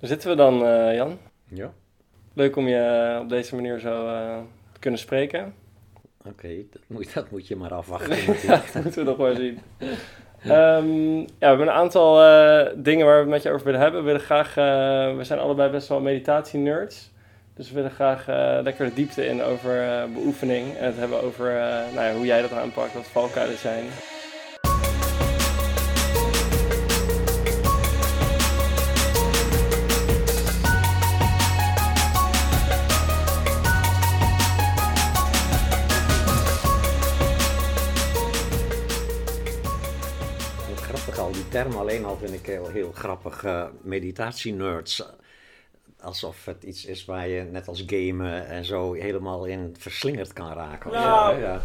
Daar zitten we dan, eh, Jan. Ja. Leuk om je op deze manier zo eh, te kunnen spreken. Oké, dat, moet, dat moet je maar afwachten. ja, dat moeten we nog maar zien. Ehm, ja, we hebben een aantal eh, dingen waar we het met je over willen hebben. We willen graag, eh, we zijn allebei best wel meditatie-nerds. Dus we willen graag eh, lekker de diepte in over eh, beoefening. En het hebben over eh, nou ja, hoe jij dat aanpakt, wat valkuilen zijn. Term alleen al vind ik heel, heel grappig. eh meditatie-nerds. Alsof het iets is waar je net als gamen en zo helemaal in verslingerd kan raken. zo, Nou, ja.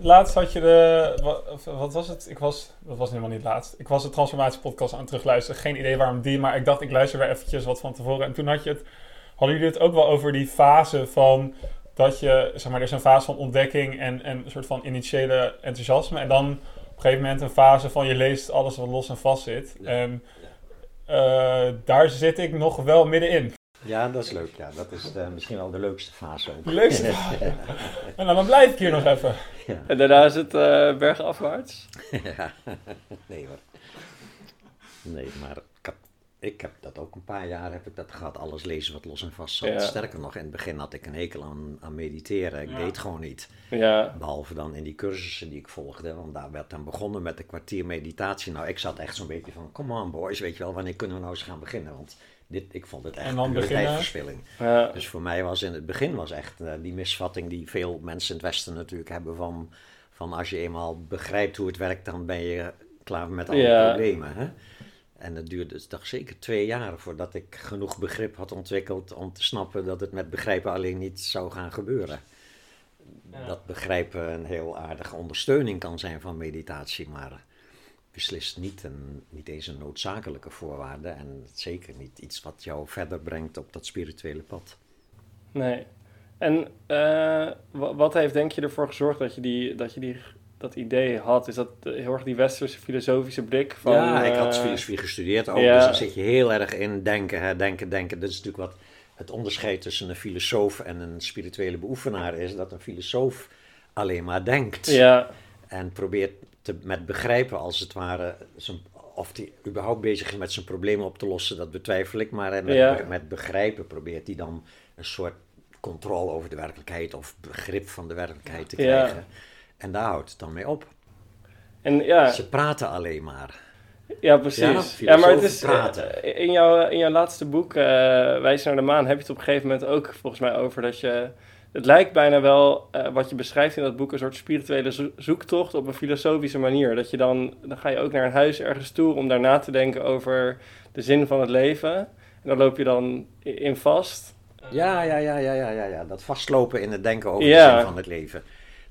Laatst had je de. Wat, wat was het? Ik was. Dat was helemaal niet laatst. Ik was de transformatiepodcast aan het terugluisteren. Geen idee waarom die, maar ik dacht ik luister weer eventjes wat van tevoren. En toen had je het. Hadden jullie het ook wel over die fase van. Dat je. Zeg maar, er is een fase van ontdekking en, en een soort van initiële enthousiasme. En dan een gegeven moment een fase van je leest alles wat los en vast zit. Ja. En eh, daar zit ik nog wel middenin. ja, dat is leuk. Ja. Dat is de- misschien wel de leukste fase ook. De leukste fase. En dan blijf ik hier nog even. Ja. En daarna is het eh bergafwaarts. Ja. nee hoor. Nee, maar ik heb, dat ook een paar jaar heb ik dat gehad. Alles lezen wat los en vast zat. Ja. Sterker nog, in het begin had ik een hekel aan, aan mediteren. Ik Ja. deed gewoon niet. Ja, Behalve dan in die cursussen die ik volgde. Want daar werd dan begonnen met een kwartier meditatie. Nou, ik zat echt zo'n beetje van, come on boys, weet je wel, wanneer kunnen we nou eens gaan beginnen? Want dit, ik vond het echt En dan pure beginnen? tijdverspilling. ja, Dus voor mij was in het begin was echt eh, die misvatting die veel mensen in het Westen natuurlijk hebben van, van als je eenmaal begrijpt hoe het werkt, dan ben je klaar met alle problemen. Hè? En het duurde dus toch zeker twee jaar voordat ik genoeg begrip had ontwikkeld om te snappen dat het met begrijpen alleen niet zou gaan gebeuren. Ja. Dat begrijpen een heel aardige ondersteuning kan zijn van meditatie, maar beslist niet, een, niet eens een noodzakelijke voorwaarde en zeker niet iets wat jou verder brengt op dat spirituele pad. nee. En eh, wa- wat heeft denk je ervoor gezorgd dat je, die, dat, je die, dat idee had? Is dat eh, heel erg die westerse filosofische blik van... ja, ik had eh, filosofie gestudeerd ook, ja. dus dan zit je heel erg in denken, hè, denken, denken. Dat is natuurlijk wat het onderscheid tussen een filosoof en een spirituele beoefenaar is, dat een filosoof alleen maar denkt Ja, en probeert te, met begrijpen als het ware, zijn, of hij überhaupt bezig is met zijn problemen op te lossen, dat betwijfel ik, maar hè, met, Ja. met begrijpen probeert hij dan een soort controle over de werkelijkheid of begrip van de werkelijkheid te Ja. En daar houdt het dan mee op. en ja, Ze praten alleen maar. ja precies. Ja, Ja, maar het is... praten. eh, In jouw, in jouw laatste boek, eh Wijs naar de Maan, heb je het op een gegeven moment ook volgens mij over dat je... Het lijkt bijna wel, eh, wat je beschrijft in dat boek, een soort spirituele zo- zoektocht op een filosofische manier. Dat je dan, dan ga je ook naar een huis ergens toe om daar na te denken over de zin van het leven. En dan loop je dan in vast. Ja, ja, ja, ja, ja, ja, ja. Dat vastlopen in het denken over Ja. de zin van het leven.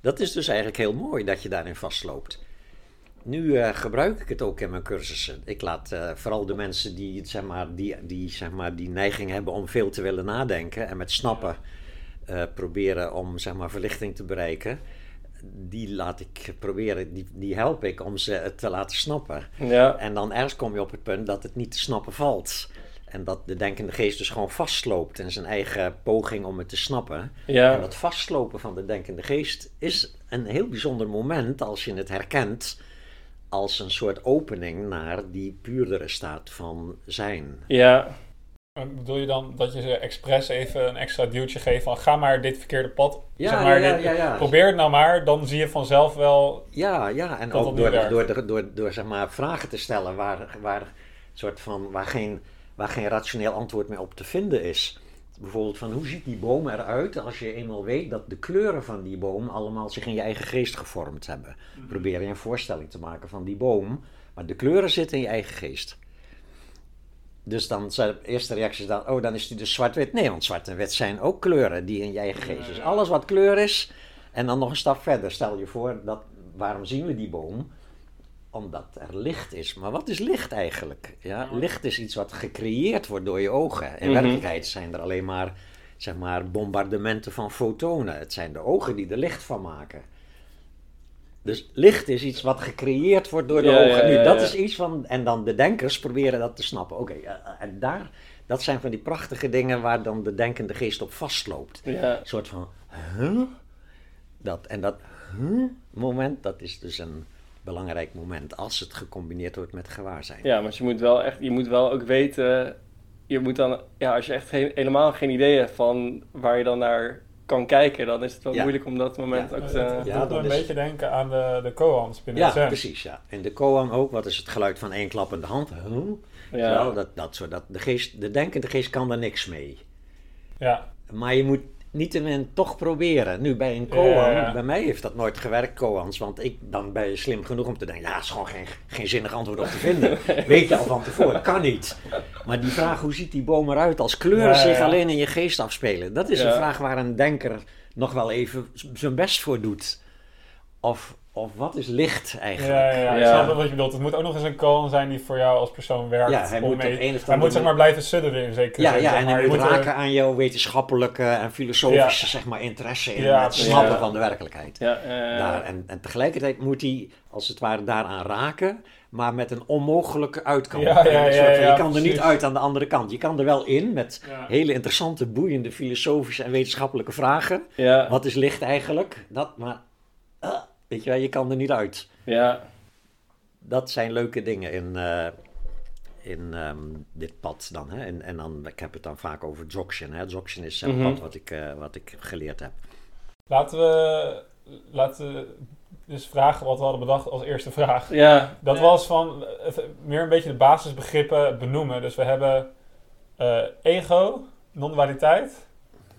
Dat is dus eigenlijk heel mooi dat je daarin vastloopt. Nu eh, gebruik ik het ook in mijn cursussen. Ik laat eh, vooral de mensen die, zeg maar, die, die, zeg maar, die neiging hebben om veel te willen nadenken en met snappen eh, proberen om zeg maar, verlichting te bereiken. Die laat ik proberen, die, die help ik om ze te laten snappen. Ja, En dan ergens kom je op het punt dat het niet te snappen valt. En dat de denkende geest dus gewoon vastloopt in zijn eigen poging om het te snappen. En ja, dat vastlopen van de denkende geest is een heel bijzonder moment als je het herkent als een soort opening naar die puurdere staat van zijn. ja, En Bedoel je dan dat je ze expres even een extra duwtje geeft van ga maar dit verkeerde pad, Ja, zeg maar, ja, dit- ja, ja. probeer het nou maar, dan zie je vanzelf wel, Ja, ja, en ook door, door, door, door zeg maar, vragen te stellen waar, waar, soort van, waar, geen, waar geen rationeel antwoord meer op te vinden is. Bijvoorbeeld van hoe ziet die boom eruit als je eenmaal weet dat de kleuren van die boom allemaal zich in je eigen geest gevormd hebben. Probeer je een voorstelling te maken van die boom, maar de kleuren zitten in je eigen geest. Dus dan zijn de eerste reacties dan, oh dan is die dus zwart-wit. Nee, want zwart en wit zijn ook kleuren die in je eigen geest. Dus alles wat kleur is, en dan nog een stap verder. Stel je voor, dat, waarom zien we die boom? Omdat er licht is. Maar wat is licht eigenlijk? Ja, licht is iets wat gecreëerd wordt door je ogen. In Mhm. werkelijkheid zijn er alleen maar, zeg maar bombardementen van fotonen. Het zijn de ogen die er licht van maken. Dus licht is iets wat gecreëerd wordt door de Ja, ogen. ja, nu, dat is iets van. En dan de denkers proberen dat te snappen. Oké, eh, en daar. Dat zijn van die prachtige dingen waar dan de denkende geest op vastloopt. Een soort van. Huh? Dat, en dat huh? moment, dat is dus een belangrijk moment als het gecombineerd wordt met gewaarzijn. ja, maar je moet wel echt, je moet wel ook weten, je moet dan, ja, als je echt he- helemaal geen idee hebt van waar je dan naar kan kijken, dan is het wel Ja. moeilijk om dat moment Ja. ook te... het Ja, dat een is- beetje denken aan de, de koans binnen Ja, precies. Ja. In de koan ook, wat is het geluid van één klappende hand? Huh? Ja. Wel, dat, dat, soort- dat, de, geest, de denkende geest kan daar niks mee. Ja, Maar je moet niettemin toch proberen. Nu bij een koan, Ja, bij mij heeft dat nooit gewerkt, koans. Want ik, dan ben je slim genoeg om te denken, ja, is gewoon geen, geen zinnig antwoord op te vinden. Weet je al van tevoren, kan niet. Maar die vraag, hoe ziet die boom eruit als kleuren Ja, zich ja. alleen in je geest afspelen? Dat is een vraag waar een denker nog wel even zijn best voor doet. Of, of wat is licht eigenlijk? ja, ja, ja. ik snap wel wat je bedoelt. Het moet ook nog eens een koan zijn die voor jou als persoon werkt. Ja, hij om moet mee- op een of hij moet zeg maar blijven sudderen in zekere Ja, zin, ja en hij Je moet er- raken aan jouw wetenschappelijke en filosofische zeg maar, interesse in Ja, het snappen Ja. van de werkelijkheid. Ja, eh, Daar, en, en tegelijkertijd moet hij, als het ware, daaraan raken, maar met een onmogelijke uitkomst. Ja, ja, van, je kan er niet uit aan de andere kant. Je kan er wel in met Ja. hele interessante, boeiende filosofische en wetenschappelijke vragen. ja, Wat is licht eigenlijk? Dat, maar weet je wel, je kan er niet uit. ja, Dat zijn leuke dingen in, eh, in ehm, dit pad dan. Hè? En, en dan, ik heb het dan vaak over Dzogchen. Hè? Dzogchen is het Mhm. pad wat ik, eh, wat ik geleerd heb. Laten we, laten we dus vragen wat we hadden bedacht als eerste vraag. ja. Dat was van eh, meer een beetje de basisbegrippen benoemen. Dus we hebben eh, ego, non-dualiteit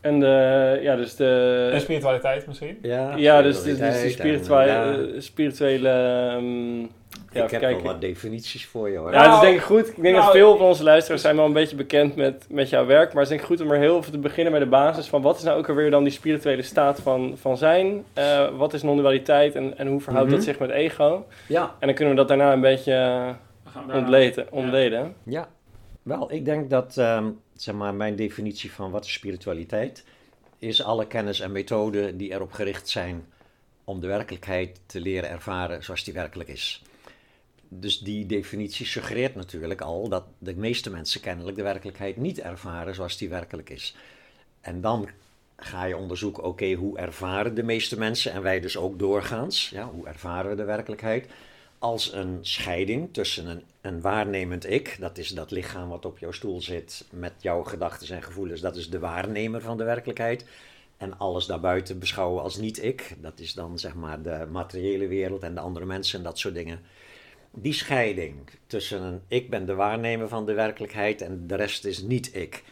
En de, ja, dus de... en spiritualiteit misschien. Ja, Ja, dus, dus, dus spiritualiteit de en, spirituele, ja, eh, spirituele ehm, ja, ik heb wel kijken. wat definities voor je hoor. Ja, dat is Nou, denk ik goed. Ik denk dat nou, veel van onze luisteraars zijn wel een beetje bekend met, met jouw werk. Maar het is denk ik goed om er heel even te beginnen bij de basis van wat is nou ook alweer dan die spirituele staat van, van zijn? Eh, wat is non-dualiteit en, en hoe verhoudt Mhm. dat zich met ego? Ja, En dan kunnen we dat daarna een beetje ontleden. ontleden. ja. Wel, ik denk dat ehm, zeg maar, mijn definitie van wat spiritualiteit is alle kennis en methoden die erop gericht zijn om de werkelijkheid te leren ervaren zoals die werkelijk is. Dus die definitie suggereert natuurlijk al dat de meeste mensen kennelijk de werkelijkheid niet ervaren zoals die werkelijk is. En dan ga je onderzoeken, oké, hoe ervaren de meeste mensen en wij dus ook doorgaans, ja, hoe ervaren we de werkelijkheid? Als een scheiding tussen een, een waarnemend ik, dat is dat lichaam wat op jouw stoel zit met jouw gedachten en gevoelens, dat is de waarnemer van de werkelijkheid. En alles daarbuiten beschouwen als niet-ik, dat is dan zeg maar de materiële wereld en de andere mensen en dat soort dingen. Die scheiding tussen een ik ben de waarnemer van de werkelijkheid en de rest is niet-ik.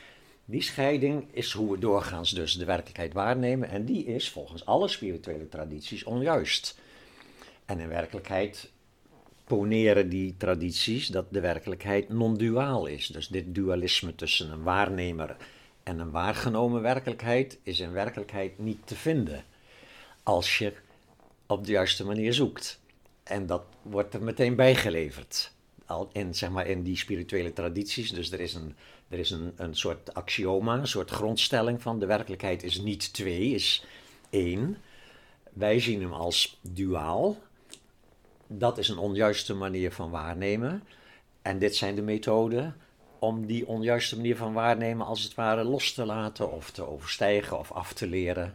Die scheiding is hoe we doorgaans dus de werkelijkheid waarnemen en die is volgens alle spirituele tradities onjuist. En in werkelijkheid poneren die tradities dat de werkelijkheid non-duaal is. Dus dit dualisme tussen een waarnemer en een waargenomen werkelijkheid is in werkelijkheid niet te vinden als je op de juiste manier zoekt. En dat wordt er meteen bijgeleverd. Al in, zeg maar, in die spirituele tradities. Dus er is, een, er is een, een soort axioma, een soort grondstelling van de werkelijkheid is niet twee, is één. Wij zien hem als duaal. Dat is een onjuiste manier van waarnemen. En dit zijn de methoden om die onjuiste manier van waarnemen als het ware los te laten of te overstijgen of af te leren.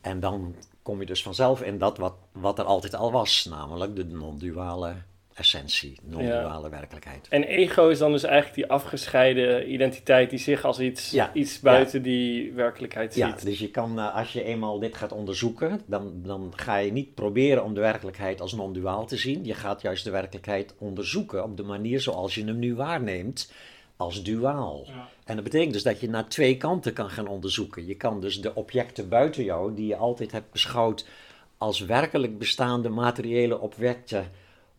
En dan kom je dus vanzelf in dat wat, wat er altijd al was, namelijk de non-duale essentie, non-duale werkelijkheid. En ego is dan dus eigenlijk die afgescheiden identiteit die zich als iets, Ja, iets buiten die werkelijkheid ziet. Ja, dus je kan, eh, als je eenmaal dit gaat onderzoeken, dan, dan ga je niet proberen om de werkelijkheid als non-duaal te zien. Je gaat juist de werkelijkheid onderzoeken op de manier zoals je hem nu waarneemt, als duaal. Ja. En dat betekent dus dat je naar twee kanten kan gaan onderzoeken. Je kan dus de objecten buiten jou, die je altijd hebt beschouwd als werkelijk bestaande materiële objecten,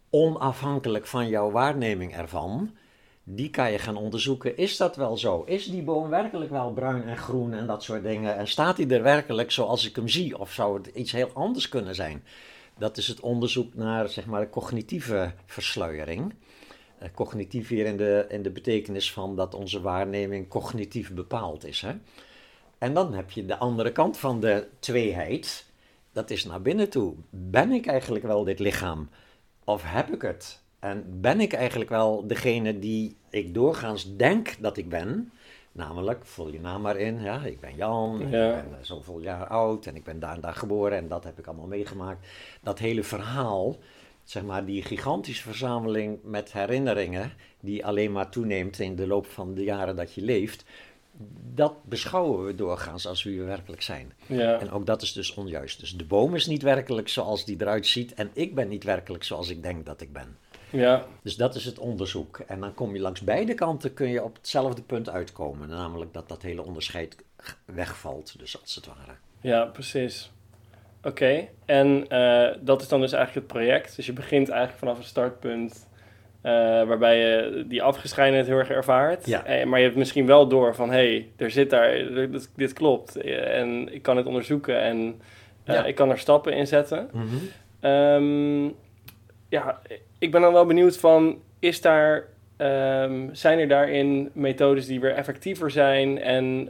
onafhankelijk van jouw waarneming ervan, die kan je gaan onderzoeken. Is dat wel zo? Is die boom werkelijk wel bruin en groen en dat soort dingen? En staat hij er werkelijk zoals ik hem zie? Of zou het iets heel anders kunnen zijn? Dat is het onderzoek naar zeg maar, de cognitieve versluiering. Eh, cognitief hier in de, in de betekenis van dat onze waarneming cognitief bepaald is. Hè? En dan heb je de andere kant van de tweeheid. dat is naar binnen toe. Ben ik eigenlijk wel dit lichaam? Of heb ik het? En ben ik eigenlijk wel degene die ik doorgaans denk dat ik ben? Namelijk, vul je naam maar in. Ja, ik ben Jan, ik Ja. ben eh, zoveel jaar oud en ik ben daar en daar geboren en dat heb ik allemaal meegemaakt. Dat hele verhaal, zeg maar, die gigantische verzameling met herinneringen, die alleen maar toeneemt in de loop van de jaren dat je leeft, dat beschouwen we doorgaans als wie we werkelijk zijn. Ja. En ook dat is dus onjuist. Dus de boom is niet werkelijk zoals die eruit ziet en ik ben niet werkelijk zoals ik denk dat ik ben. Ja. Dus dat is het onderzoek. En dan kom je langs beide kanten kun je op hetzelfde punt uitkomen. Namelijk dat dat hele onderscheid wegvalt, dus als het ware. Ja, precies. Oké, en eh, dat is dan dus eigenlijk het project. Dus je begint eigenlijk vanaf een startpunt eh, waarbij je die afgescheidenheid heel erg ervaart. Ja. Eh, maar je hebt misschien wel door van, hé, hey, er zit daar, dit, dit klopt. Eh, En ik kan het onderzoeken en Ja. ik kan er stappen in zetten. Ehm, ja, ik ben dan wel benieuwd van, is daar, ehm, zijn er daarin methodes die weer effectiever zijn? En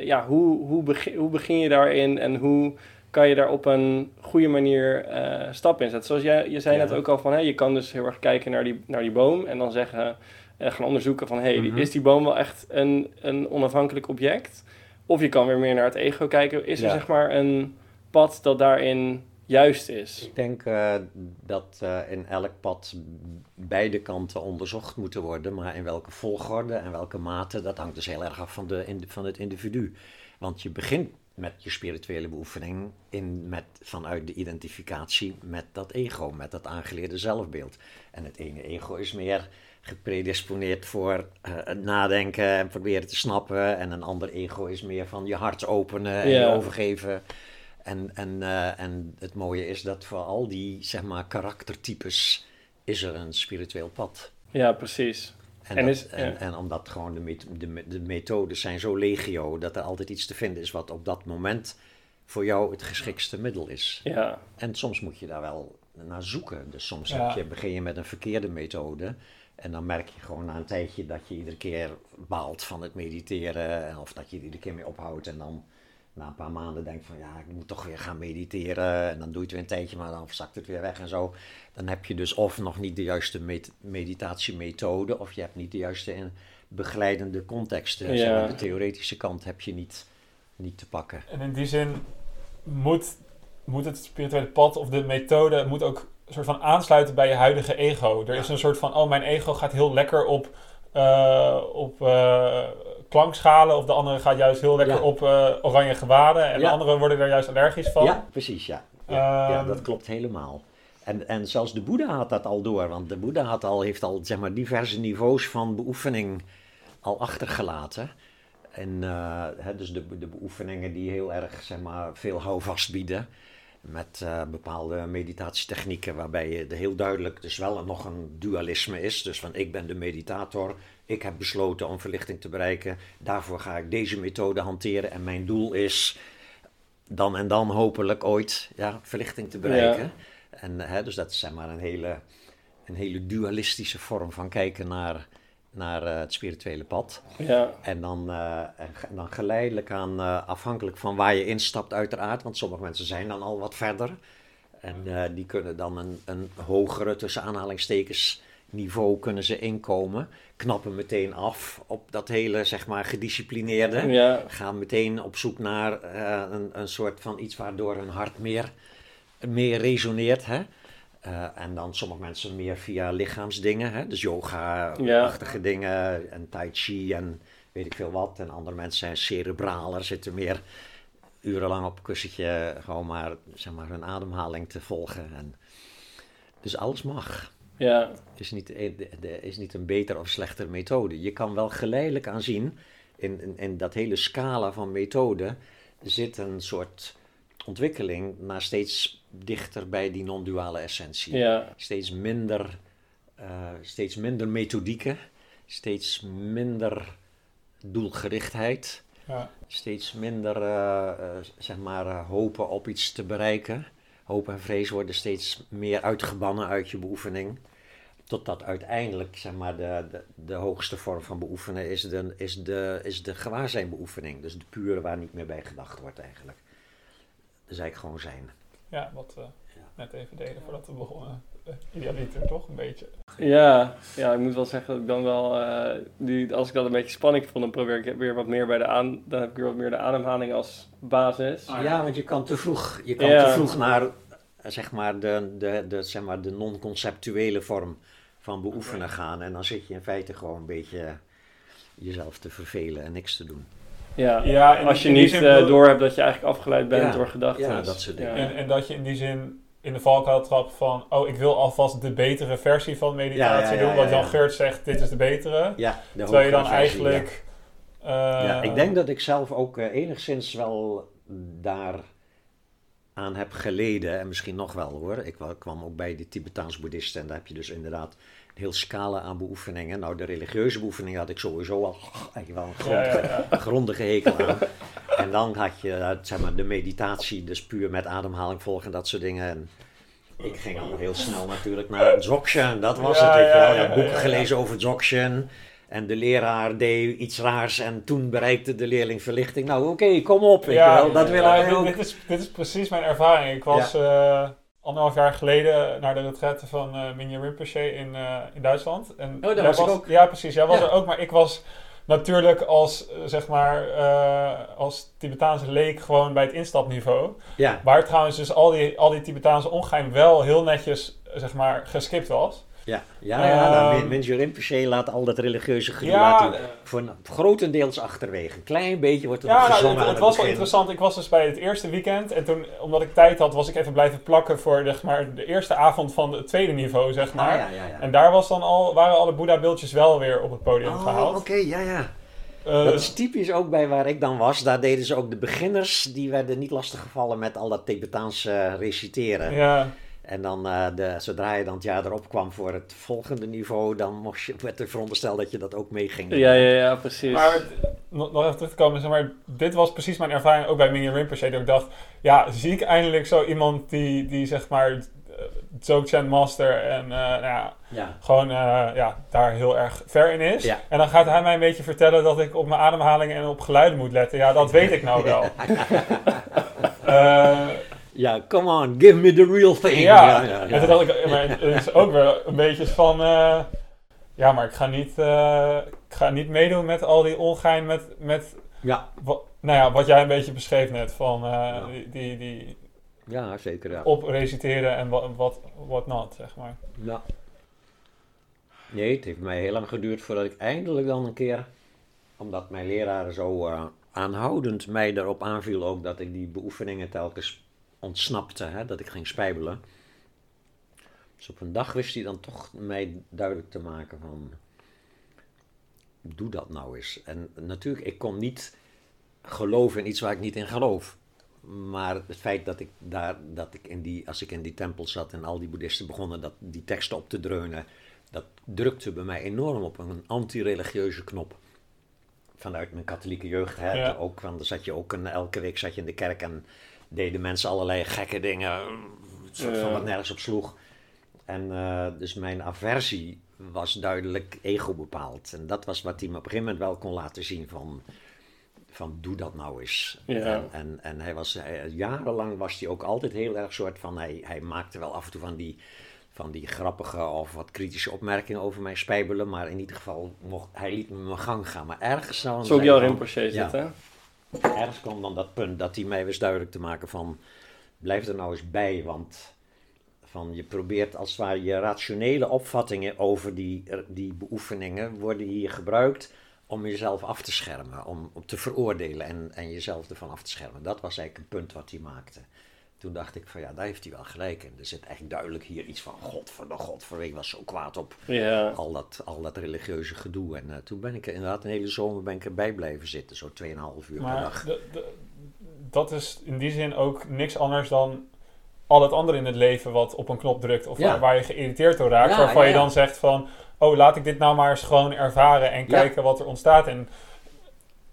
ja, hoe, hoe, begin, hoe begin je daarin en hoe kan je daar op een goede manier eh stappen in zetten? Zoals jij, je zei Ja. net ook al van, hé, je kan dus heel erg kijken naar die, naar die boom en dan zeggen, eh, gaan onderzoeken van, hé, Mhm. is die boom wel echt een, een onafhankelijk object? Of je kan weer meer naar het ego kijken. Is er zeg maar een pad dat daarin juist is? Ik denk eh, dat in elk pad beide kanten onderzocht moeten worden, maar in welke volgorde en welke mate, dat hangt dus heel erg af van, de, van het individu. Want je begint met je spirituele beoefening in, met, vanuit de identificatie met dat ego, met dat aangeleerde zelfbeeld. En het ene ego is meer gepredisponeerd voor eh, het nadenken en proberen te snappen, en een ander ego is meer van je hart openen en je overgeven. En, en, eh, en het mooie is dat voor al die zeg maar, karaktertypes is er een spiritueel pad. Ja, precies. En, En dat- is- en, ja. en omdat gewoon de, de, de methodes zijn zo legio, dat er altijd iets te vinden is wat op dat moment voor jou het geschiktste middel is. Ja, En soms moet je daar wel naar zoeken. Dus soms Ja. heb je, begin je met een verkeerde methode. En dan merk je gewoon na een tijdje dat je iedere keer baalt van het mediteren. en Of dat je er iedere keer mee ophoudt. En dan na een paar maanden denkt van ja, ik moet toch weer gaan mediteren. En dan doe je het weer een tijdje, maar dan zakt het weer weg en zo. Dan heb je dus of nog niet de juiste met- meditatiemethode. Of je hebt niet de juiste in begeleidende zeg maar, De theoretische kant heb je niet, niet te pakken. En in die zin moet, moet het spirituele pad of de methode moet ook een soort van aansluiten bij je huidige ego. Er is een soort van, oh, mijn ego gaat heel lekker op, eh, op eh, klankschalen. Of de andere gaat juist heel lekker Ja. op eh, oranje gewaden. En de Ja. anderen worden daar juist allergisch van. Ja, precies, ja. Ja, Ehm, dat klopt helemaal. En, en zelfs de Boeddha had dat al door, want de Boeddha had al, heeft al zeg maar, diverse niveaus van beoefening al achtergelaten. En eh, hè, dus de, de beoefeningen die heel erg zeg maar, veel houvast bieden. Met eh, bepaalde meditatietechnieken waarbij je er heel duidelijk dus wel nog een dualisme is. Dus van ik ben de meditator, ik heb besloten om verlichting te bereiken. Daarvoor ga ik deze methode hanteren en mijn doel is dan en dan hopelijk ooit ja, verlichting te bereiken. En, hè, dus dat is zeg maar een hele, een hele dualistische vorm van kijken naar, naar eh, het spirituele pad. ja, En dan, eh, en dan geleidelijk aan, eh, afhankelijk van waar je instapt uiteraard, want sommige mensen zijn dan al wat verder. En die kunnen dan een, een hogere, tussen aanhalingstekens, niveau kunnen ze inkomen. Knappen meteen af op dat hele, zeg maar, gedisciplineerde ja, gaan meteen op zoek naar eh, een, een soort van iets waardoor hun hart meer, meer resoneert. Hè? Eh, en dan sommige mensen meer via lichaamsdingen, hè? dus yoga-achtige dingen en tai chi en weet ik veel wat. En andere mensen zijn cerebraler, zitten meer urenlang op een kussentje gewoon maar, zeg maar hun ademhaling te volgen. En, dus alles mag ja, is niet, er is niet een beter of slechter methode. Je kan wel geleidelijk aan zien, in, in, in dat hele scala van methoden zit een soort ontwikkeling naar steeds dichter bij die non-duale essentie. ja, Steeds minder, eh, steeds minder methodieken, steeds minder doelgerichtheid, Ja. steeds minder eh, eh, zeg maar, hopen op iets te bereiken. Hoop en vrees worden steeds meer uitgebannen uit je beoefening. Totdat uiteindelijk zeg maar, de, de, de hoogste vorm van beoefenen is de, is, de, is de gewaarzijnbeoefening. Dus de pure waar niet meer bij gedacht wordt eigenlijk. Dus eigenlijk gewoon zijn. ja, wat we net even deden voordat we begonnen. Idealiter toch een beetje. Ja, ja, ik moet wel zeggen dat ik dan wel, eh, die, als ik dat een beetje spanning vond, dan probeer ik weer wat meer bij de aan, dan heb ik weer wat meer de ademhaling als basis. Ah, Ja, want je kan te vroeg, je kan Ja. te vroeg naar zeg maar, de, de, de, zeg maar, de non-conceptuele vorm van beoefenen gaan. En dan zit je in feite gewoon een beetje jezelf te vervelen en niks te doen. Ja, Ja, en als je niet zin eh, door hebt dat je eigenlijk afgeleid bent Ja, door gedachten. ja, dat soort dingen. En, en dat je in die zin in de valkuil trapt van, oh, ik wil alvast de betere versie van meditatie doen. Wat ja, Jan ja. Geurt zegt, dit is de betere. Ja, de Terwijl je dan versie, eigenlijk... eh, Ja. Ik denk dat ik zelf ook eh, enigszins wel daar aan heb geleden. En misschien nog wel hoor. Ik wa- kwam ook bij de Tibetaans boeddhisten. En daar heb je dus inderdaad heel scala aan beoefeningen. Nou, de religieuze beoefeningen had ik sowieso al eigenlijk wel een grond, Ja, ja, ja. een grondige hekel aan. En dan had je eh, zeg maar, de meditatie, dus puur met ademhaling volgen en dat soort dingen. En ik ging al heel snel natuurlijk naar Dzogchen, dat was Ja, het. Ja. Ik ja, had boeken ja, ja. gelezen over Dzogchen. En de leraar deed iets raars en toen bereikte de leerling verlichting. Nou, oké, kom op, weet je wel. Dat willen ja, wij dit, ook. dit, is, dit is precies mijn ervaring. Ik was eh, anderhalf jaar geleden naar de retraite van eh Minje Rinpoche in, eh, in Duitsland. En daar jij was ook. Ja, precies. Jij was Ja. er ook, maar ik was natuurlijk als, eh, zeg maar, als Tibetaanse leek gewoon bij het instapniveau. Ja, Waar trouwens dus al die, al die Tibetaanse ongeheim wel heel netjes, zeg maar, geskipt was. Ja, ja. ja nou, Ehm, Rinpoche laat al dat religieuze gedoe Ja, hij voor grotendeels achterwege. Een klein beetje wordt nog Ja, nou, het, het was wel interessant. Ik was dus bij het eerste weekend. En toen, omdat ik tijd had, was ik even blijven plakken voor zeg maar, de eerste avond van het tweede niveau, zeg maar. Ah, ja, ja. En daar was dan al, waren alle Boeddha-beeldjes wel weer op het podium Oh, gehaald. oké, ja, ja. Eh, Dat is typisch ook bij waar ik dan was. Daar deden ze ook de beginners, die werden niet lastiggevallen met al dat Tibetaanse eh, reciteren. ja, En dan, eh, de, zodra je dan het jaar erop kwam voor het volgende niveau, dan moest je, werd er verondersteld dat je dat ook mee ging doen. Ja, ja, ja, precies. maar nog even terug te komen, zeg maar, dit was precies mijn ervaring ook bij Minyan Rinpoche. Dat ik dacht, ja, zie ik eindelijk zo iemand die, die zeg maar, eh, Dzogchen master en eh, nou ja, Ja. gewoon eh, ja, daar heel erg ver in is. Ja. En dan gaat hij mij een beetje vertellen dat ik op mijn ademhaling en op geluiden moet letten. Ja, dat weet ik nou wel. Eh, Ja, come on, give me the real thing. ja, ja, ja, en toen dacht ik, maar het is ook weer een beetje van... eh, ja, maar ik ga niet, eh, ik ga niet meedoen met al die ongein met... met Ja, nou ja, wat jij een beetje beschreef net, van eh, Ja. die, die, die ja, zeker. Ja. opreciteren en wat, wat, what not, zeg maar. Ja. Nee, het heeft mij heel lang geduurd voordat ik eindelijk dan een keer, omdat mijn leraren zo aanhoudend mij erop aanviel ook dat ik die beoefeningen telkens ontsnapte, hè, dat ik ging spijbelen. Dus op een dag wist hij dan toch mij duidelijk te maken van, doe dat nou eens. En natuurlijk, ik kon niet geloven in iets waar ik niet in geloof. Maar het feit dat ik daar, dat ik in die, als ik in die tempel zat en al die boeddhisten begonnen dat, die teksten op te dreunen, dat drukte bij mij enorm op een anti-religieuze knop. Vanuit mijn katholieke jeugd, hè, Ja. ook, want dan zat je ook een, elke week zat je in de kerk en deden mensen allerlei gekke dingen, soort van wat nergens op sloeg. En eh, dus mijn aversie was duidelijk ego bepaald. En dat was wat hij me op een gegeven moment wel kon laten zien van, van doe dat nou eens. Ja. En, en, en hij was, hij- jarenlang was hij ook altijd heel erg soort van, hij, hij maakte wel af en toe van die, van die grappige of wat kritische opmerkingen over mijn spijbelen. Maar in ieder geval, mocht, hij liet me mijn gang gaan. Maar ergens dan... Zo ook jouw Rinpoche zitten. Ergens kwam dan dat punt dat hij mij wist duidelijk te maken van blijf er nou eens bij, want van je probeert als het ware je rationele opvattingen over die, die beoefeningen worden hier gebruikt om jezelf af te schermen, om, om te veroordelen en, en jezelf ervan af te schermen. Dat was eigenlijk een punt wat hij maakte. Toen dacht ik van ja, daar heeft hij wel gelijk in. Er zit echt duidelijk hier iets van God voor de God voor. Ik was zo kwaad op Ja. al dat, al dat religieuze gedoe. En eh, toen ben ik er inderdaad een hele zomer ben ik erbij blijven zitten, zo 2,5 uur per dag. dat is in die zin ook niks anders dan al het andere in het leven wat op een knop drukt. Of Ja. waar, waar je geïrriteerd door raakt. Ja, waarvan je dan zegt van... Oh, laat ik dit nou maar eens gewoon ervaren en kijken wat er ontstaat. En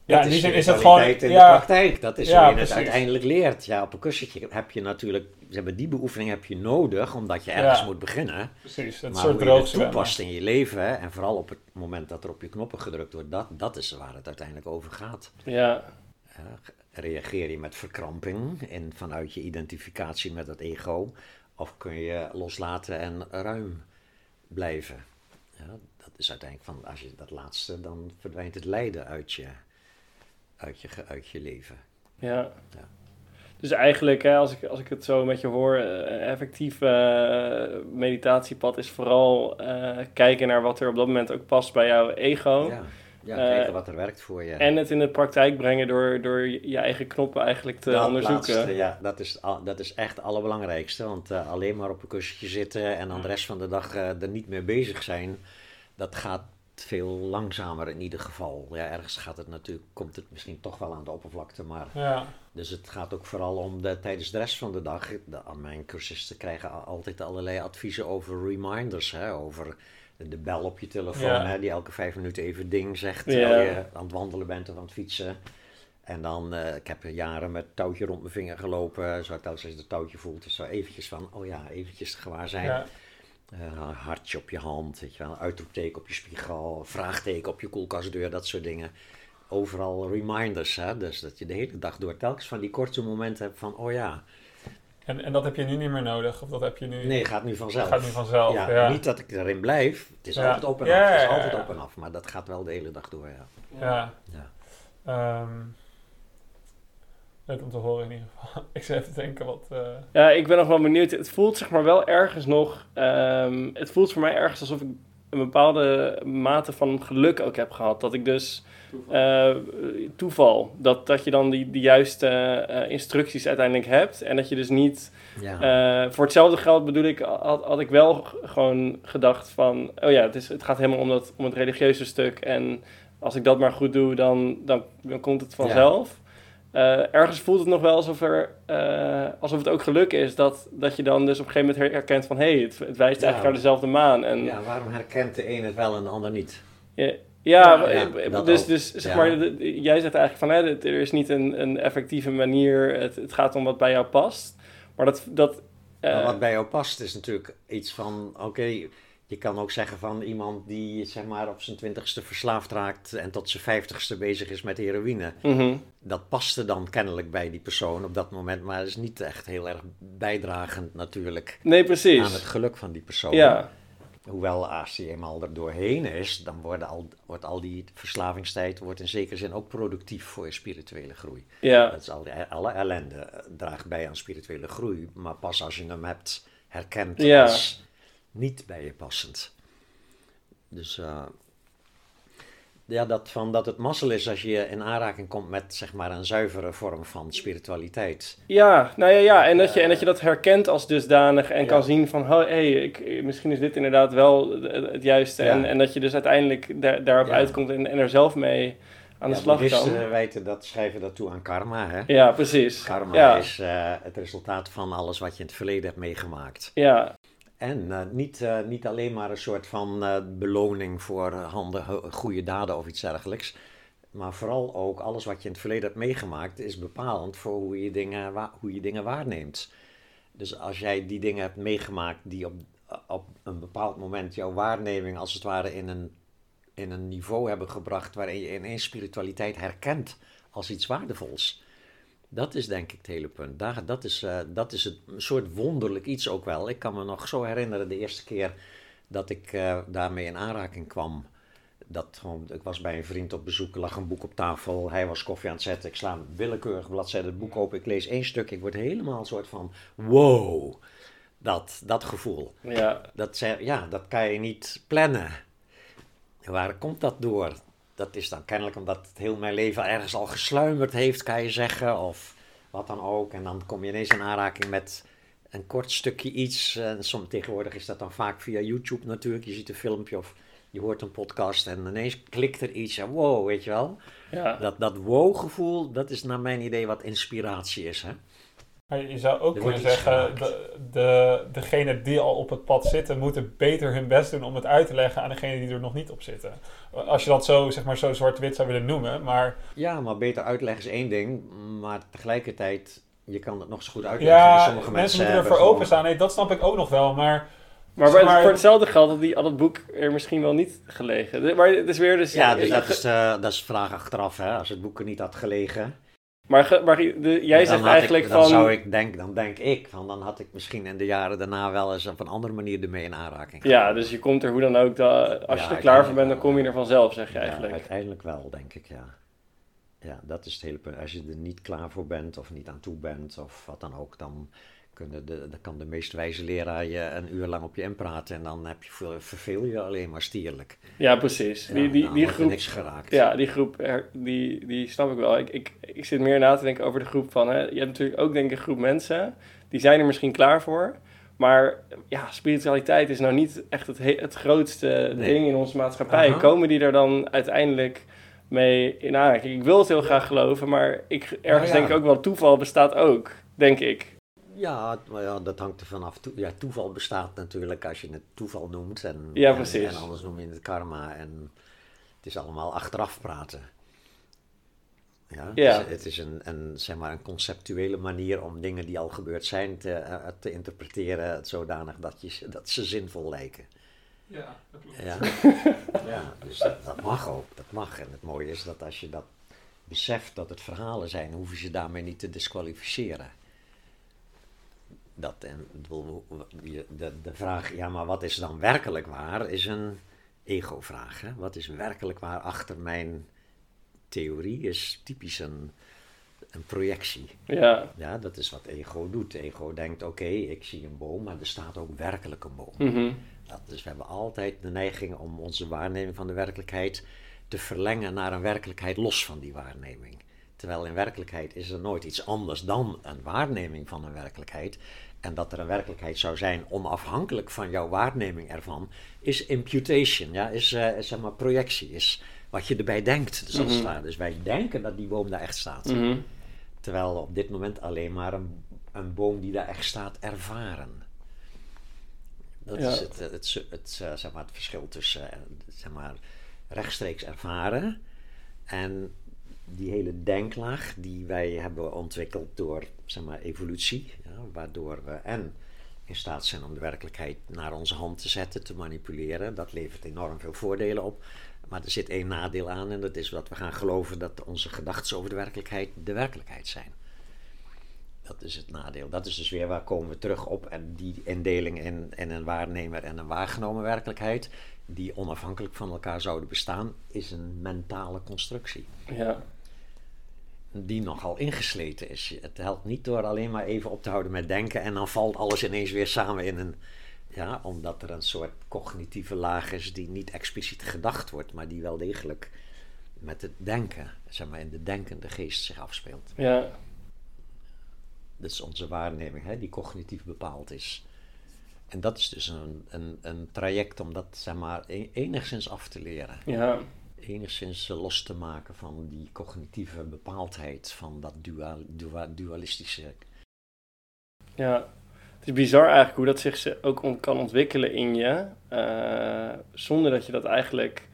ja, Dat is het spiritualiteit gewoon... in de Ja, praktijk. Dat is Ja, hoe je het uiteindelijk leert. Ja, op een kussentje heb je natuurlijk... Ze hebben die beoefening heb je nodig, omdat je ergens Ja. moet beginnen. precies. Het maar soort hoe je het toepast in je leven, en vooral op het moment dat er op je knoppen gedrukt wordt, dat, dat is waar het uiteindelijk over gaat. Ja. Ja, reageer je met verkramping en vanuit je identificatie met het ego, of kun je loslaten en ruim blijven? Ja, dat is uiteindelijk van, als je dat laatste, dan verdwijnt het lijden uit je, uit je, uit je leven. Ja. Ja. Dus eigenlijk, hè, als, ik, als ik het zo met je hoor, eh, effectief eh, meditatiepad is vooral eh, kijken naar wat er op dat moment ook past bij jouw ego. Ja, ja kijken wat er werkt voor je. En het in de praktijk brengen door, door je eigen knoppen eigenlijk te Dat onderzoeken. laatste, ja, dat is, dat is echt het allerbelangrijkste. Want alleen maar op een kussentje zitten en dan de rest van de dag er niet mee bezig zijn, dat gaat veel langzamer in ieder geval. Ja, ergens gaat het natuurlijk, komt het misschien toch wel aan de oppervlakte, maar Ja. dus het gaat ook vooral om de, tijdens de rest van de dag. De, aan mijn cursisten krijgen altijd allerlei adviezen over reminders, hè, over de bel op je telefoon, Ja. hè, die elke vijf minuten even ding zegt terwijl je aan het wandelen bent of aan het fietsen. En dan, eh, ik heb jaren met touwtje rond mijn vinger gelopen, zo telkens als je het touwtje voelt, is zo eventjes van, oh ja, eventjes gewaar zijn. Ja. Eh, hartje op je hand, weet je wel, een uitroepteken op je spiegel, vraagteken op je koelkastdeur, dat soort dingen. Overal reminders, hè? dus dat je de hele dag door telkens van die korte momenten hebt van, oh ja, En, en dat heb je nu niet meer nodig? Of dat heb je nu... nee, gaat nu vanzelf. gaat nu vanzelf, Ja, ja. Niet dat ik erin blijf, het is Ja. altijd op en Ja, af, het is ja, ja, altijd ja. op en af, maar dat gaat wel de hele dag door, ja. Ja. Ja. Leuk om te horen in ieder geval. ik zit even te denken wat... eh, Ja, ik ben nog wel benieuwd. Het voelt zeg maar wel ergens nog. ehm, het voelt voor mij ergens alsof ik een bepaalde mate van geluk ook heb gehad. Dat ik dus. eh, toeval. Dat, dat je dan die, die juiste eh, instructies uiteindelijk hebt. En dat je dus niet. Ja. eh, voor hetzelfde geld bedoel ik, had, had ik wel gewoon gedacht van. Oh ja, het, is, het gaat helemaal om, dat, om het religieuze stuk. En als ik dat maar goed doe, dan, dan, dan komt het vanzelf. Eh, ergens voelt het nog wel alsof, er, eh, alsof het ook geluk is dat, dat je dan dus op een gegeven moment her- herkent van hé, het, het wijst Ja. eigenlijk naar dezelfde maan. En, ja, waarom herkent de een het wel en de ander niet? ja, ja, Ja, eh, dus, dus zeg maar, jij zegt eigenlijk van hè, er is niet een, een effectieve manier, het, het gaat om wat bij jou past. Maar dat, dat wat bij jou past is natuurlijk iets van, oké, je kan ook zeggen van iemand die zeg maar op zijn twintigste verslaafd raakt en tot zijn vijftigste bezig is met heroïne. mhm. Dat paste dan kennelijk bij die persoon op dat moment, maar is niet echt heel erg bijdragend natuurlijk Nee, precies. aan het geluk van die persoon. ja, Hoewel als hij eenmaal er doorheen is, dan worden al, wordt al die verslavingstijd wordt in zekere zin ook productief voor je spirituele groei. ja, Dat is al, alle ellende eh, draagt bij aan spirituele groei, maar pas als je hem hebt herkend Ja. als niet bij je passend. Dus eh, ja, dat, van dat het mazzel is als je in aanraking komt met zeg maar een zuivere vorm van spiritualiteit. ja, nou ja, ja. En, dat je, en dat je dat herkent als dusdanig en Ja. kan zien van, hé, hey, ik, misschien is dit inderdaad wel het, het juiste. Ja. En, en dat je dus uiteindelijk daar, daarop Ja. uitkomt en, en er zelf mee aan de Ja, slag boeddhisten kan. weten dat, schrijven dat toe aan karma. Hè? Ja, precies. Karma ja. is eh, het resultaat van alles wat je in het verleden hebt meegemaakt. Ja, En eh, niet, eh, niet alleen maar een soort van eh, beloning voor handige, goede daden of iets dergelijks. Maar vooral ook alles wat je in het verleden hebt meegemaakt is bepalend voor hoe je dingen, hoe je dingen waarneemt. Dus als jij die dingen hebt meegemaakt die op, op een bepaald moment jouw waarneming als het ware in een, in een niveau hebben gebracht waarin je ineens spiritualiteit herkent als iets waardevols. Dat is denk ik het hele punt. Daar, dat, is, eh, dat is het, een soort wonderlijk iets ook wel. Ik kan me nog zo herinneren de eerste keer dat ik eh, daarmee in aanraking kwam. Dat, gewoon, ik was bij een vriend op bezoek, er lag een boek op tafel, hij was koffie aan het zetten. Ik sla een willekeurige bladzijde het boek open, ik lees één stuk, ik word helemaal een soort van wow. Dat, dat gevoel. ja, Dat, ja, dat kan je niet plannen. En waar komt dat door? Dat is dan kennelijk omdat het heel mijn leven ergens al gesluimerd heeft, kan je zeggen. Of wat dan ook. En dan kom je ineens in aanraking met een kort stukje iets. En soms tegenwoordig is dat dan vaak via YouTube natuurlijk. Je ziet een filmpje of je hoort een podcast en ineens klikt er iets. En wow, weet je wel. ja. Dat, dat wow-gevoel, dat is naar mijn idee wat inspiratie is. Hè? Maar je zou ook kunnen zeggen, de, de, degenen die al op het pad zitten, moeten beter hun best doen om het uit te leggen aan degenen die er nog niet op zitten. Als je dat zo, zeg maar, zo zwart-wit zou willen noemen, maar Ja, maar beter uitleggen is één ding. Maar tegelijkertijd, je kan het nog zo goed uitleggen. ja, Sommige mensen moeten hebben ervoor openstaan. Nee, dat snap ik ook nog wel, maar Maar, Zeg bij- maar- voor hetzelfde geld had, die, had het boek er misschien wel niet gelegen. Maar het is weer dus... Ja, dus dat is, eh, dat is de vraag achteraf. Hè? Als het boek er niet had gelegen, Maar, maar de, jij zegt eigenlijk ik, van... Dan, zou ik denk, dan denk ik van, dan had ik misschien in de jaren daarna wel eens op een andere manier ermee in aanraking Ja, dus je komt er hoe dan ook, da- als Ja, je er klaar voor bent, dan kom je er vanzelf, zeg je Ja, eigenlijk. uiteindelijk wel, denk ik, ja. Ja, dat is het hele punt. Als je er niet klaar voor bent of niet aan toe bent of wat dan ook, dan, kunnen de, dan kan de meest wijze leraar je een uur lang op je inpraten en dan heb je, veel- verveel je alleen maar stierlijk. Ja, precies. Ja, die, die, dan die groep, niks geraakt. ja, die groep, die, die snap ik wel. Ik, ik, ik zit meer na te denken over de groep van, hè, je hebt natuurlijk ook denk ik een groep mensen, die zijn er misschien klaar voor. Maar ja, spiritualiteit is nou niet echt het, he- het grootste Nee. ding in onze maatschappij. Komen die er dan uiteindelijk mee in aanraking? Ik wil het heel graag geloven, maar ik, ergens Nou ja. denk ik ook wel, toeval bestaat ook, denk ik. Ja, maar ja, dat hangt er vanaf. To- ja, toeval bestaat natuurlijk als je het toeval noemt. En, Ja, en- precies. En, anders noem je het karma. En het is allemaal achteraf praten. Ja, het is, het is een, een, zeg maar een conceptuele manier om dingen die al gebeurd zijn te, eh, te interpreteren zodanig dat, je, ze- dat ze zinvol lijken. Ja, dat klopt. Ja, ja dus dat, dat mag ook. Dat mag. En het mooie is dat als je dat beseft dat het verhalen zijn, hoef je ze daarmee niet te disqualificeren. Dat, en, bedoel, de vraag, ja, maar wat is dan werkelijk waar, is een ego-vraag. Hè? Wat is werkelijk waar achter mijn theorie, is typisch een, een projectie. Ja, Ja, dat is wat ego doet. Ego denkt, oké, ik zie een boom, maar er staat ook werkelijk een boom. mhm. Dat, dus we hebben altijd de neiging om onze waarneming van de werkelijkheid te verlengen naar een werkelijkheid los van die waarneming. Terwijl in werkelijkheid is er nooit iets anders dan een waarneming van een werkelijkheid. En dat er een werkelijkheid zou zijn onafhankelijk van jouw waarneming ervan, is imputation, ja, is, eh, zeg maar projectie, is wat je erbij denkt. Dus, ware. dus wij denken dat die boom daar echt staat. Mhm. Terwijl op dit moment alleen maar een, een boom die daar echt staat ervaren. Dat Ja. is het, het, het, het, eh, zeg maar het verschil tussen eh, zeg maar, rechtstreeks ervaren en die hele denklaag die wij hebben ontwikkeld door zeg maar, evolutie, waardoor we en in staat zijn om de werkelijkheid naar onze hand te zetten, te manipuleren. Dat levert enorm veel voordelen op. Maar er zit één nadeel aan en dat is dat we gaan geloven dat onze gedachten over de werkelijkheid de werkelijkheid zijn. Dat is het nadeel. Dat is dus weer waar komen we terug op. En die indeling in, in een waarnemer en een waargenomen werkelijkheid, die onafhankelijk van elkaar zouden bestaan, is een mentale constructie. ja. Die nogal ingesleten is. Het helpt niet door alleen maar even op te houden met denken en dan valt alles ineens weer samen in een. Ja, omdat er een soort cognitieve laag is die niet expliciet gedacht wordt, maar die wel degelijk met het denken, zeg maar in de denkende geest zich afspeelt. ja. Dat is onze waarneming, hè, die cognitief bepaald is. En dat is dus een, een, een traject om dat zeg maar, e- enigszins af te leren. ja. Enigszins eh, los te maken van die cognitieve bepaaldheid, van dat dual, dua- dualistische. Ja, het is bizar eigenlijk hoe dat zich ze- ook on- kan ontwikkelen in je, eh, zonder dat je dat eigenlijk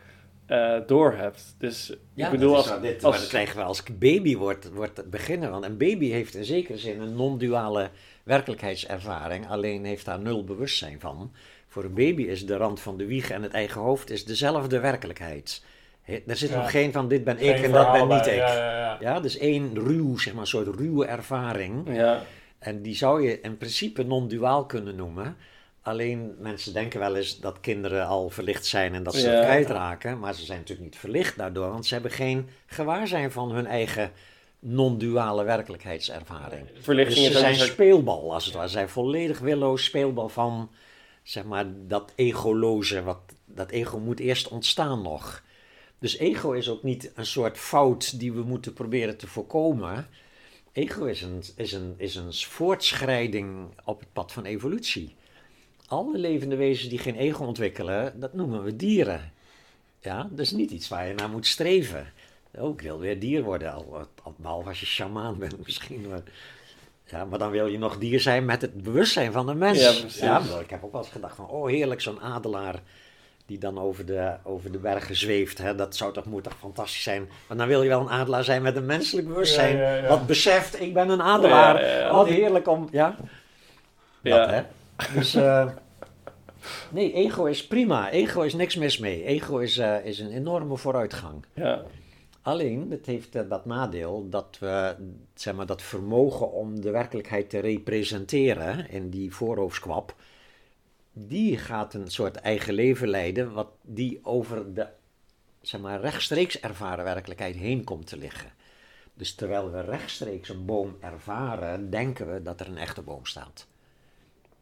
eh doorhebt. Dus ik bedoel, als, dit, als- maar dat krijgen we als baby wordt, wordt beginnen. Want een baby heeft in zekere zin een non-duale werkelijkheidservaring, alleen heeft daar nul bewustzijn van. Voor een baby is de rand van de wieg en het eigen hoofd is dezelfde werkelijkheid. He- Er zit Ja. nog geen van dit ben ik Geen en dat ben niet ik. Ja, ja, ja. Ja, dus één ruw, zeg maar, een soort ruwe ervaring. ja, En die zou je in principe non-duaal kunnen noemen. Alleen mensen denken wel eens dat kinderen al verlicht zijn en dat ze Ja. het kwijtraken. Maar ze zijn natuurlijk niet verlicht daardoor, want ze hebben geen gewaarzijn van hun eigen non-duale werkelijkheidservaring. verlichting Dus ze is zijn soort- speelbal, als het ware. Ze zijn volledig willoos speelbal van, zeg maar, dat egoloze. Wat, dat ego moet eerst ontstaan nog. Dus ego is ook niet een soort fout die we moeten proberen te voorkomen. Ego is een, is een, is een voortschrijding op het pad van evolutie. Alle levende wezens die geen ego ontwikkelen, dat noemen we dieren. Ja, dat is niet iets waar je naar moet streven. Ik wil weer dier worden, al, al, behalve als je shamaan bent misschien. Maar, ja, maar dan wil je nog dier zijn met het bewustzijn van een mens. Ja, precies. ik heb ook wel eens gedacht van, oh heerlijk, zo'n adelaar die dan over de, over de bergen zweeft. Hè? Dat zou toch, moet toch fantastisch zijn. Maar dan wil je wel een adelaar zijn met een menselijk bewustzijn. Ja, ja, ja. Wat beseft, ik ben een adelaar. Wat heerlijk om, ja. Ja. Dat, hè. Dus, eh, nee, ego is prima. Ego is niks mis mee. Ego is, eh, is een enorme vooruitgang. ja, Alleen, het heeft eh, dat nadeel dat we zeg maar, dat vermogen om de werkelijkheid te representeren in die voorhoofdskwap, die gaat een soort eigen leven leiden, wat die over de zeg maar, rechtstreeks ervaren werkelijkheid heen komt te liggen. Dus terwijl we rechtstreeks een boom ervaren, denken we dat er een echte boom staat.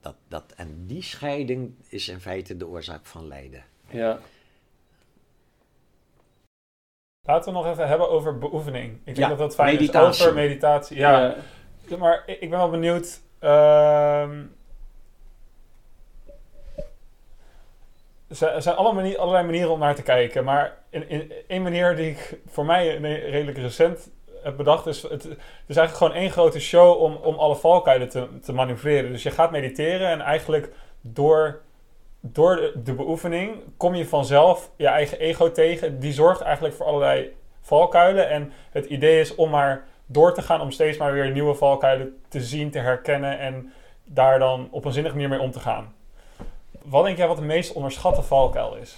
Dat, dat, en die scheiding is in feite de oorzaak van lijden. Ja. Laten we nog even hebben over beoefening. Ik denk Ja, dat dat fijn meditatie. is over meditatie. Ja, Ja. maar ik ik ben wel benieuwd. ehm, er zijn- er allerlei manieren om naar te kijken. Maar één manier die ik voor mij redelijk recent heb bedacht is... Het, het is eigenlijk gewoon één grote show om, om alle valkuilen te, te manoeuvreren. Dus je gaat mediteren en eigenlijk door, door de, de beoefening kom je vanzelf je eigen ego tegen. Die zorgt eigenlijk voor allerlei valkuilen. En het idee is om maar door te gaan om steeds maar weer nieuwe valkuilen te zien, te herkennen en daar dan op een zinnige manier mee om te gaan. Wat denk jij wat de meest onderschatte valkuil is?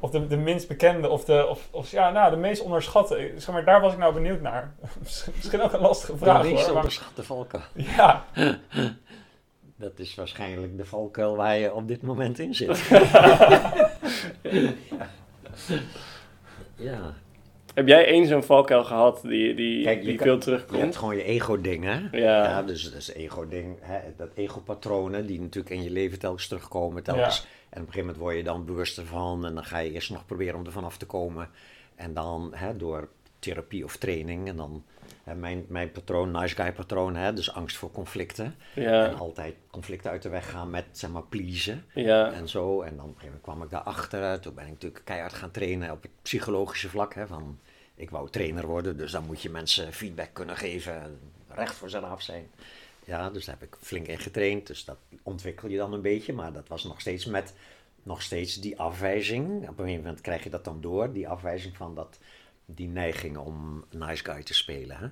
Of de, de minst bekende, of de, of, of ja, nou, de meest onderschatte. Zeg maar, daar was ik nou benieuwd naar. Misschien ook een lastige vraag de meest hoor. onderschatte valkuil. ja, Dat is waarschijnlijk de valkuil waar je op dit moment in zit. ja. Heb jij één zo'n valkuil gehad die, die, Kijk, je die kan- veel Je hebt terugkomt? gewoon je ego-ding, hè? Ja. Ja, dus dat is ego-ding, hè, dat ego-patronen die natuurlijk in je leven telkens terugkomen. Telkens. En op een gegeven moment word je dan bewust ervan en dan ga je eerst nog proberen om er vanaf te komen. En dan hè, door therapie of training en dan mijn, mijn patroon, nice guy patroon, hè, dus angst voor conflicten. En altijd conflicten uit de weg gaan met, zeg maar, pleasen ja, en zo. En dan op een gegeven moment kwam ik daarachter. Toen ben ik natuurlijk keihard gaan trainen op het psychologische vlak. Hè, van, ik wou trainer worden, dus dan moet je mensen feedback kunnen geven. en Recht voor zijn af zijn. Ja, dus daar heb ik flink in getraind. Dus dat ontwikkel je dan een beetje. Maar dat was nog steeds met nog steeds die afwijzing. Op een gegeven moment krijg je dat dan door. Die afwijzing van dat, die neiging om nice guy te spelen. Hè.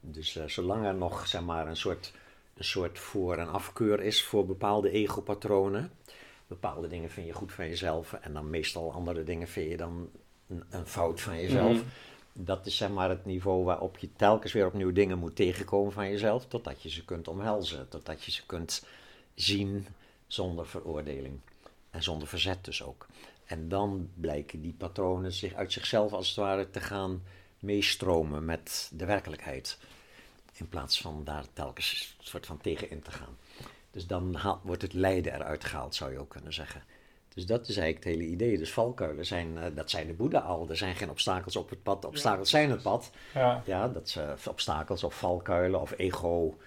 Dus eh, zolang er nog zeg maar, een, soort, een soort voor- en afkeur is voor bepaalde ego-patronen. Bepaalde dingen vind je goed van jezelf. En dan meestal andere dingen vind je dan een, een fout van jezelf. Mhm. Dat is zeg maar het niveau waarop je telkens weer opnieuw dingen moet tegenkomen van jezelf. Totdat je ze kunt omhelzen. Totdat je ze kunt zien zonder veroordeling. En zonder verzet dus ook. En dan blijken die patronen zich uit zichzelf als het ware te gaan meestromen met de werkelijkheid. In plaats van daar telkens een soort van tegen in te gaan. Dus dan haal- wordt het lijden eruit gehaald, zou je ook kunnen zeggen. Dus dat is eigenlijk het hele idee. Dus valkuilen zijn, eh, dat zijn de Boeddha al. Er zijn geen obstakels op het pad. Obstakels zijn het pad. ja. Ja, dat zijn obstakels of valkuilen of ego,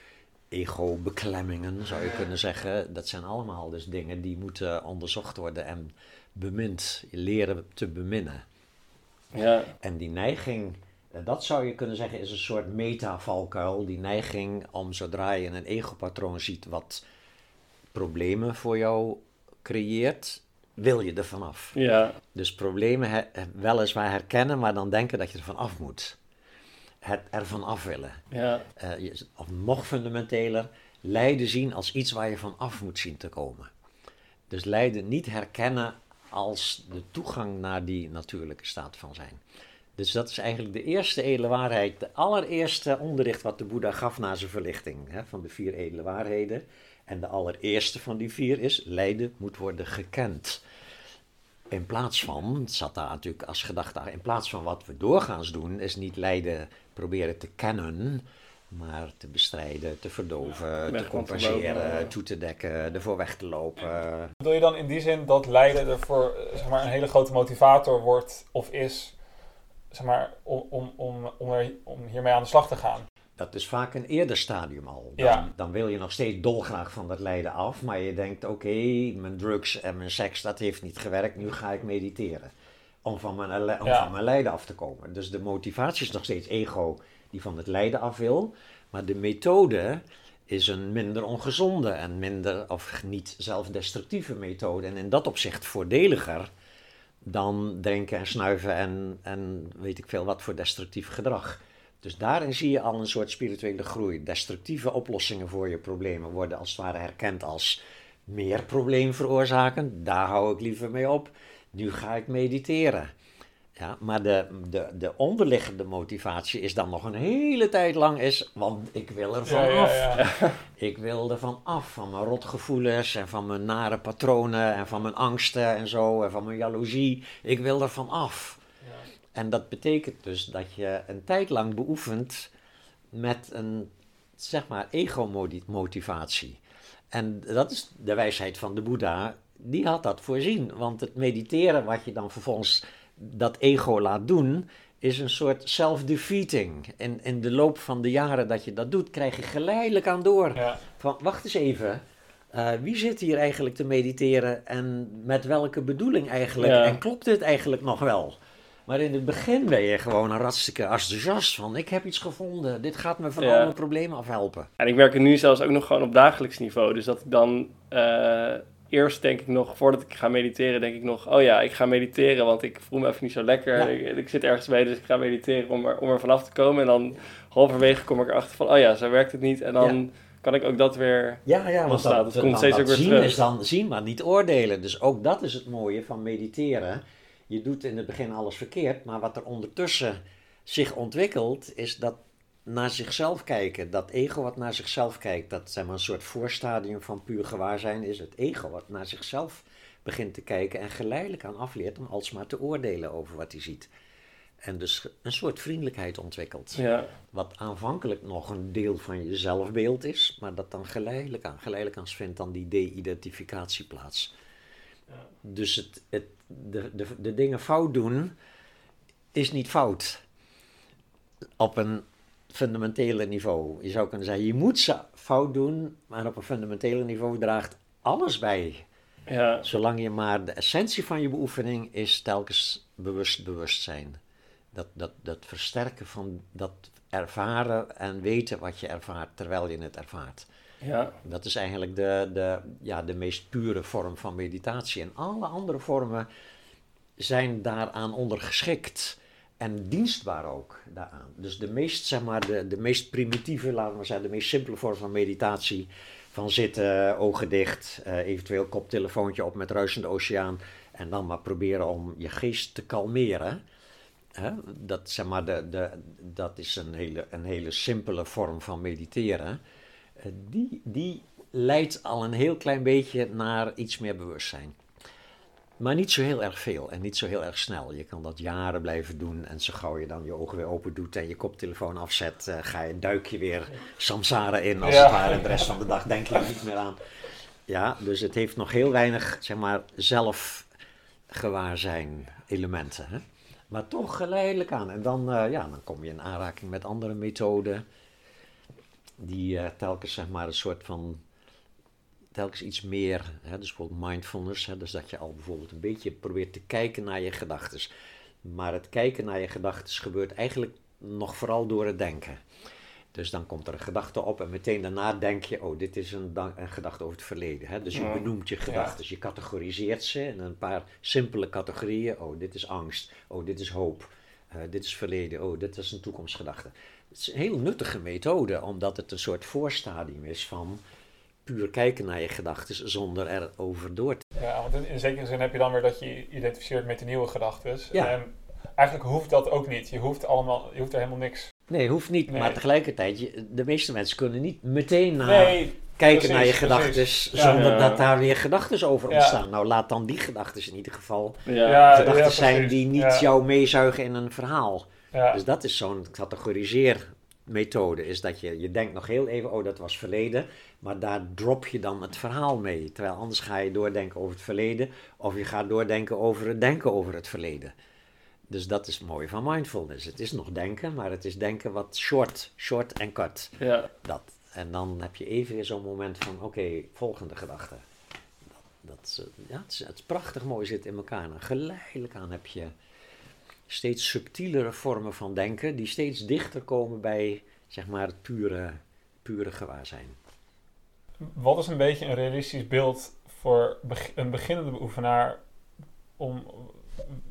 ego-beklemmingen, zou je kunnen zeggen. Dat zijn allemaal dus dingen die moeten onderzocht worden en bemind, leren te beminnen. ja, En die neiging, eh, dat zou je kunnen zeggen, is een soort meta-valkuil. Die neiging om zodra je een ego-patroon ziet wat problemen voor jou creëert, wil je er vanaf. ja, Dus problemen he- weliswaar herkennen, maar dan denken dat je er van af moet. Het ervan af willen. ja, Eh, je- of nog fundamenteler, lijden zien als iets waar je van af moet zien te komen. Dus lijden niet herkennen als de toegang naar die natuurlijke staat van zijn. Dus dat is eigenlijk de eerste edele waarheid, de allereerste onderricht wat de Boeddha gaf na zijn verlichting hè, van de vier edele waarheden. En de allereerste van die vier is, lijden moet worden gekend. In plaats van, het zat daar natuurlijk als gedachte, in plaats van wat we doorgaans doen, is niet lijden proberen te kennen, maar te bestrijden, te verdoven, te compenseren, toe te dekken, ervoor weg te lopen. Bedoel je dan in die zin dat lijden ervoor eh, zeg maar, een hele grote motivator wordt of is zeg maar, om, om, om, om, er, om hiermee aan de slag te gaan? Dat is vaak een eerder stadium al. Dan, Ja. dan wil je nog steeds dolgraag van dat lijden af, maar je denkt, oké, mijn drugs en mijn seks, dat heeft niet gewerkt, nu ga ik mediteren. Om van, mijn, om Ja. van mijn lijden af te komen. Dus de motivatie is nog steeds ego die van het lijden af wil, maar de methode is een minder ongezonde en minder, of niet zelfdestructieve methode. En in dat opzicht voordeliger dan drinken en snuiven en, en weet ik veel wat voor destructief gedrag. Dus daarin zie je al een soort spirituele groei. Destructieve oplossingen voor je problemen worden als het ware herkend als meer probleem veroorzaken. Daar hou ik liever mee op. Nu ga ik mediteren. Ja, maar de, de, de onderliggende motivatie is dan nog een hele tijd lang is, want ik wil er van Ja, af. ja. Ik wil er van af, van mijn rotgevoelens en van mijn nare patronen en van mijn angsten en zo en van mijn jaloezie. Ik wil er van af. En dat betekent dus dat je een tijd lang beoefent met een, zeg maar, ego-motivatie. En dat is de wijsheid van de Boeddha, die had dat voorzien. Want het mediteren, wat je dan vervolgens dat ego laat doen, is een soort self-defeating. In, in de loop van de jaren dat je dat doet, krijg je geleidelijk aan door. Ja. Van, wacht eens even, eh, wie zit hier eigenlijk te mediteren en met welke bedoeling eigenlijk? Ja. En klopt dit eigenlijk nog wel? Maar in het begin ben je gewoon een hartstikke enthousiast van, ik heb iets gevonden, dit gaat me van Ja. al mijn problemen afhelpen. En ik merk het nu zelfs ook nog gewoon op dagelijks niveau. Dus dat ik dan eh, eerst denk ik nog, voordat ik ga mediteren, denk ik nog, oh ja, ik ga mediteren, want ik voel me even niet zo lekker. Ja. Ik, ik zit ergens mee, dus ik ga mediteren om er, om er vanaf te komen. En dan halverwege kom ik erachter van, oh ja, zo werkt het niet. En dan kan ik ook dat weer... Ja, ja, want dat, dat, komt dan- steeds ook weer zien terug. is dan zien, maar niet oordelen. Dus ook dat is het mooie van mediteren. Je doet in het begin alles verkeerd, maar wat er ondertussen zich ontwikkelt, is dat naar zichzelf kijken. Dat ego wat naar zichzelf kijkt, dat zeg maar, een soort voorstadium van puur gewaarzijn is het ego wat naar zichzelf begint te kijken en geleidelijk aan afleert om alsmaar te oordelen over wat hij ziet. En dus een soort vriendelijkheid ontwikkelt. Ja, Wat aanvankelijk nog een deel van je zelfbeeld is, maar dat dan geleidelijk aan, geleidelijk aan vindt dan die de-identificatie plaats. Dus het, het, de, de, de dingen fout doen is niet fout op een fundamentele niveau. Je zou kunnen zeggen, je moet ze fout doen, maar op een fundamentele niveau draagt alles bij. ja, Zolang je maar de essentie van je beoefening is telkens bewust bewustzijn. Dat, dat, dat versterken van dat ervaren en weten wat je ervaart terwijl je het ervaart. ja, Dat is eigenlijk de, de, ja, de meest pure vorm van meditatie. En alle andere vormen zijn daaraan ondergeschikt. En dienstbaar ook daaraan. Dus de meest, zeg maar, de, de meest primitieve, laten we zeggen, de meest simpele vorm van meditatie. Van zitten, ogen dicht, eh, eventueel koptelefoontje op met ruisende oceaan. En dan maar proberen om je geest te kalmeren. Hè? Dat, zeg maar, de, de, dat is een hele, een hele simpele vorm van mediteren. Eh, die, die leidt al een heel klein beetje naar iets meer bewustzijn. Maar niet zo heel erg veel en niet zo heel erg snel. Je kan dat jaren blijven doen en zo gauw je dan je ogen weer open doet en je koptelefoon afzet, eh, ga je, duik je weer samsara in als Ja. het ware. En de rest van de dag denk je er niet meer aan. Ja, dus het heeft nog heel weinig, zeg maar, zelfgewaarzijn elementen. Hè? Maar toch geleidelijk aan. En dan, eh, ja, dan kom je in aanraking met andere methoden die eh, telkens zeg maar een soort van telkens iets meer, hè, dus bijvoorbeeld mindfulness, hè, dus dat je al bijvoorbeeld een beetje probeert te kijken naar je gedachten. Maar het kijken naar je gedachten gebeurt eigenlijk nog vooral door het denken. Dus dan komt er een gedachte op en meteen daarna denk je, oh, dit is een, gedachte over het verleden. Hè? Dus je benoemt je gedachten, je categoriseert ze in een paar simpele categorieën. Oh, dit is angst, oh, dit is hoop, eh, dit is verleden, oh, dit is een toekomstgedachte. Het is een heel nuttige methode, omdat het een soort voorstadium is van puur kijken naar je gedachten zonder erover door te... Ja, want in, in zekere zin heb je dan weer dat je je identificeert met de nieuwe gedachten. Ja. En eigenlijk hoeft dat ook niet. Je hoeft, allemaal, je hoeft er helemaal niks. Nee, hoeft niet, Nee. maar tegelijkertijd, je, de meeste mensen kunnen niet meteen naar nee, kijken precies, naar je gedachten Ja. zonder Ja. dat daar weer gedachten over Ja. ontstaan. Nou, laat dan die gedachten in ieder geval gedachten ja, zijn die niet Ja. jou meezuigen in een verhaal. Ja, Dus dat is zo'n categoriseermethode, is dat je, je denkt nog heel even, oh dat was verleden, maar daar drop je dan het verhaal mee. Terwijl anders ga je doordenken over het verleden, of je gaat doordenken over het denken over het verleden. Dus dat is mooi van mindfulness. Het is nog denken, maar het is denken wat short, short en cut. ja, Dat. En dan heb je even weer zo'n moment van, oké, volgende gedachte. Dat, dat, is, ja, het, is, het is prachtig mooi zit in elkaar. En geleidelijk aan heb je steeds subtielere vormen van denken, die steeds dichter komen bij, zeg maar, het pure, pure gewaarzijn. Wat is een beetje een realistisch beeld voor beg- een beginnende beoefenaar om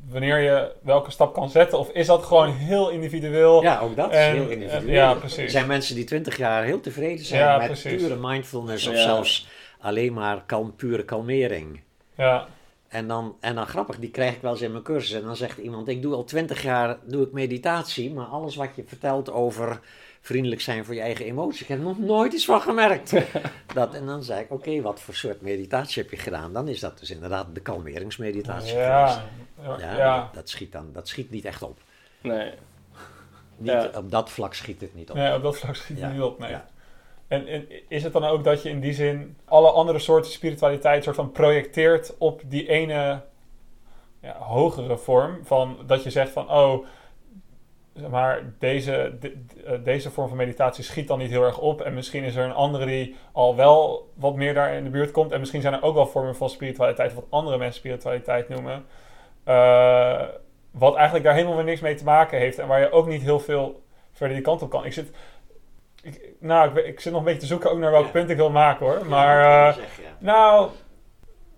wanneer je welke stap kan zetten? Of is dat gewoon heel individueel? Ja, ook dat is heel individueel. ja, Er precies. zijn mensen die twintig jaar heel tevreden zijn Ja, met precies. pure mindfulness of Ja. zelfs alleen maar kalm, pure kalmering. Ja, En dan, en dan grappig, die krijg ik wel eens in mijn cursus. En dan zegt iemand, ik doe al twintig jaar doe ik meditatie, maar alles wat je vertelt over vriendelijk zijn voor je eigen emoties, ik heb er nog nooit iets van gemerkt. dat, en dan zei ik, oké, wat voor soort meditatie heb je gedaan? Dan is dat dus inderdaad de kalmeringsmeditatie. Ja, ja, Ja, ja. Dat, schiet dan, dat schiet niet echt op. Nee. Niet, Ja. Op dat vlak schiet het niet op. Nee, op dat vlak schiet het niet op, nee. En, en is het dan ook dat je in die zin alle andere soorten spiritualiteit soort van projecteert op die ene ja, hogere vorm? Van dat je zegt van, oh, maar, deze, de- de- eh, deze vorm van meditatie schiet dan niet heel erg op. En misschien is er een andere die al wel wat meer daar in de buurt komt. En misschien zijn er ook wel vormen van spiritualiteit, wat andere mensen spiritualiteit noemen. eh, wat eigenlijk daar helemaal weer niks mee te maken heeft. En waar je ook niet heel veel verder die kant op kan. Ik zit, ik, nou, ik, zit nog een beetje te zoeken ook naar welk Ja. punt ik wil maken hoor. Maar, eh, ja. nou,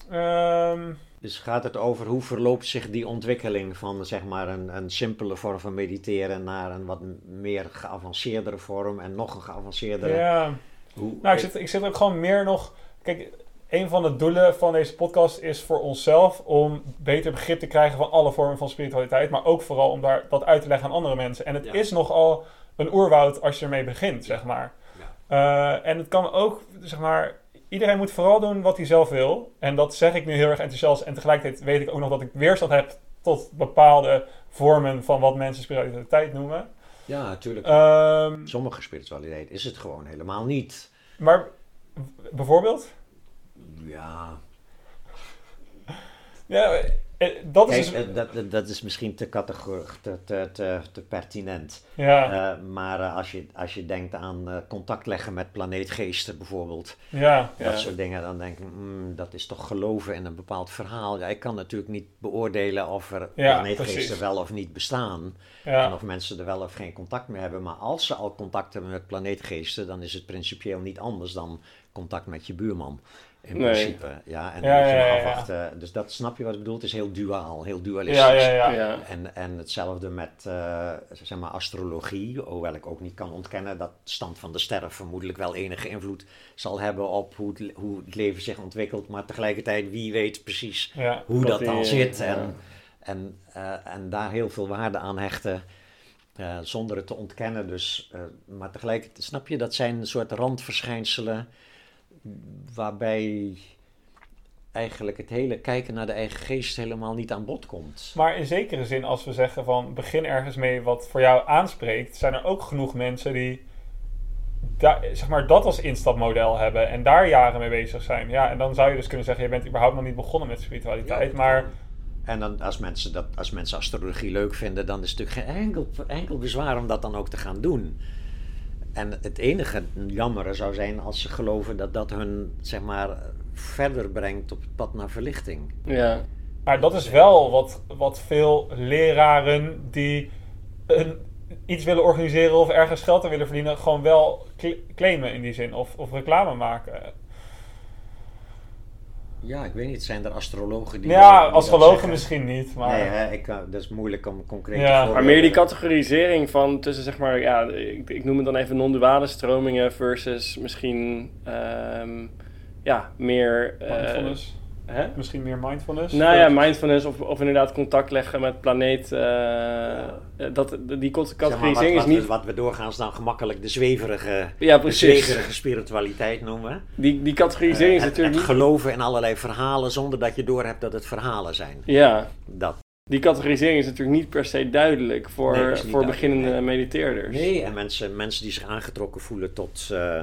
ehm, Dus gaat het over hoe verloopt zich die ontwikkeling van zeg maar een, een simpele vorm van mediteren naar een wat meer geavanceerdere vorm en nog een geavanceerdere. ja. Hoe, Nou, ik zit, ik zit ook gewoon meer nog. Kijk, een van de doelen van deze podcast is voor onszelf om beter begrip te krijgen van alle vormen van spiritualiteit, maar ook vooral om daar dat uit te leggen aan andere mensen. En het Ja. is nogal een oerwoud als je ermee begint, zeg maar. Eh, en het kan ook, zeg maar, iedereen moet vooral doen wat hij zelf wil. En dat zeg ik nu heel erg enthousiast. En tegelijkertijd weet ik ook nog dat ik weerstand heb tot bepaalde vormen van wat mensen spiritualiteit noemen. Ja, natuurlijk. Ehm, Sommige spiritualiteit is het gewoon helemaal niet. maar bijvoorbeeld? Ja, Ja, dat is kijk, dus... eh, dat, dat, is misschien te categorisch, te, te, te, te pertinent. Ja, Eh, maar eh, als, je, als je denkt aan eh, contact leggen met planeetgeesten bijvoorbeeld, ja, Ja. dat soort dingen, dan denk ik, mm, dat is toch geloven in een bepaald verhaal. Ja, ik kan natuurlijk niet beoordelen of er Ja, planeetgeesten precies. wel of niet bestaan. En ja, of mensen er wel of geen contact mee hebben. Maar als ze al contact hebben met planeetgeesten, dan is het principieel niet anders dan contact met je buurman. In Nee. principe. Ja, en dan Ja, moet je ja, maar ja, ja. afwachten. Dus dat snap je wat ik bedoel. Het is heel duaal, heel dualistisch. ja, ja, ja. Ja. En, en hetzelfde met eh, zeg maar astrologie, hoewel ik ook niet kan ontkennen dat de stand van de sterren vermoedelijk wel enige invloed zal hebben op hoe het, hoe het leven zich ontwikkelt. Maar tegelijkertijd, wie weet precies ja. hoe dat dan zit. ja. En, en, eh, en daar heel veel waarde aan hechten. eh, zonder het te ontkennen. Dus, eh, maar tegelijkertijd snap je, dat zijn een soort randverschijnselen. Waarbij eigenlijk het hele kijken naar de eigen geest helemaal niet aan bod komt. Maar in zekere zin, als we zeggen van begin ergens mee wat voor jou aanspreekt, zijn er ook genoeg mensen die zeg maar, dat als instapmodel hebben en daar jaren mee bezig zijn. Ja, en dan zou je dus kunnen zeggen, je bent überhaupt nog niet begonnen met spiritualiteit, Ja, maar En dan, als, mensen dat, als mensen astrologie leuk vinden, dan is het natuurlijk geen enkel, enkel bezwaar om dat dan ook te gaan doen. En het enige jammere zou zijn als ze geloven dat dat hun zeg maar, verder brengt op het pad naar verlichting. Ja. Maar dat is wel wat, wat veel leraren die een, iets willen organiseren of ergens geld aan willen verdienen, gewoon wel cl- claimen in die zin. Of, of reclame maken. Ja, ik weet niet, zijn er astrologen die. Ja, die astrologen misschien niet, maar... Nee, hè, ik, kan- dat is moeilijk om concreet Ja. te Maar voorbeelden. Maar meer die categorisering van tussen zeg maar, ja, ik, ik noem het dan even non-duale stromingen versus misschien ehm, ja, meer. eh. Hè? Misschien meer mindfulness. Nou ja, mindfulness of, of inderdaad contact leggen met planeet. eh, eh, dat, die Zeg maar, wat, categorisering is niet. we, wat we doorgaans dan gemakkelijk de zweverige, Ja, de precies. zweverige spiritualiteit noemen. Die, die categorisering is Eh, het, natuurlijk het niet. geloven in allerlei verhalen zonder dat je doorhebt dat het verhalen zijn. Ja, Dat. die categorisering is natuurlijk niet per se duidelijk voor, Nee, voor duidelijk, beginnende nee. mediteerders. Nee, en mensen, mensen die zich aangetrokken voelen tot, eh,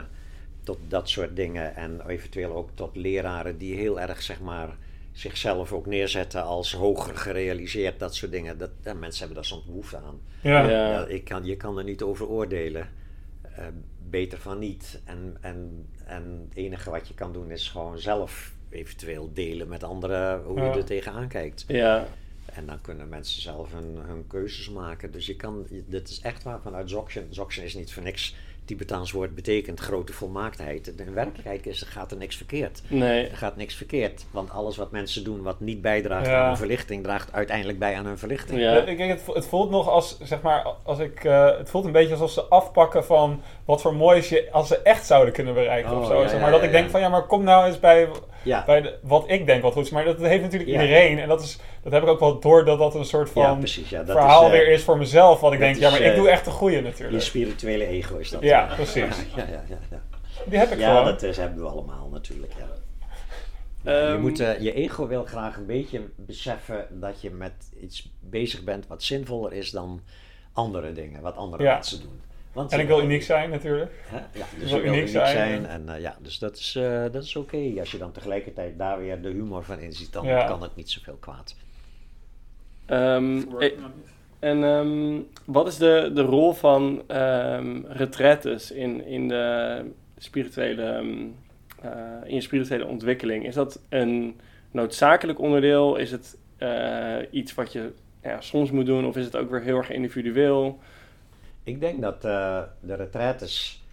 tot dat soort dingen. En eventueel ook tot leraren die heel erg, zeg maar, zichzelf ook neerzetten als hoger gerealiseerd. Dat soort dingen. Dat, ja, mensen hebben daar soms behoefte aan. Ja. Ja. Ja, ik kan, je kan er niet over oordelen. Eh, beter van niet. En, en, en het enige wat je kan doen is gewoon zelf eventueel delen met anderen hoe Ja. je er tegenaan kijkt. Ja, En dan kunnen mensen zelf hun, hun keuzes maken. Dus je kan, je- dit is echt waar vanuit Zoction. Zoction is niet voor niks Tibetaans woord betekent grote volmaaktheid. In werkelijkheid is, gaat er niks verkeerd. Nee. Er gaat niks verkeerd. Want alles wat mensen doen wat niet bijdraagt Ja. aan hun verlichting, draagt uiteindelijk bij aan hun verlichting. Ja. Ik, ik- het, het voelt nog als, zeg maar, als ik, eh, het voelt een beetje alsof ze afpakken van wat voor moois je, als ze echt zouden kunnen bereiken Oh, of zo. ja, zeg ja, maar dat ja, ik denk ja. van, ja, maar kom nou eens bij, Ja, bij de- wat ik denk wat goed is. Maar dat heeft natuurlijk Ja. iedereen. En dat, is, dat heb ik ook wel door dat dat een soort ja van precies. Ja, dat verhaal is, eh, weer is voor mezelf. Wat ik denk, is, ja, maar ik eh, doe echt de goede Je natuurlijk. spirituele ego is dat. Ja, eh. precies. Ja, ja, ja, ja. Die heb ik Ja, gewoon. dat is, hebben we allemaal natuurlijk. Ja. je, Ehm, moet, eh, je ego wil graag een beetje beseffen dat je met iets bezig bent wat zinvoller is dan andere dingen, wat andere Ja. mensen doen. Want En ik wil uniek zijn natuurlijk. Hè? Ja, dus wil uniek uniek zijn. zijn. En eh, ja, dus dat is, eh, dat is oké. Als je dan tegelijkertijd daar weer de humor van inziet, dan Ja. kan het niet zoveel kwaad. ehm, eh, en ehm, wat is de, de rol van ehm retraites in, in, de spirituele, eh, in je spirituele ontwikkeling? Is dat een noodzakelijk onderdeel? Is het eh, iets wat je ja, soms moet doen? Of is het ook weer heel erg individueel? Ik denk dat eh, de retraites,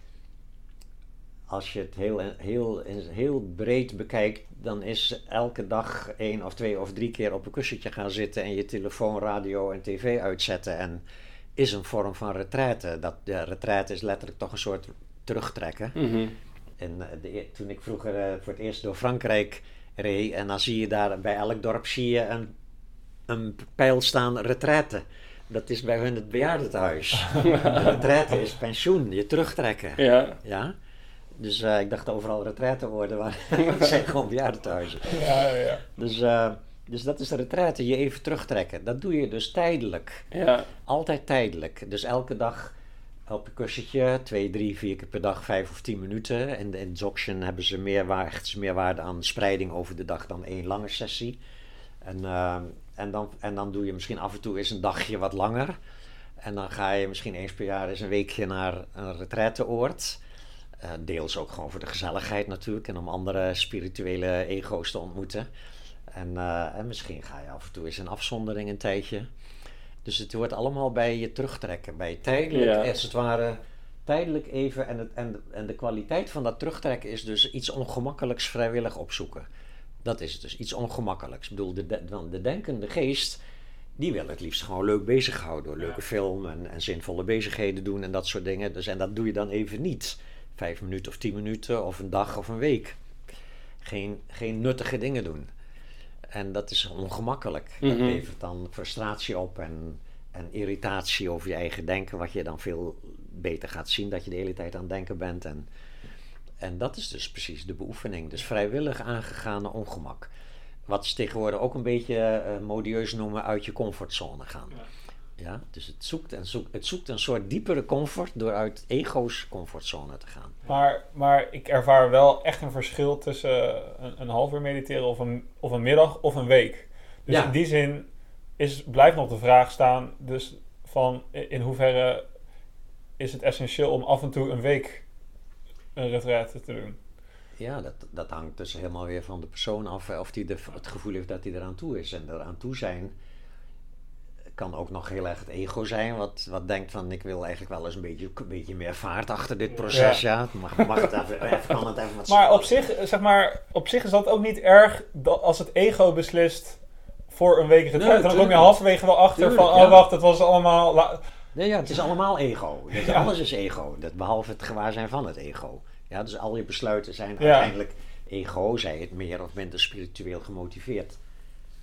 als je het heel, heel, heel breed bekijkt, dan is elke dag één of twee of drie keer op een kussentje gaan zitten en je telefoon, radio en tv uitzetten. En is een vorm van retraite. Dat, de retraite is letterlijk toch een soort terugtrekken. Mhm. En eh, de e- toen ik vroeger eh, voor het eerst door Frankrijk reed, en dan zie je daar bij elk dorp zie je een, een pijl staan retraite. Dat is bij hun het bejaardentehuis. retraite is pensioen, je terugtrekken. Ja, Ja? Dus eh, ik dacht overal retraite worden, maar het zijn gewoon bejaardentehuizen. Ja, ja, ja. Dus, eh, dus dat is de retraite, je even terugtrekken. Dat doe je dus tijdelijk. ja, Altijd tijdelijk. Dus elke dag op een kussentje, twee, drie, vier keer per dag, vijf of tien minuten. En in Dzogchen hebben ze meer waarde, meer waarde aan spreiding over de dag dan één lange sessie. En, eh, en, dan, en dan doe je misschien af en toe eens een dagje wat langer. En dan ga je misschien eens per jaar eens een weekje naar een retraiteoord. Eh, deels ook gewoon voor de gezelligheid natuurlijk en om andere spirituele ego's te ontmoeten. En, eh, en misschien ga je af en toe eens in afzondering een tijdje. Dus het wordt allemaal bij je terugtrekken. Bij je tijdelijk, Ja. als het ware, tijdelijk even. En, het, en, en de kwaliteit van dat terugtrekken is dus iets ongemakkelijks vrijwillig opzoeken. Dat is het dus, iets ongemakkelijks. Ik bedoel, de, de, de denkende geest, die wil het liefst gewoon leuk bezighouden. Door leuke film en, en zinvolle bezigheden doen en dat soort dingen. Dus, en dat doe je dan even niet. Vijf minuten of tien minuten of een dag of een week. Geen, geen nuttige dingen doen. En dat is ongemakkelijk. Dat Mhm. levert dan frustratie op en, en irritatie over je eigen denken, wat je dan veel beter gaat zien dat je de hele tijd aan het denken bent. En, en dat is dus precies de beoefening. Dus vrijwillig aangegane ongemak. Wat ze tegenwoordig ook een beetje eh, modieus noemen uit je comfortzone gaan. Ja, dus het zoekt, en zoekt, het zoekt een soort diepere comfort door uit ego's comfortzone te gaan. Maar, maar ik ervaar wel echt een verschil tussen een, een half uur mediteren of een, of een middag of een week. Dus Ja. in die zin is, blijft nog de vraag staan, dus van in hoeverre is het essentieel om af en toe een week een retraite te doen? Ja, dat, dat hangt dus helemaal weer van de persoon af of die de, het gevoel heeft dat hij eraan toe is. En eraan toe zijn kan ook nog heel erg het ego zijn, wat, wat denkt van ik wil eigenlijk wel eens een beetje, een beetje meer vaart achter dit proces. Ja, mag, mag het even, even, kan het even wat Maar op zich, zeg maar, op zich is dat ook niet erg dat als het ego beslist voor een week retraite. dan kom je halverwege wel achter Tuurlijk, van, oh ja. wacht, het was allemaal... Nee, ja, het is allemaal ego. Dus Ja. Alles is ego, dat, behalve het gewaarzijn van het ego. Ja, dus al je besluiten zijn uiteindelijk ego, zij het meer of minder spiritueel gemotiveerd.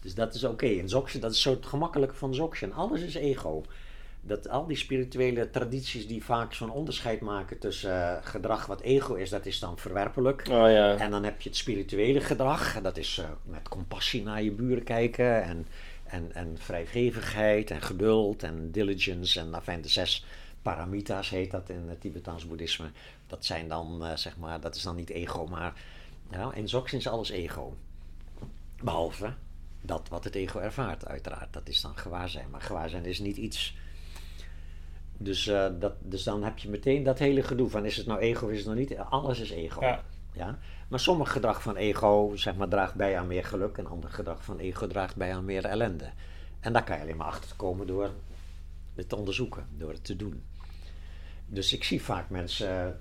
Dus dat is oké. En Dzogchen, dat is zo het gemakkelijke van Dzogchen. Alles is ego. Dat al die spirituele tradities die vaak zo'n onderscheid maken tussen eh, gedrag wat ego is, dat is dan verwerpelijk. oh ja. En dan heb je het spirituele gedrag. en Dat is eh, met compassie naar je buren kijken. En, en, en vrijgevigheid en geduld en diligence. En enfin, de zes paramitas heet dat in het Tibetaans boeddhisme. Dat zijn dan, eh, zeg maar, dat is dan niet ego. Maar ja, in Dzogchen is alles ego. Behalve dat wat het ego ervaart, uiteraard. Dat is dan gewaarzijn. Maar gewaarzijn is niet iets... Dus, eh, dat, dus dan heb je meteen dat hele gedoe van is het nou ego of is het nou niet? Alles is ego. Ja. Ja? Maar sommig gedrag van ego zeg maar, draagt bij aan meer geluk en ander gedrag van ego draagt bij aan meer ellende. En daar kan je alleen maar achter komen door het te onderzoeken, door het te doen. dus ik zie vaak mensen,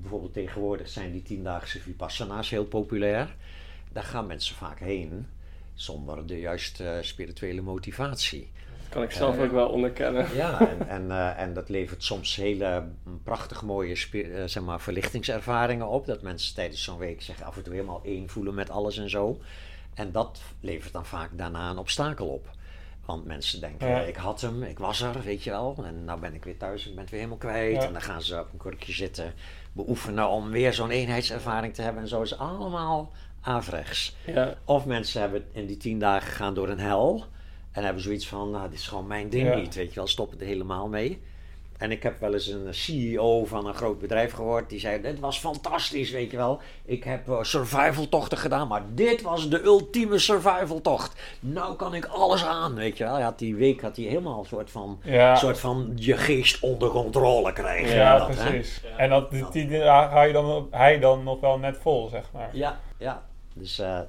bijvoorbeeld tegenwoordig zijn die tiendaagse vipassana's heel populair. Daar gaan mensen vaak heen zonder de juiste spirituele motivatie. Kan ik zelf ook wel onderkennen. Ja, en, en, eh, en dat levert soms hele prachtig mooie eh, zeg maar, verlichtingservaringen op. Dat mensen tijdens zo'n week zich af en toe helemaal één voelen met alles en zo. En dat levert dan vaak daarna een obstakel op. Want mensen denken, Ja. ik had hem, ik was er, weet je wel. En nou ben ik weer thuis, ik ben het weer helemaal kwijt. Ja. En dan gaan ze op een kurkje zitten, beoefenen om weer zo'n eenheidservaring te hebben. En zo is het allemaal averechts. Ja, Of mensen hebben in die tien dagen gegaan door een hel. En hebben zoiets van, nou, dit is gewoon mijn ding Ja. niet. Weet je wel, stoppen er helemaal mee. En ik heb wel eens een CEO van een groot bedrijf gehoord. Die zei, dit was fantastisch, weet je wel. Ik heb eh, survival tochten gedaan, maar dit was de ultieme survival tocht. Nou kan ik alles aan, weet je wel. Hij had die week had hij helemaal een soort van, Ja. soort van je geest onder controle krijgen. Ja, dat, hè. precies. En dat, die, die, die- hou je dan, hij dan nog wel net vol, zeg maar. Ja, ja. Dus, eh,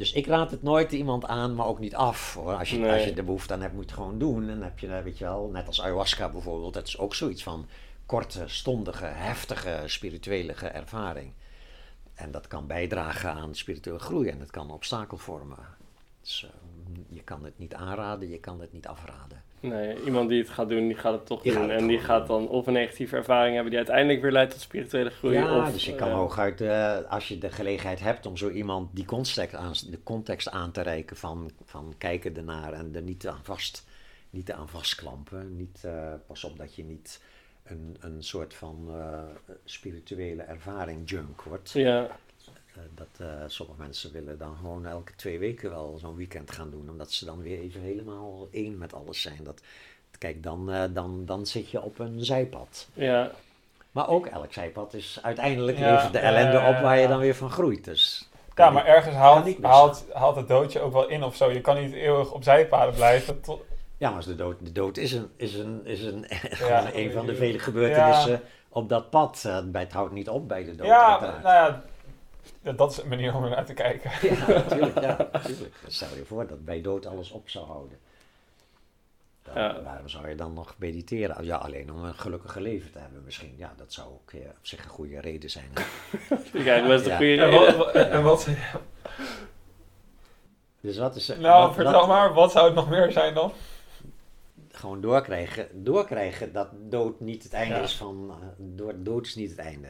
dus ik raad het nooit iemand aan, maar ook niet af. Hoor. Als, je, Nee. als je er behoefte aan hebt, moet je het gewoon doen. En dan heb je, eh, weet je wel, net als ayahuasca bijvoorbeeld, dat is ook zoiets van korte, stondige, heftige spirituele ervaring. En dat kan bijdragen aan spirituele groei en het kan obstakel vormen. Dus eh, je kan het niet aanraden, je kan het niet afraden. Nee, iemand die het gaat doen, die gaat het toch Die doen. het en die gaat dan of een negatieve ervaring hebben die uiteindelijk weer leidt tot spirituele groei. Ja, of, dus je kan eh, hooguit, eh, als je de gelegenheid hebt om zo iemand die context aan, de context aan te reiken van, van kijken ernaar en er niet aan vast, niet aan vastklampen. Niet, eh, pas op dat je niet een, een soort van spirituele ervaring junk wordt. Ja, dat eh, sommige mensen willen dan gewoon elke twee weken wel zo'n weekend gaan doen, omdat ze dan weer even helemaal één met alles zijn. Dat, kijk, dan, eh, dan, dan zit je op een zijpad. ja, Maar ook elk zijpad is uiteindelijk Ja, levert de ja, ellende ja, op waar je ja. dan weer van groeit. Dus Ja, maar ergens haalt, haalt, haalt het doodje ook wel in of zo. Je kan niet eeuwig op zijpaden blijven. tot- ja, maar de dood, de dood is een, is een, is een, gewoon een van de vele Ja. gebeurtenissen op dat pad. Eh, bij het houdt niet op bij de dood. ja, nou ja, dat- dat is een manier om er naar te kijken. Ja, natuurlijk. Ja, natuurlijk. Stel je voor dat bij dood alles op zou houden. Dan, Ja. Waarom zou je dan nog mediteren? Ja, alleen om een gelukkige leven te hebben misschien. Ja, dat zou ook eh, op zich een goede reden zijn. krijgen best een Ja. goede En reden. wat, en wat, Dus wat is er- nou, wat- vertel wat- maar, wat zou het nog meer zijn dan? gewoon doorkrijgen, doorkrijgen dat dood niet het einde Ja. is van. eh, door, dood is niet het einde.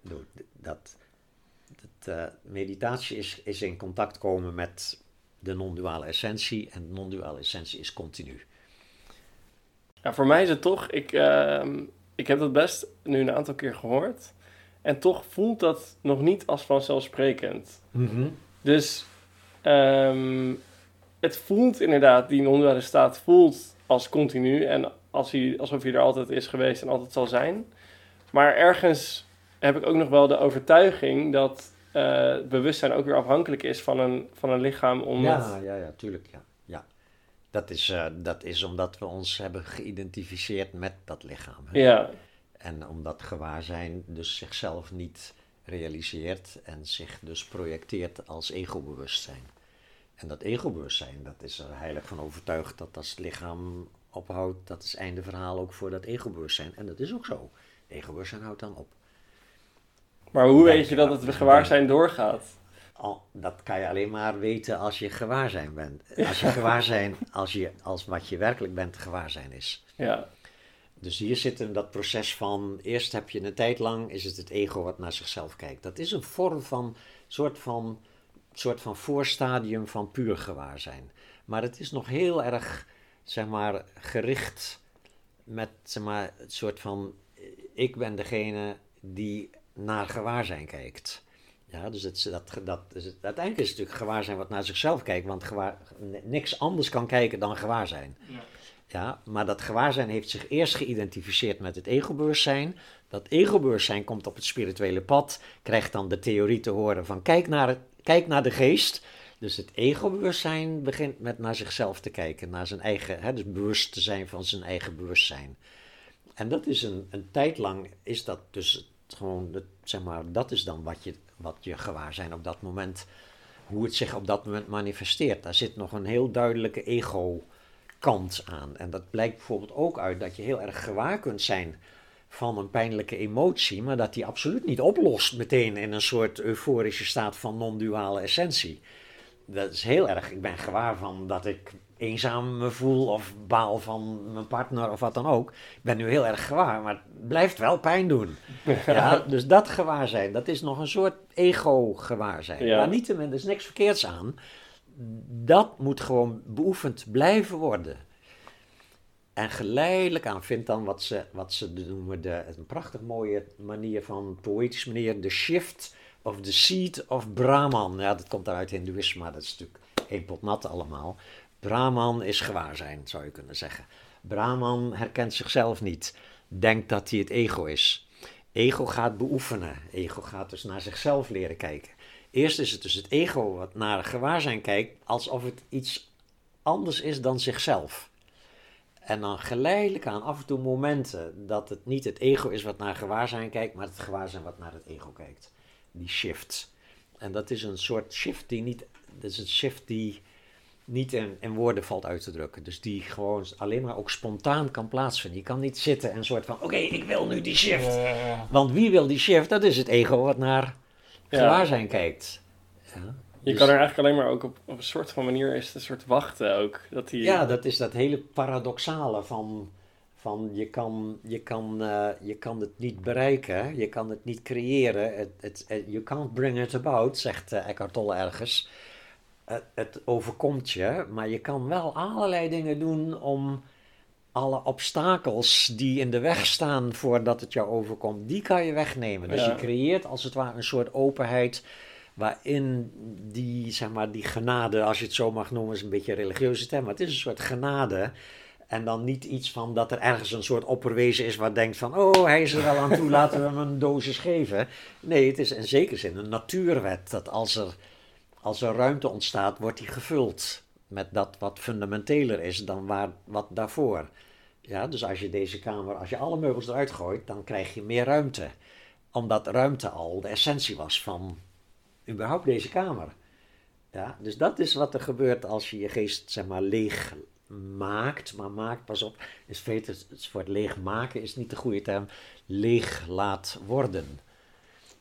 Dood, dat, eh, meditatie is, is in contact komen met de non-duale essentie. En de non-duale essentie is continu. Ja, voor mij is het toch, ik, ehm, ik heb dat best nu een aantal keer gehoord. En toch voelt dat nog niet als vanzelfsprekend. Dus ehm, het voelt inderdaad, die non-duale staat voelt als continu. En als hij, alsof hij er altijd is geweest en altijd zal zijn. Maar ergens heb ik ook nog wel de overtuiging dat het bewustzijn ook weer afhankelijk is van een, van een lichaam. Om het- Ja, ja, ja, tuurlijk. Ja. Ja. Dat, is, eh, dat is omdat we ons hebben geïdentificeerd met dat lichaam. hè. ja, En omdat gewaarzijn dus zichzelf niet realiseert en zich dus projecteert als ego-bewustzijn. En dat ego-bewustzijn, dat is er heilig van overtuigd dat als het lichaam ophoudt, dat is einde verhaal ook voor dat ego-bewustzijn. En dat is ook zo. Ego-bewustzijn houdt dan op. maar hoe weet je dat het gewaarzijn doorgaat? Dat kan je alleen maar weten als je gewaarzijn bent. Als je gewaarzijn, als, je, als wat je werkelijk bent gewaarzijn is. Ja, Dus hier zit hem dat proces van, eerst heb je een tijd lang, is het het ego wat naar zichzelf kijkt. Dat is een vorm van, soort van, soort van voorstadium van puur gewaarzijn. Maar het is nog heel erg, zeg maar, gericht met, zeg maar, het soort van, ik ben degene die naar gewaarzijn kijkt. Ja, dus, het, dat, dat, dus het- uiteindelijk is het natuurlijk gewaarzijn wat naar zichzelf kijkt, want gewaar, niks anders kan kijken dan gewaarzijn. Ja, maar dat gewaarzijn heeft zich eerst geïdentificeerd met het ego-bewustzijn. Dat ego-bewustzijn komt op het spirituele pad, krijgt dan de theorie te horen van kijk naar, het, kijk naar de geest. Dus het ego-bewustzijn begint met naar zichzelf te kijken, naar zijn eigen, hè, dus bewust te zijn van zijn eigen bewustzijn. En dat is een, een tijd lang, is dat dus gewoon, het, zeg maar, dat is dan wat je, wat je gewaarzijn op dat moment, hoe het zich op dat moment manifesteert. Daar zit nog een heel duidelijke ego kant aan. En dat blijkt bijvoorbeeld ook uit dat je heel erg gewaar kunt zijn van een pijnlijke emotie, maar dat die absoluut niet oplost meteen in een soort euforische staat van non-duale essentie. Dat is heel erg. Ik ben gewaar van dat ik eenzaam me voel of baal van mijn partner of wat dan ook. Ik ben nu heel erg gewaar, maar het blijft wel pijn doen. Ja, dus dat gewaarzijn, dat is nog een soort ego-gewaarzijn. Ja. Maar niettemin, er is niks verkeerds aan. Dat moet gewoon beoefend blijven worden. En geleidelijk aan vindt dan wat ze, wat ze noemen, de, een prachtig mooie manier van, poëtische manier, de shift of the seed of Brahman. Ja, dat komt uit Hindoeïsme, maar dat is natuurlijk één pot nat allemaal. Brahman is gewaarzijn, zou je kunnen zeggen. Brahman herkent zichzelf niet, denkt dat hij het ego is. Ego gaat beoefenen, ego gaat dus naar zichzelf leren kijken. Eerst is het dus het ego wat naar gewaarzijn kijkt, alsof het iets anders is dan zichzelf. En dan geleidelijk aan af en toe momenten dat het niet het ego is wat naar gewaarzijn kijkt, maar het gewaarzijn wat naar het ego kijkt. Die shift. En dat is een soort shift die niet, dat is een shift die niet in, in woorden valt uit te drukken. Dus die gewoon alleen maar ook spontaan kan plaatsvinden. Je kan niet zitten en soort van, oké, ik wil nu die shift. Want wie wil die shift? Dat is het ego wat naar gewaarzijn kijkt. Ja. Je Dus- kan er eigenlijk alleen maar ook op, op een soort van manier is het een soort wachten ook. Dat die, Ja, dat is dat hele paradoxale van, van je, kan, je, kan, eh, je kan het niet bereiken, je kan het niet creëren. Het, het- you can't bring it about, zegt eh, Eckhart Tolle ergens. Het, het overkomt je, maar je kan wel allerlei dingen doen om alle obstakels die in de weg staan voordat het jou overkomt, die kan je wegnemen. Dus Ja. je creëert als het ware een soort openheid waarin die, zeg maar, die genade, als je het zo mag noemen, is een beetje een religieuze term, maar het is een soort genade. En dan niet iets van dat er ergens een soort opperwezen is wat denkt van, oh, hij is er wel aan toe, laten we hem een dosis geven. Nee, het is in zekere zin een natuurwet, dat als er, als er ruimte ontstaat, wordt die gevuld met dat wat fundamenteler is dan waar, wat daarvoor. Ja, dus als je deze kamer, als je alle meubels eruit gooit, dan krijg je meer ruimte. Omdat ruimte al de essentie was van überhaupt deze kamer. Ja, dus dat is wat er gebeurt als je je geest zeg maar leeg maakt. Maar maakt, pas op, is het het leeg maken is niet de goede term. Leeg laat worden.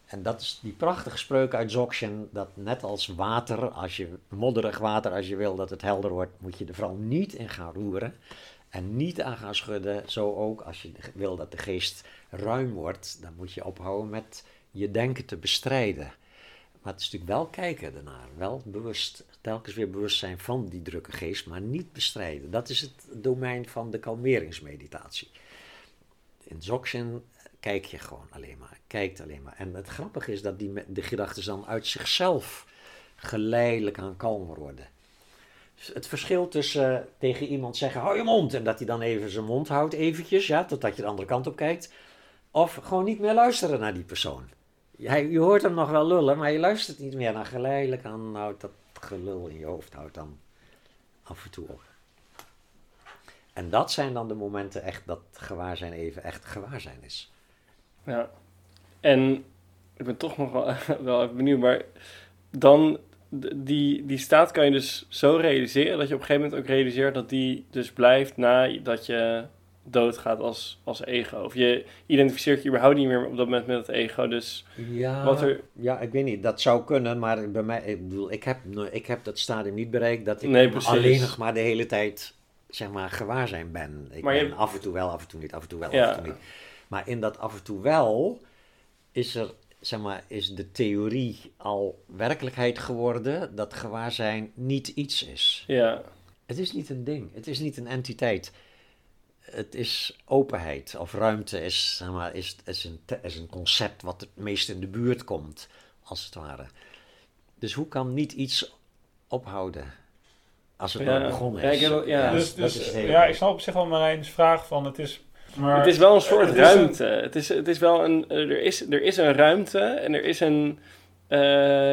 En dat is die prachtige spreuk uit Dzogchen, dat net als water, als je modderig water, als je wil dat het helder wordt, moet je er vooral niet in gaan roeren en niet aan gaan schudden. Zo ook als je wil dat de geest ruim wordt, dan moet je ophouden met je denken te bestrijden. Maar het is natuurlijk wel kijken ernaar, wel bewust, telkens weer bewust zijn van die drukke geest, maar niet bestrijden. Dat is het domein van de kalmeringsmeditatie. In Dzogchen kijk je gewoon alleen maar, kijkt alleen maar. En het grappige is dat die, de gedachten dan uit zichzelf geleidelijk aan kalmer worden. Het verschil tussen eh, tegen iemand zeggen, hou je mond, en dat hij dan even zijn mond houdt eventjes, ja, totdat je de andere kant op kijkt. Of gewoon niet meer luisteren naar die persoon. Hij, je hoort hem nog wel lullen, maar je luistert niet meer naar geleidelijk aan, houdt dat gelul in je hoofd, houdt dan af en toe op. En dat zijn dan de momenten echt dat gewaarzijn even echt gewaarzijn is. Ja. En ik ben toch nog wel, wel even benieuwd, maar dan, die, die staat kan je dus zo realiseren dat je op een gegeven moment ook realiseert dat die dus blijft nadat je doodgaat als, als ego. Of je identificeert je überhaupt niet meer op dat moment met het ego. Dus Ja, Wat er- ja, ik weet niet, dat zou kunnen, maar bij mij, ik bedoel, ik heb, ik heb dat stadium niet bereikt dat ik Nee, alleen nog maar de hele tijd, zeg maar, gewaarzijn ben. Ik Maar je ben hebt- af en toe wel, af en toe niet, af en toe wel, Ja. af en toe niet. Maar in dat af en toe wel is er, zeg maar, is de theorie al werkelijkheid geworden dat gewaarzijn niet iets is. ja, Het is niet een ding, het is niet een entiteit. Het is openheid of ruimte is, zeg maar, is, is, een, is een concept wat het meest in de buurt komt, als het ware. Dus hoe kan niet iets ophouden als het Ja. begonnen Ja, is? ik heb wel- ja. dus, dat is dus ja, ik snap op zich wel Marijn's vraag van het is... Maar, het is wel een soort het is een- ruimte. Het, is, het is wel een, er, is, er is een ruimte en er is een... eh,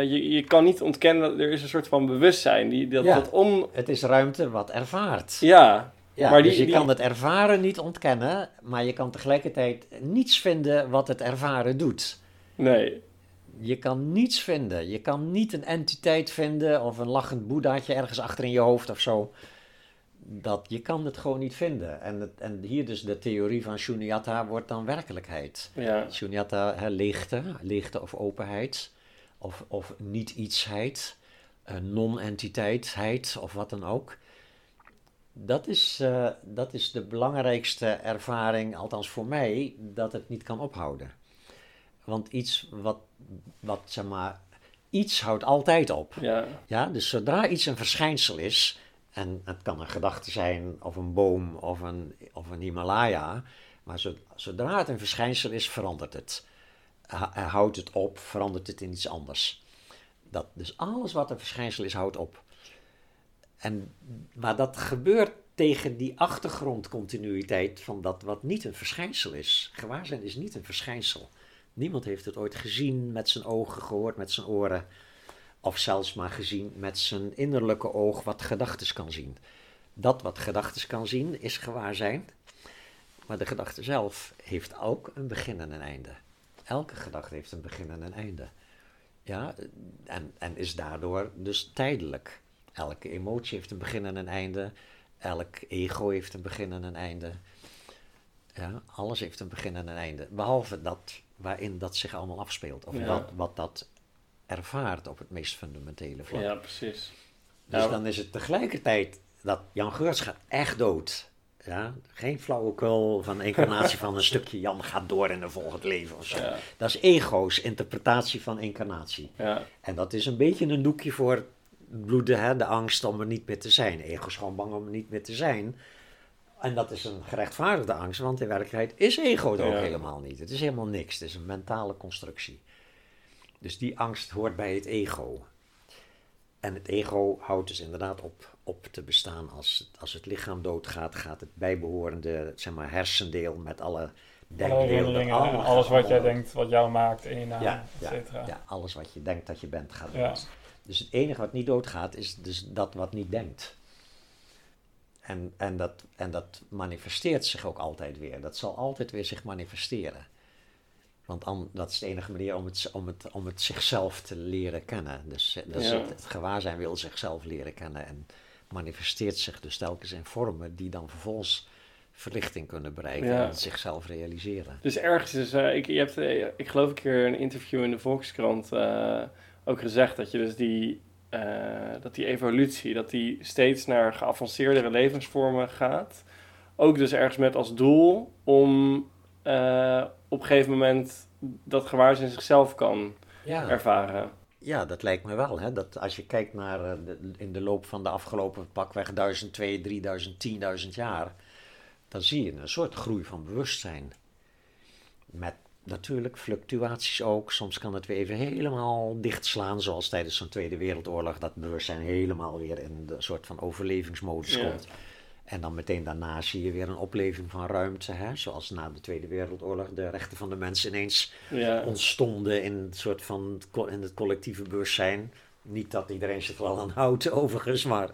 je, je kan niet ontkennen dat er is een soort van bewustzijn die dat, Ja. dat om... Het is ruimte wat ervaart. Ja, Ja, maar die- dus je die- kan het ervaren niet ontkennen, maar je kan tegelijkertijd niets vinden wat het ervaren doet. nee. Je kan niets vinden. Je kan niet een entiteit vinden of een lachend boeddhaatje ergens achter in je hoofd of zo. Dat je kan het gewoon niet vinden. En, het, en hier dus de theorie van Shunyata wordt dan werkelijkheid. Ja. Shunyata, hè, leegte, leegte of openheid, of, of niet-ietsheid, eh, non-entiteitheid of wat dan ook. Dat is, eh, dat is de belangrijkste ervaring, althans voor mij, dat het niet kan ophouden. Want iets wat, wat zeg maar, iets houdt altijd op. Ja. Ja, dus zodra iets een verschijnsel is, en het kan een gedachte zijn, of een boom, of een, of een Himalaya, maar zo- zodra het een verschijnsel is, verandert het. Ha- houdt het op, verandert het in iets anders. Dat, dus alles wat een verschijnsel is, houdt op. En, maar dat gebeurt tegen die achtergrondcontinuïteit van dat wat niet een verschijnsel is. Gewaarzijn is niet een verschijnsel. Niemand heeft het ooit gezien met zijn ogen, gehoord met zijn oren. Of zelfs maar gezien met zijn innerlijke oog wat gedachtes kan zien. Dat wat gedachtes kan zien is gewaarzijn. Maar de gedachte zelf heeft ook een begin en een einde. Elke gedachte heeft een begin en een einde. Ja, en, en is daardoor dus tijdelijk. Elke emotie heeft een begin en een einde. Elk ego heeft een begin en een einde. Ja, alles heeft een begin en een einde. Behalve dat waarin dat zich allemaal afspeelt. Of Ja. wat, wat dat ervaart op het meest fundamentele vlak. ja, precies. Dus Ja. dan is het tegelijkertijd dat Jan Geurts gaat echt dood. Ja, geen flauwekul van incarnatie van een stukje Jan gaat door in een volgend leven of zo. Ja. Dat is ego's interpretatie van incarnatie. Ja. En dat is een beetje een doekje voor bloeden, hè? de angst om er niet meer te zijn. Ego is gewoon bang om er niet meer te zijn. En dat is een gerechtvaardigde angst, want in werkelijkheid is ego het ook Ja. helemaal niet. Het is helemaal niks, het is een mentale constructie. Dus die angst hoort bij het ego. En het ego houdt dus inderdaad op, op te bestaan als, het- als het lichaam doodgaat, gaat het bijbehorende zeg maar, hersendeel met alle Alle denkbeelden. herinneringen en alles wat jij denkt, wat jou maakt in je naam, ja, et ja, cetera. ja, alles wat je denkt dat je bent gaat Ja. dood. Dus het enige wat niet doodgaat is dus dat wat niet denkt. En, en, dat, en dat manifesteert zich ook altijd weer. Dat zal altijd weer zich manifesteren. Want an- dat is de enige manier om het, om het, om het zichzelf te leren kennen. Dus, eh, dus Ja. het, het gewaarzijn wil zichzelf leren kennen en manifesteert zich dus telkens in vormen die dan vervolgens verlichting kunnen bereiken Ja. en zichzelf realiseren. Dus ergens is, eh, ik, je hebt, eh, ik geloof een keer een interview in de Volkskrant ook gezegd dat je dus die, dat die evolutie, dat die steeds naar geavanceerdere levensvormen gaat. Ook dus ergens met als doel om eh, op een gegeven moment dat gewaarzijn zichzelf kan Ja. ervaren. Ja, dat lijkt me wel. Hè? Dat als je kijkt naar eh, de, in de loop van de afgelopen pakweg 1000, 2000, 3000, 10.000 jaar, dan zie je een soort groei van bewustzijn. Met natuurlijk fluctuaties ook. Soms kan het weer even helemaal dichtslaan, zoals tijdens zo'n Tweede Wereldoorlog, dat bewustzijn helemaal weer in de soort van overlevingsmodus Ja. komt. En dan meteen daarna zie je weer een opleving van ruimte, hè? zoals na de Tweede Wereldoorlog de rechten van de mens ineens Ja, ontstonden in het soort van in het collectieve bewustzijn. Niet dat iedereen zich er al aan houdt, overigens, maar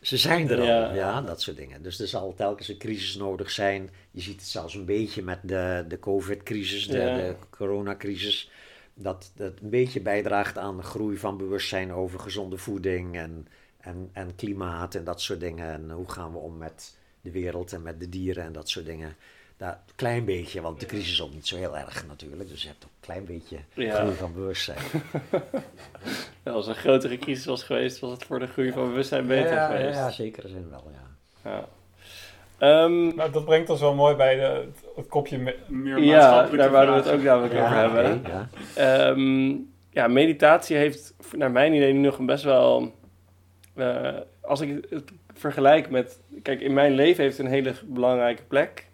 ze zijn er al. Ja. Ja, dat soort dingen. Dus er zal telkens een crisis nodig zijn. Je ziet het zelfs een beetje met de, de COVID-crisis, de, Ja. de coronacrisis. Dat dat een beetje bijdraagt aan de groei van bewustzijn over gezonde voeding en, en, en klimaat en dat soort dingen. En hoe gaan we om met de wereld en met de dieren en dat soort dingen. Daar, een klein beetje, want de crisis is ook niet zo heel erg natuurlijk. Dus je hebt ook een klein beetje Ja. groei van bewustzijn. als er een grotere crisis was geweest, was het voor de groei van bewustzijn beter ja, geweest. Ja, zekere zin wel, ja. Ja. Ehm, Nou, dat brengt ons wel mooi bij de, het, kopje me- meer ja, daar wouden we het ook namelijk over hebben. Ehm, ja, meditatie heeft naar mijn idee nu nog een best wel. Eh, als ik het vergelijk met. Kijk, in mijn leven heeft het een hele belangrijke plek.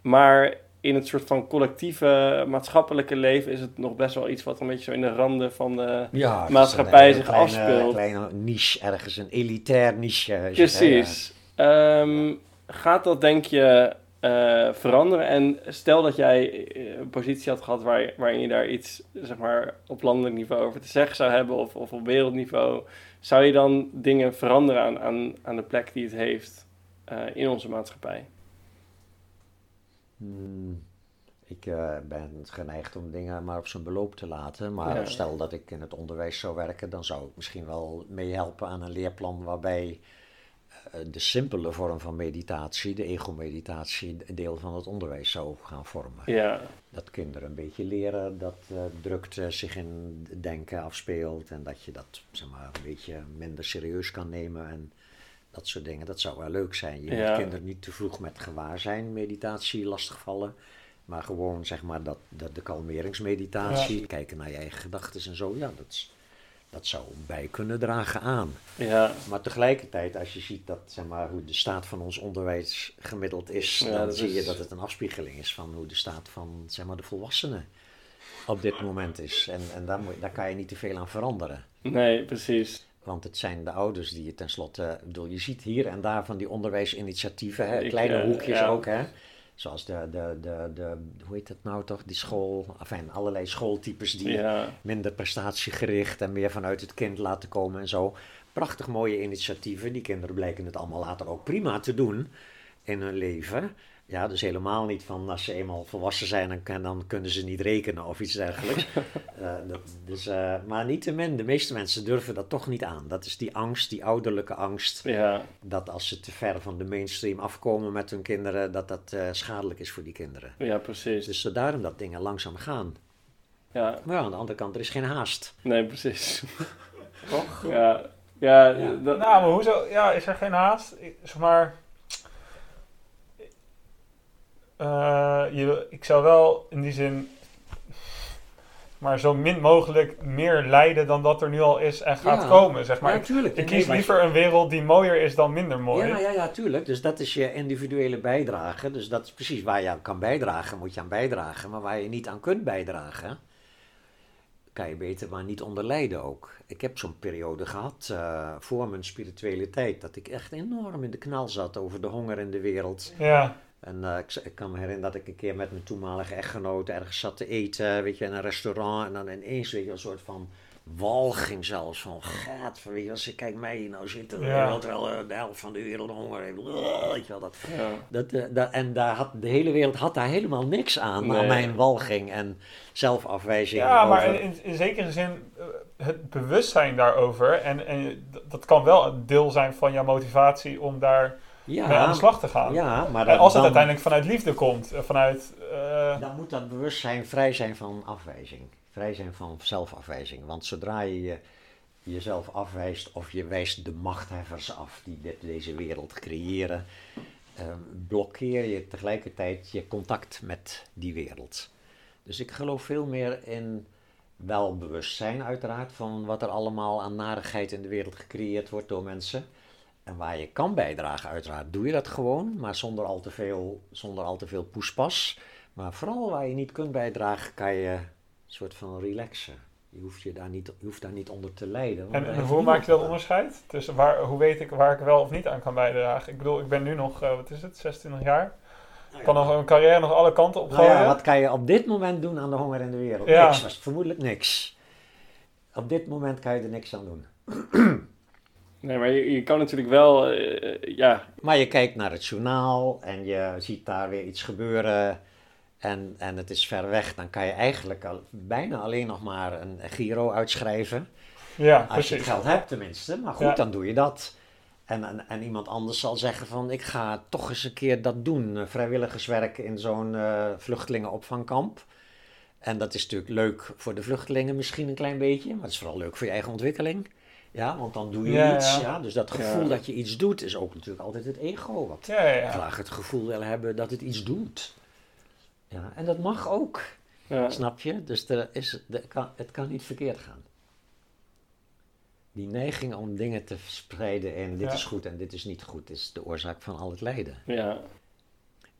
Maar in het soort van collectieve maatschappelijke leven is het nog best wel iets wat een beetje zo in de randen van de. Ja, maatschappij een zich kleine, afspeelt. kleine niche ergens, een elitair niche. het, Precies. Ehm, gaat dat denk je eh, veranderen? En stel dat jij eh, een positie had gehad waar, waarin je daar iets zeg maar, op landelijk niveau over te zeggen zou hebben of, of op wereldniveau, zou je dan dingen veranderen aan, aan, aan de plek die het heeft eh, in onze maatschappij? Hmm, ik ben geneigd om dingen maar op zijn beloop te laten. Maar Ja. stel dat ik in het onderwijs zou werken, dan zou ik misschien wel meehelpen aan een leerplan waarbij de simpele vorm van meditatie, de ego-meditatie, deel van het onderwijs zou gaan vormen. Ja, Dat kinderen een beetje leren dat eh, drukte zich in denken afspeelt en dat je dat zeg maar, een beetje minder serieus kan nemen en dat soort dingen. Dat zou wel leuk zijn. Je Ja. moet kinderen niet te vroeg met gewaarzijn meditatie lastigvallen, maar gewoon zeg maar dat, dat de kalmeringsmeditatie, kijken naar je eigen gedachten en zo, ja, dat, is- dat zou bij kunnen dragen aan. ja, Maar tegelijkertijd, als je ziet dat, zeg maar, hoe de staat van ons onderwijs gemiddeld is, Ja, dan zie je dat het een afspiegeling is van hoe de staat van zeg maar, de volwassenen op dit moment is. En, en daar, moet, daar kan je niet te veel aan veranderen. nee, precies. Want het zijn de ouders die je tenslotte, ik bedoel, je ziet hier en daar van die onderwijsinitiatieven, hè, Ik, kleine eh, hoekjes ja. ook, hè. Zoals de, de, de, de, hoe heet dat nou toch, die school, enfin, allerlei schooltypes die Ja, minder prestatiegericht en meer vanuit het kind laten komen en zo. Prachtig mooie initiatieven. Die kinderen blijken het allemaal later ook prima te doen in hun leven. Ja, dus helemaal niet van als ze eenmaal volwassen zijn, dan, dan kunnen ze niet rekenen of iets dergelijks. Eh, dat, dus, eh, maar niettemin, de meeste mensen durven dat toch niet aan. Dat is die angst, die ouderlijke angst, ja, dat als ze te ver van de mainstream afkomen met hun kinderen, dat dat eh, schadelijk is voor die kinderen. ja, precies. Dus daarom dat dingen langzaam gaan. Ja, Maar ja, aan de andere kant, er is geen haast. nee, precies. Toch? Ja, ja, Ja. dat- Nou, maar hoezo? Ja, is er geen haast? Ik, zeg maar... eh, je, ik zou wel in die zin... Maar zo min mogelijk meer lijden dan dat er nu al is en gaat Ja. komen, zeg maar. ja, ik, tuurlijk. ik kies liever een wereld die mooier is dan minder mooi. Ja, ja, ja, tuurlijk. Dus dat is je individuele bijdrage. Dus dat is precies waar je aan kan bijdragen, moet je aan bijdragen. Maar waar je niet aan kunt bijdragen, kan je beter maar niet onder lijden ook. Ik heb zo'n periode gehad, eh, voor mijn spirituele tijd, dat ik echt enorm in de knal zat over de honger in de wereld. Ja, En eh, ik, ik kan me herinneren dat ik een keer met mijn toenmalige echtgenoot ergens zat te eten, weet je, in een restaurant. En dan ineens, weet je, een soort van walging zelfs van, gaat, van, weet je, als ik kijk mij nou zitten, Ja. terwijl eh, de helft van de wereld honger heeft. Weet je wel, dat, ja. dat, eh, dat, en daar had, de hele wereld had daar helemaal niks aan, Nee. aan mijn walging en zelfafwijzing. ja maar over- in, in zekere zin het bewustzijn daarover. En, en dat kan wel een deel zijn van jouw motivatie om daar mee aan de slag te gaan. Ja, maar en als het dan- uiteindelijk vanuit liefde komt, eh, vanuit... eh, Dan moet dat bewustzijn vrij zijn van afwijzing. Vrij zijn van zelfafwijzing. Want zodra je je jezelf afwijst of je wijst de machthebbers af die dit, deze wereld creëren, eh, blokkeer je tegelijkertijd je contact met die wereld. Dus ik geloof veel meer in wel bewustzijn uiteraard van wat er allemaal aan narigheid in de wereld gecreëerd wordt door mensen. En waar je kan bijdragen, uiteraard doe je dat gewoon, maar zonder al te veel, zonder al te veel poespas. Maar vooral waar je niet kunt bijdragen, kan je een soort van relaxen. Je hoeft, je daar, niet, je hoeft daar niet onder te lijden. En, en hoe maak je dat onderscheid? Tussen waar, hoe weet ik waar ik wel of niet aan kan bijdragen? Ik bedoel, ik ben nu nog, eh, wat is het, 26 jaar? Ik kan nog een carrière nog alle kanten op Nou ja, wat kan je op dit moment doen aan de honger in de wereld? Ja. Niks, vermoedelijk niks. Op dit moment kan je er niks aan doen. Nee, maar je, je kan natuurlijk wel, eh, ja, Maar je kijkt naar het journaal en je ziet daar weer iets gebeuren en, en het is ver weg. Dan kan je eigenlijk al, bijna alleen nog maar een Giro uitschrijven. ja, Als je het geld hebt tenminste. Maar goed, Ja. dan doe je dat. En, en, en iemand anders zal zeggen van ik ga toch eens een keer dat doen. eh, Vrijwilligerswerk in zo'n eh, vluchtelingenopvangkamp. En dat is natuurlijk leuk voor de vluchtelingen misschien een klein beetje. Maar het is vooral leuk voor je eigen ontwikkeling. Ja, want dan doe je Ja, iets. ja. Ja. Dus dat gevoel Ja. dat je iets doet is ook natuurlijk altijd het ego. Wat graag het gevoel wil hebben dat het iets doet. Ja, en dat mag ook. ja, Snap je? Dus er is, er kan, het kan niet verkeerd gaan. Die neiging om dingen te verspreiden en dit is goed en dit is niet goed, is de oorzaak van al het lijden. ja,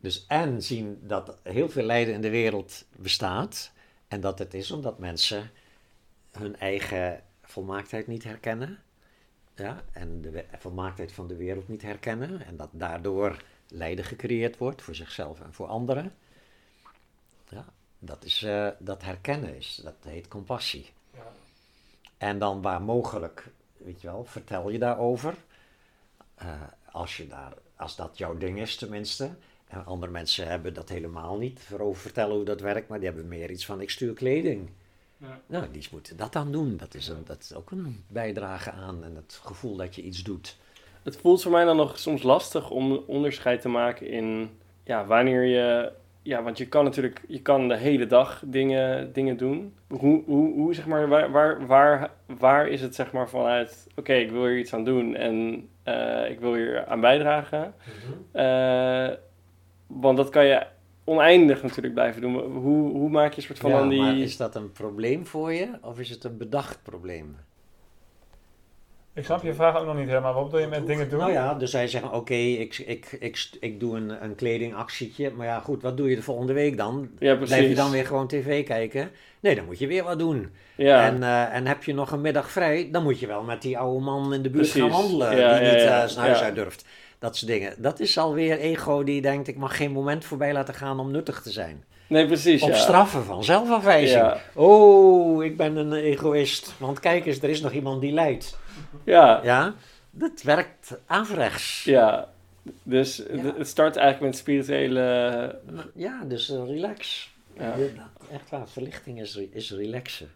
Dus en zien dat heel veel lijden in de wereld bestaat en dat het is omdat mensen hun eigen volmaaktheid niet herkennen. Ja, en de volmaaktheid van de wereld niet herkennen en dat daardoor lijden gecreëerd wordt voor zichzelf en voor anderen. Ja, dat, is, eh, dat herkennen is, dat heet compassie. Ja. En dan waar mogelijk, weet je wel, vertel je daarover. Eh, als, je daar, als dat jouw ding is tenminste. En andere mensen hebben dat helemaal niet. Erover vertellen hoe dat werkt, maar die hebben meer iets van ik stuur kleding. Ja. Nou, die moeten dat dan doen. Dat is, een, dat is ook een bijdrage aan en het gevoel dat je iets doet. het voelt voor mij dan nog soms lastig om onderscheid te maken in ja, wanneer je. Ja, want je kan natuurlijk je kan de hele dag dingen, dingen doen. Hoe, hoe, hoe zeg maar, waar, waar, waar, waar is het zeg maar vanuit, oké, ik wil hier iets aan doen en eh, ik wil hier aan bijdragen. Eh, want dat kan je oneindig natuurlijk blijven doen. Hoe, hoe maak je een soort van ja, dan die... maar is dat een probleem voor je of is het een bedacht probleem? Ik snap je vraag ook nog niet helemaal. Wat bedoel je met dingen doen? Nou ja, dus zij zeggen, oké, ik, ik, ik, ik doe een, een kledingactietje. Maar ja, goed, wat doe je de volgende week dan? Ja, Blijf je dan weer gewoon tv kijken? Nee, dan moet je weer wat doen. Ja, En, eh, en heb je nog een middag vrij, dan moet je wel met die oude man in de buurt gaan wandelen. Ja, die ja, niet ja. eh, zijn huis Ja. uit durft. Dat soort dingen. Dat is alweer ego die denkt, ik mag geen moment voorbij laten gaan om nuttig te zijn. nee, precies. Op ja. straffen van zelfafwijzing. Ja. Oh, ik ben een egoïst. Want kijk eens, er is nog iemand die lijdt. Ja, Ja, dat werkt averechts. ja. Dus Ja. het- start eigenlijk met spirituele... Ja, dus relax. Ja. Echt waar, verlichting is, is relaxen.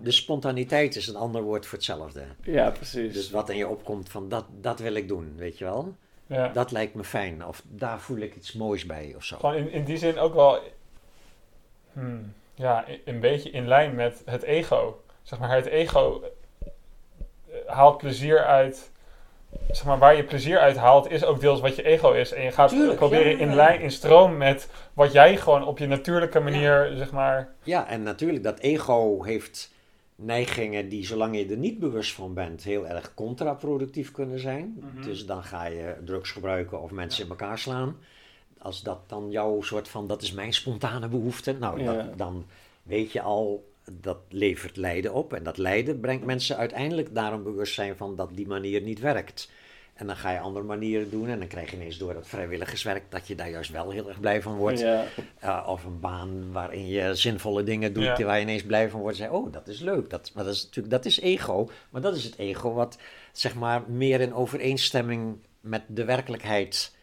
De spontaniteit is een ander woord voor hetzelfde. Ja, precies. Dus wat in je opkomt van dat, dat wil ik doen, weet je wel? Ja. Dat lijkt me fijn. Of daar voel ik iets moois bij of zo. Gewoon in, in die zin ook wel... hmm, ja, een beetje in lijn met het ego. Zeg maar, het ego eh, haalt plezier uit... Zeg maar, waar je plezier uit haalt, is ook deels wat je ego is. En je gaat Tuurlijk, proberen ja, ja, in lijn, in stroom met wat jij gewoon op je natuurlijke manier, zeg maar... Ja, en natuurlijk, dat ego heeft neigingen die, zolang je er niet bewust van bent, heel erg contraproductief kunnen zijn. Mhm. Dus dan ga je drugs gebruiken of mensen in elkaar slaan. Als dat dan jouw soort van, dat is mijn spontane behoefte. Nou, Ja. dat, dan weet je al, dat levert lijden op. En dat lijden brengt mensen uiteindelijk daar een bewustzijn van dat die manier niet werkt. En dan ga je andere manieren doen en dan krijg je ineens door dat vrijwilligerswerk dat je daar juist wel heel erg blij van wordt. Ja, Uh, of een baan waarin je zinvolle dingen doet Ja. waar je ineens blij van wordt. Zeg, oh, dat is leuk. Dat, maar dat is natuurlijk, dat is ego. Maar dat is het ego wat zeg maar meer in overeenstemming met de werkelijkheid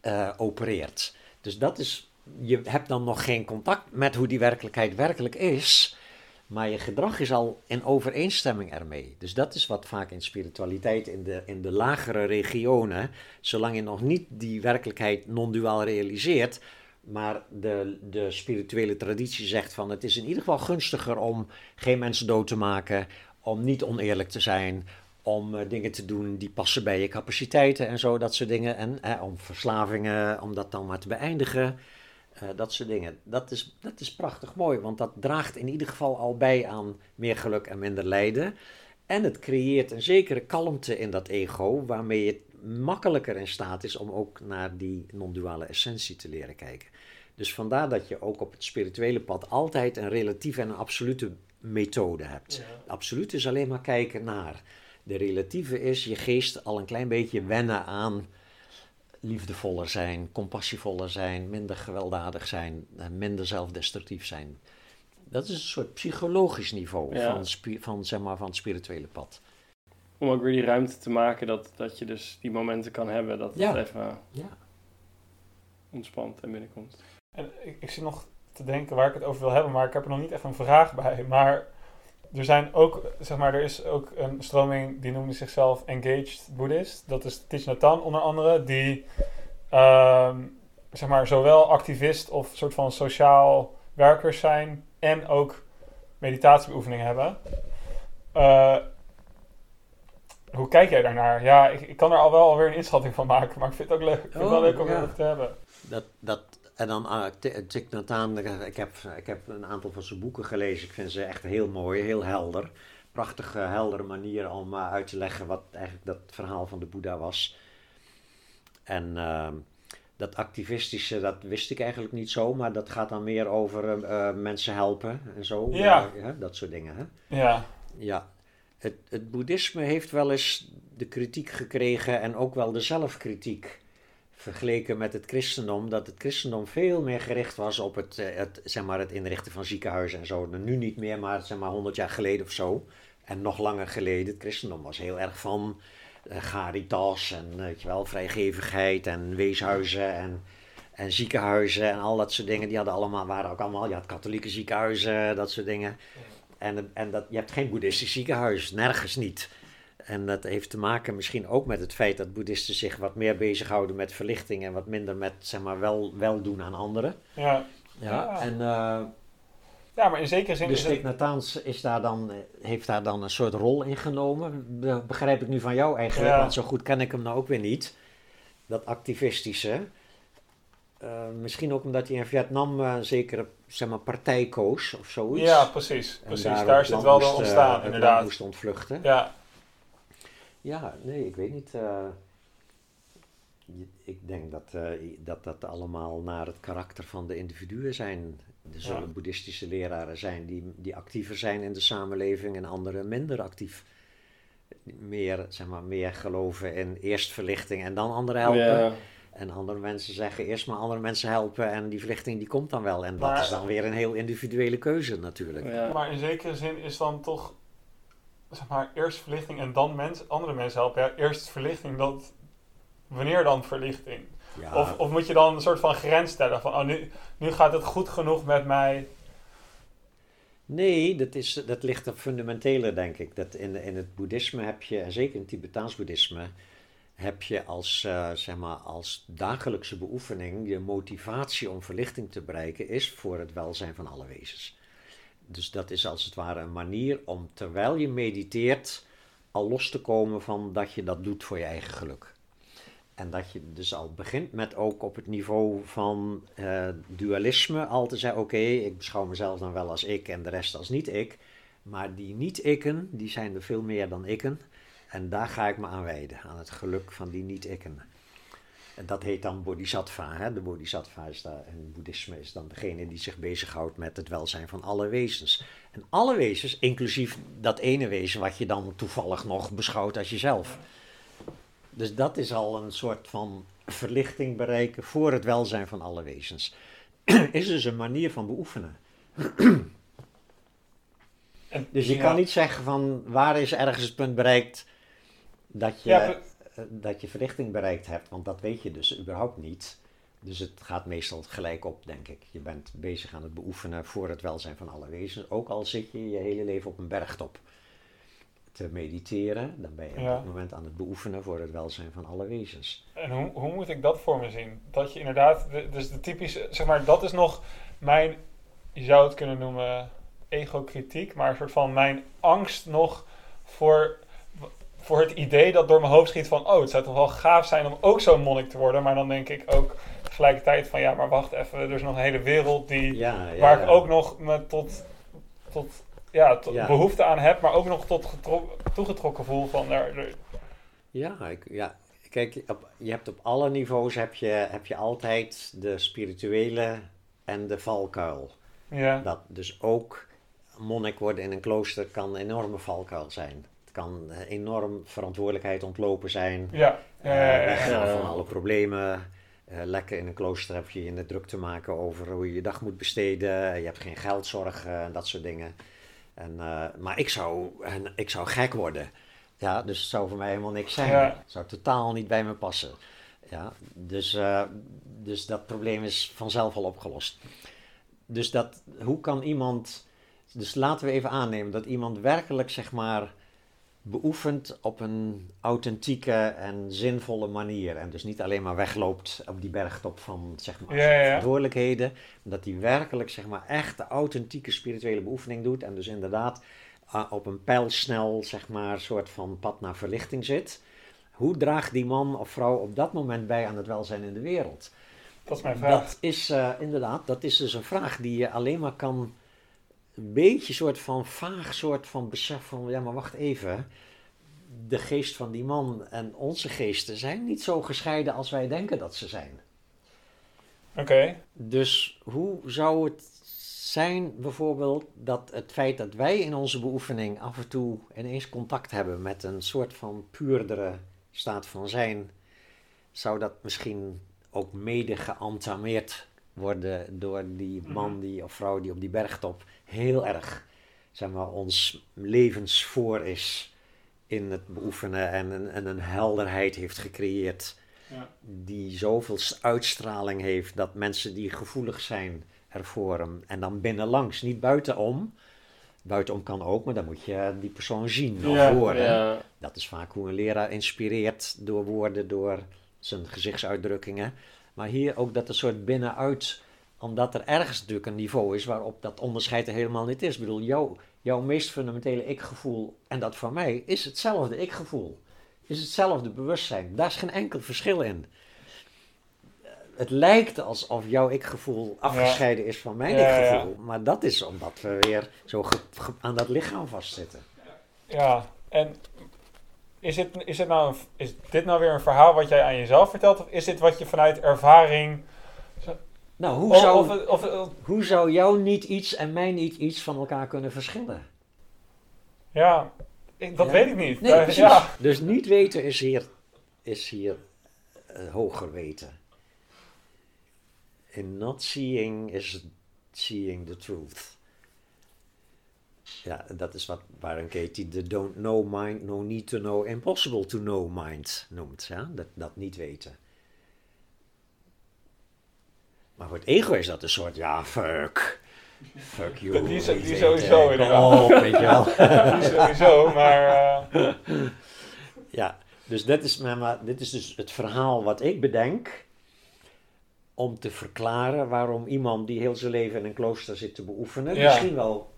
eh, opereert. Dus dat is, je hebt dan nog geen contact met hoe die werkelijkheid werkelijk is. Maar je gedrag is al in overeenstemming ermee. Dus dat is wat vaak in spiritualiteit in de, in de lagere regionen, zolang je nog niet die werkelijkheid non-duaal realiseert, maar de, de spirituele traditie zegt van het is in ieder geval gunstiger om geen mensen dood te maken, om niet oneerlijk te zijn, om eh, dingen te doen die passen bij je capaciteiten en zo, dat soort dingen. En eh, om verslavingen, om dat dan maar te beëindigen. Eh, dat soort dingen. Dat is, dat is prachtig mooi, want dat draagt in ieder geval al bij aan meer geluk en minder lijden. En het creëert een zekere kalmte in dat ego, waarmee je makkelijker in staat is om ook naar die non-duale essentie te leren kijken. Dus vandaar dat je ook op het spirituele pad altijd een relatieve en een absolute methode hebt. Absoluut is alleen maar kijken naar. De relatieve is je geest al een klein beetje wennen aan liefdevoller zijn, compassievoller zijn, minder gewelddadig zijn, eh, minder zelfdestructief zijn. Dat is een soort psychologisch niveau Ja. van, van, zeg maar, van het spirituele pad. om ook weer die ruimte te maken dat, dat je dus die momenten kan hebben dat Ja. het even Ja. ontspant en binnenkomt. En ik, ik zit nog te denken waar ik het over wil hebben, maar ik heb er nog niet echt een vraag bij. Maar er zijn ook, zeg maar, er is ook een stroming die noemde zichzelf Engaged Buddhist. Dat is Thich Nhat Hanh onder andere, die ehm, zeg maar zowel activist of soort van sociaal werkers zijn en ook meditatiebeoefeningen hebben. Eh, hoe kijk jij daarnaar? Ja, ik, ik kan er al wel alweer een inschatting van maken, maar ik vind het ook leuk, ik vind het wel Oh, leuk om ja. erover te hebben. Dat, dat, en dan uh, Thich Nhat Hanh, ik heb, ik heb een aantal van zijn boeken gelezen. Ik vind ze echt heel mooi, heel helder. Prachtige, heldere manier om uh, uit te leggen wat eigenlijk dat verhaal van de Boeddha was. En uh, dat activistische, dat wist ik eigenlijk niet zo, maar dat gaat dan meer over uh, mensen helpen en zo. Ja. Hè, dat soort dingen. Hè? Ja. Ja. Het, het boeddhisme heeft wel eens de kritiek gekregen en ook wel de zelfkritiek vergeleken met het christendom, dat het christendom veel meer gericht was op het, het, zeg maar, het inrichten van ziekenhuizen en zo. Nu niet meer, maar zeg maar 100 jaar geleden of zo. En nog langer geleden. Het christendom was heel erg van uh, caritas en weet je wel, vrijgevigheid en weeshuizen en, en ziekenhuizen en al dat soort dingen. Die hadden allemaal, waren ook allemaal, je had katholieke ziekenhuizen, dat soort dingen. En, en dat, je hebt geen boeddhistisch ziekenhuis, nergens niet. En dat heeft te maken misschien ook met het feit dat boeddhisten zich wat meer bezighouden met verlichting en wat minder met, zeg maar, wel, weldoen aan anderen. Ja. Ja, Ja. en eh, ja, maar in zekere zin de is het... Is daar dan, heeft daar dan een soort rol in genomen. Be- begrijp ik nu van jou eigenlijk, Ja. want zo goed ken ik hem nou ook weer niet. Dat activistische. Eh, misschien ook omdat hij in Vietnam eh, een zekere zeg maar, partij koos of zoiets. Ja, precies. Precies. daar is het wel moest, eh, ontstaan, land inderdaad. moest ontvluchten. Ja, Ja, nee, ik weet niet. eh, ik denk dat, eh, dat dat allemaal naar het karakter van de individuen zijn. Er zullen Ja. boeddhistische leraren zijn die, die actiever zijn in de samenleving en anderen minder actief. Meer, zeg maar, meer geloven in eerst verlichting en dan anderen helpen. Ja. En andere mensen zeggen eerst maar andere mensen helpen en die verlichting die komt dan wel. En dat Maar- is dan weer een heel individuele keuze natuurlijk. Ja. maar in zekere zin is dan toch, zeg maar, eerst verlichting en dan mens, andere mensen helpen. Ja, eerst verlichting, dat, wanneer dan verlichting? Ja, Of, of moet je dan een soort van grens stellen van, oh, nu, nu gaat het goed genoeg met mij. Nee, dat, is, dat ligt er fundamenteler, denk ik. Dat in, in het boeddhisme heb je, en zeker in het Tibetaans boeddhisme, heb je als, eh, zeg maar, als dagelijkse beoefening je motivatie om verlichting te bereiken is voor het welzijn van alle wezens. Dus dat is als het ware een manier om terwijl je mediteert al los te komen van dat je dat doet voor je eigen geluk. En dat je dus al begint met ook op het niveau van eh, dualisme al te zeggen: oké, ik beschouw mezelf dan wel als ik en de rest als niet-ik. Maar die niet-ikken, die zijn er veel meer dan ikken. En daar ga ik me aan wijden, aan het geluk van die niet-ikken. En dat heet dan bodhisattva. Hè? De bodhisattva is daar, en boeddhisme is dan degene die zich bezighoudt met het welzijn van alle wezens. En alle wezens, inclusief dat ene wezen wat je dan toevallig nog beschouwt als jezelf. Dus dat is al een soort van verlichting bereiken voor het welzijn van alle wezens. is dus een manier van beoefenen. En, Dus je ja. kan niet zeggen van waar is ergens het punt bereikt dat je, Ja, dat je verlichting bereikt hebt, want dat weet je dus überhaupt niet. Dus het gaat meestal gelijk op, denk ik. Je bent bezig aan het beoefenen voor het welzijn van alle wezens. Ook al zit je je hele leven op een bergtop te mediteren, dan ben je Ja. op dat moment aan het beoefenen voor het welzijn van alle wezens. En hoe, hoe moet ik dat voor me zien? Dat je inderdaad, de- dus de typische, zeg maar, dat is nog mijn, je zou het kunnen noemen, ego-kritiek, maar een soort van mijn angst nog voor, voor het idee dat door mijn hoofd schiet van, oh, het zou toch wel gaaf zijn om ook zo'n monnik te worden, maar dan denk ik ook tegelijkertijd van, ja, maar wacht even, er is nog een hele wereld die, Ja, ja, waar ja. ik ook nog me tot, tot, ja, tot behoefte aan heb, maar ook nog tot getro- toegetrokken voel van, er, er- Ja, ik, ja. kijk, op, je hebt op alle niveaus heb je, heb je altijd de spirituele en de valkuil. ja, Dat dus ook monnik worden in een klooster kan een enorme valkuil zijn. Kan eh, enorm verantwoordelijkheid ontlopen zijn. ja, eh, ja. van alle problemen. Eh, lekker in een klooster heb je je in de druk te maken over hoe je je dag moet besteden. Je hebt geen geldzorgen en dat soort dingen. En, eh, maar ik zou, en ik zou gek worden. Ja, dus het zou voor mij helemaal niks zijn. Ja. Het zou totaal niet bij me passen. Ja, dus, eh, dus dat probleem is vanzelf al opgelost. Dus dat, hoe kan iemand... Dus laten we even aannemen dat iemand werkelijk, zeg maar, beoefent op een authentieke en zinvolle manier. En dus niet alleen maar wegloopt op die bergtop van, zeg maar, Ja, verantwoordelijkheden. Maar dat hij werkelijk, zeg maar, echt de authentieke spirituele beoefening doet. En dus inderdaad uh, op een pijlsnel, zeg maar, soort van pad naar verlichting zit. Hoe draagt die man of vrouw op dat moment bij aan het welzijn in de wereld? Dat is mijn vraag. Dat is eh, inderdaad, dat is dus een vraag die je alleen maar kan een beetje soort van vaag soort van besef van, ja maar wacht even, de geest van die man en onze geesten zijn niet zo gescheiden als wij denken dat ze zijn. Oké, Dus hoe zou het zijn bijvoorbeeld dat het feit dat wij in onze beoefening af en toe ineens contact hebben met een soort van puurdere staat van zijn, zou dat misschien ook mede geantameerd worden door die man die, of vrouw die op die bergtop heel erg zeg maar, ons levensvoor is in het beoefenen en een, en een helderheid heeft gecreëerd Ja. die zoveel uitstraling heeft dat mensen die gevoelig zijn ervoor hem en dan binnenlangs, niet buitenom, Buitenom kan ook, maar dan moet je die persoon zien of Ja, horen. Ja. Dat is vaak hoe een leraar inspireert door woorden, door zijn gezichtsuitdrukkingen. Maar hier ook dat een soort binnenuit, omdat er ergens natuurlijk een niveau is waarop dat onderscheid er helemaal niet is. Ik bedoel, jouw, jouw meest fundamentele ik-gevoel en dat van mij is hetzelfde ik-gevoel. Is hetzelfde bewustzijn. Daar is geen enkel verschil in. Het lijkt alsof jouw ik-gevoel afgescheiden is van mijn Ja, ik-gevoel. Maar dat is omdat we weer zo aan dat lichaam vastzitten. Ja, en is, het, is, het nou een, is dit nou weer een verhaal wat jij aan jezelf vertelt? Of is dit wat je vanuit ervaring... Nou, hoe zou, of, of, of- Hoe zou jou niet iets en mij niet iets van elkaar kunnen verschillen? ja, ik- dat Ja. weet ik niet. Nee, ja. Dus niet weten is hier, is hier eh, hoger weten. In not seeing is seeing the truth. Ja, dat is wat Byron Katie de don't know mind, no need to know, impossible to know mind noemt. Ja? Dat, dat niet weten. Maar voor het ego is dat een soort, ja, fuck. Fuck you. Die- die sowieso, inderdaad. op, weet je wel. Die sowieso, maar... eh, Ja, dus dit is, dit is dus het verhaal wat ik bedenk om te verklaren waarom iemand die heel zijn leven in een klooster zit te beoefenen, Ja. misschien wel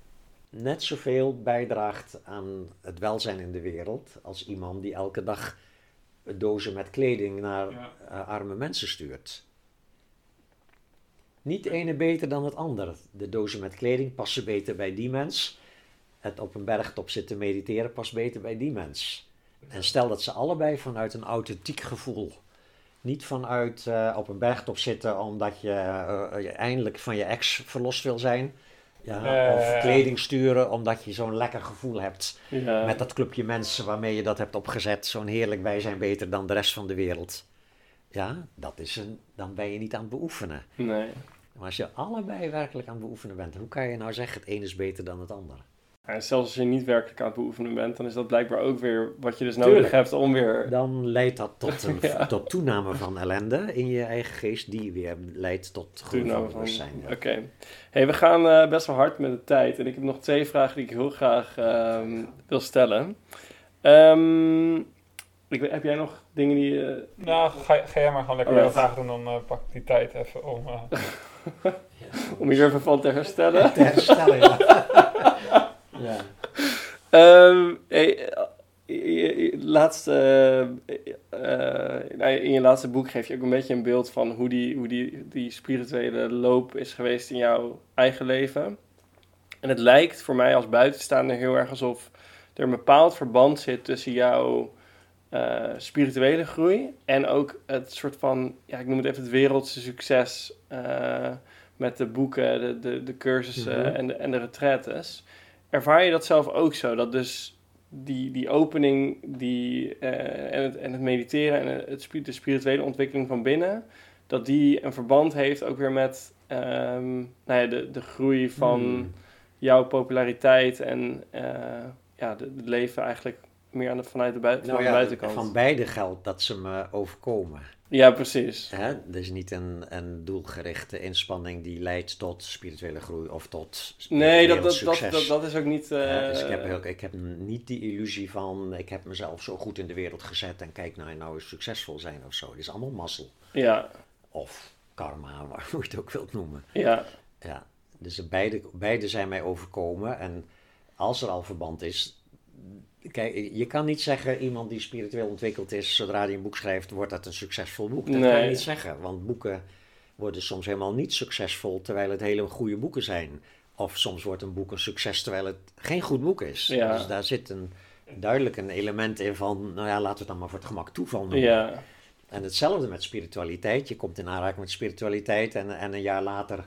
net zoveel bijdraagt aan het welzijn in de wereld als iemand die elke dag dozen met kleding naar Ja. eh, arme mensen stuurt. Niet de ene beter dan het ander. De dozen met kleding passen beter bij die mens. Het op een bergtop zitten mediteren past beter bij die mens. En stel dat ze allebei vanuit een authentiek gevoel. Niet vanuit eh, op een bergtop zitten omdat je eh, je eindelijk van je ex verlost wil zijn. Ja, of kleding sturen omdat je zo'n lekker gevoel hebt. Ja. Met dat clubje mensen waarmee je dat hebt opgezet. Zo'n heerlijk wij zijn beter dan de rest van de wereld. Ja, dat is een, dan ben je niet aan het beoefenen. Nee. Maar als je allebei werkelijk aan het beoefenen bent, hoe kan je nou zeggen het een is beter dan het ander? Ja, zelfs als je niet werkelijk aan het beoefenen bent, dan is dat blijkbaar ook weer wat je dus nodig Tuurlijk. hebt om weer... Dan leidt dat tot, een, Ja. tot toename van ellende in je eigen geest, die weer leidt tot bewustzijn. ja. Oké. Hey, we gaan eh, best wel hard met de tijd. En ik heb nog twee vragen die ik heel graag ehm, wil stellen. Ehm, ik, heb jij nog dingen die... eh, nou, ga, ga jij maar gewoon lekker Alright. jouw vragen doen, dan eh, pak ik die tijd even om... eh, om je even van te herstellen? Te herstellen, ja. ja. Ehm, hey, eh, laatste, eh, eh, nou, in je laatste boek geef je ook een beetje een beeld van hoe die, hoe die, die spirituele loop is geweest in jouw eigen leven. En het lijkt voor mij als buitenstaander heel erg alsof er een bepaald verband zit tussen jouw spirituele groei en ook het soort van, ja, ik noem het even het wereldse succes met de boeken, de, de, de cursussen Mhm. en, de, en de retraites. Ervaar je dat zelf ook zo? Dat dus die, die opening die, eh, en, het, en het mediteren en het, de spirituele ontwikkeling van binnen, dat die een verband heeft ook weer met ehm, nou ja, de, de groei van Hmm. jouw populariteit en eh, ja, het leven eigenlijk meer aan de, vanuit de, bui- Nou van de buitenkant. van beide geldt dat ze me overkomen. Ja, precies. Hè? Dus niet een, een doelgerichte inspanning die leidt tot spirituele groei of tot Nee, dat, dat, dat, dat, dat is ook niet... eh, dus ik heb, heel- ik heb niet die illusie van ik heb mezelf zo goed in de wereld gezet en kijk nou, nou eens succesvol zijn of zo. Het is allemaal mazzel. Ja, Of karma, hoe je het ook wilt noemen. ja, Ja, dus beide, beide zijn mij overkomen. En als er al verband is. Kijk, je kan niet zeggen iemand die spiritueel ontwikkeld is, zodra hij een boek schrijft, wordt dat een succesvol boek. Dat kan je niet zeggen, want boeken worden soms helemaal niet succesvol terwijl het hele goede boeken zijn. Of soms wordt een boek een succes terwijl het geen goed boek is. Ja. Dus daar zit een, duidelijk een element in van, nou ja, laten we het dan maar voor het gemak toeval noemen. ja, En hetzelfde met spiritualiteit. Je komt in aanraking met spiritualiteit en, en een jaar later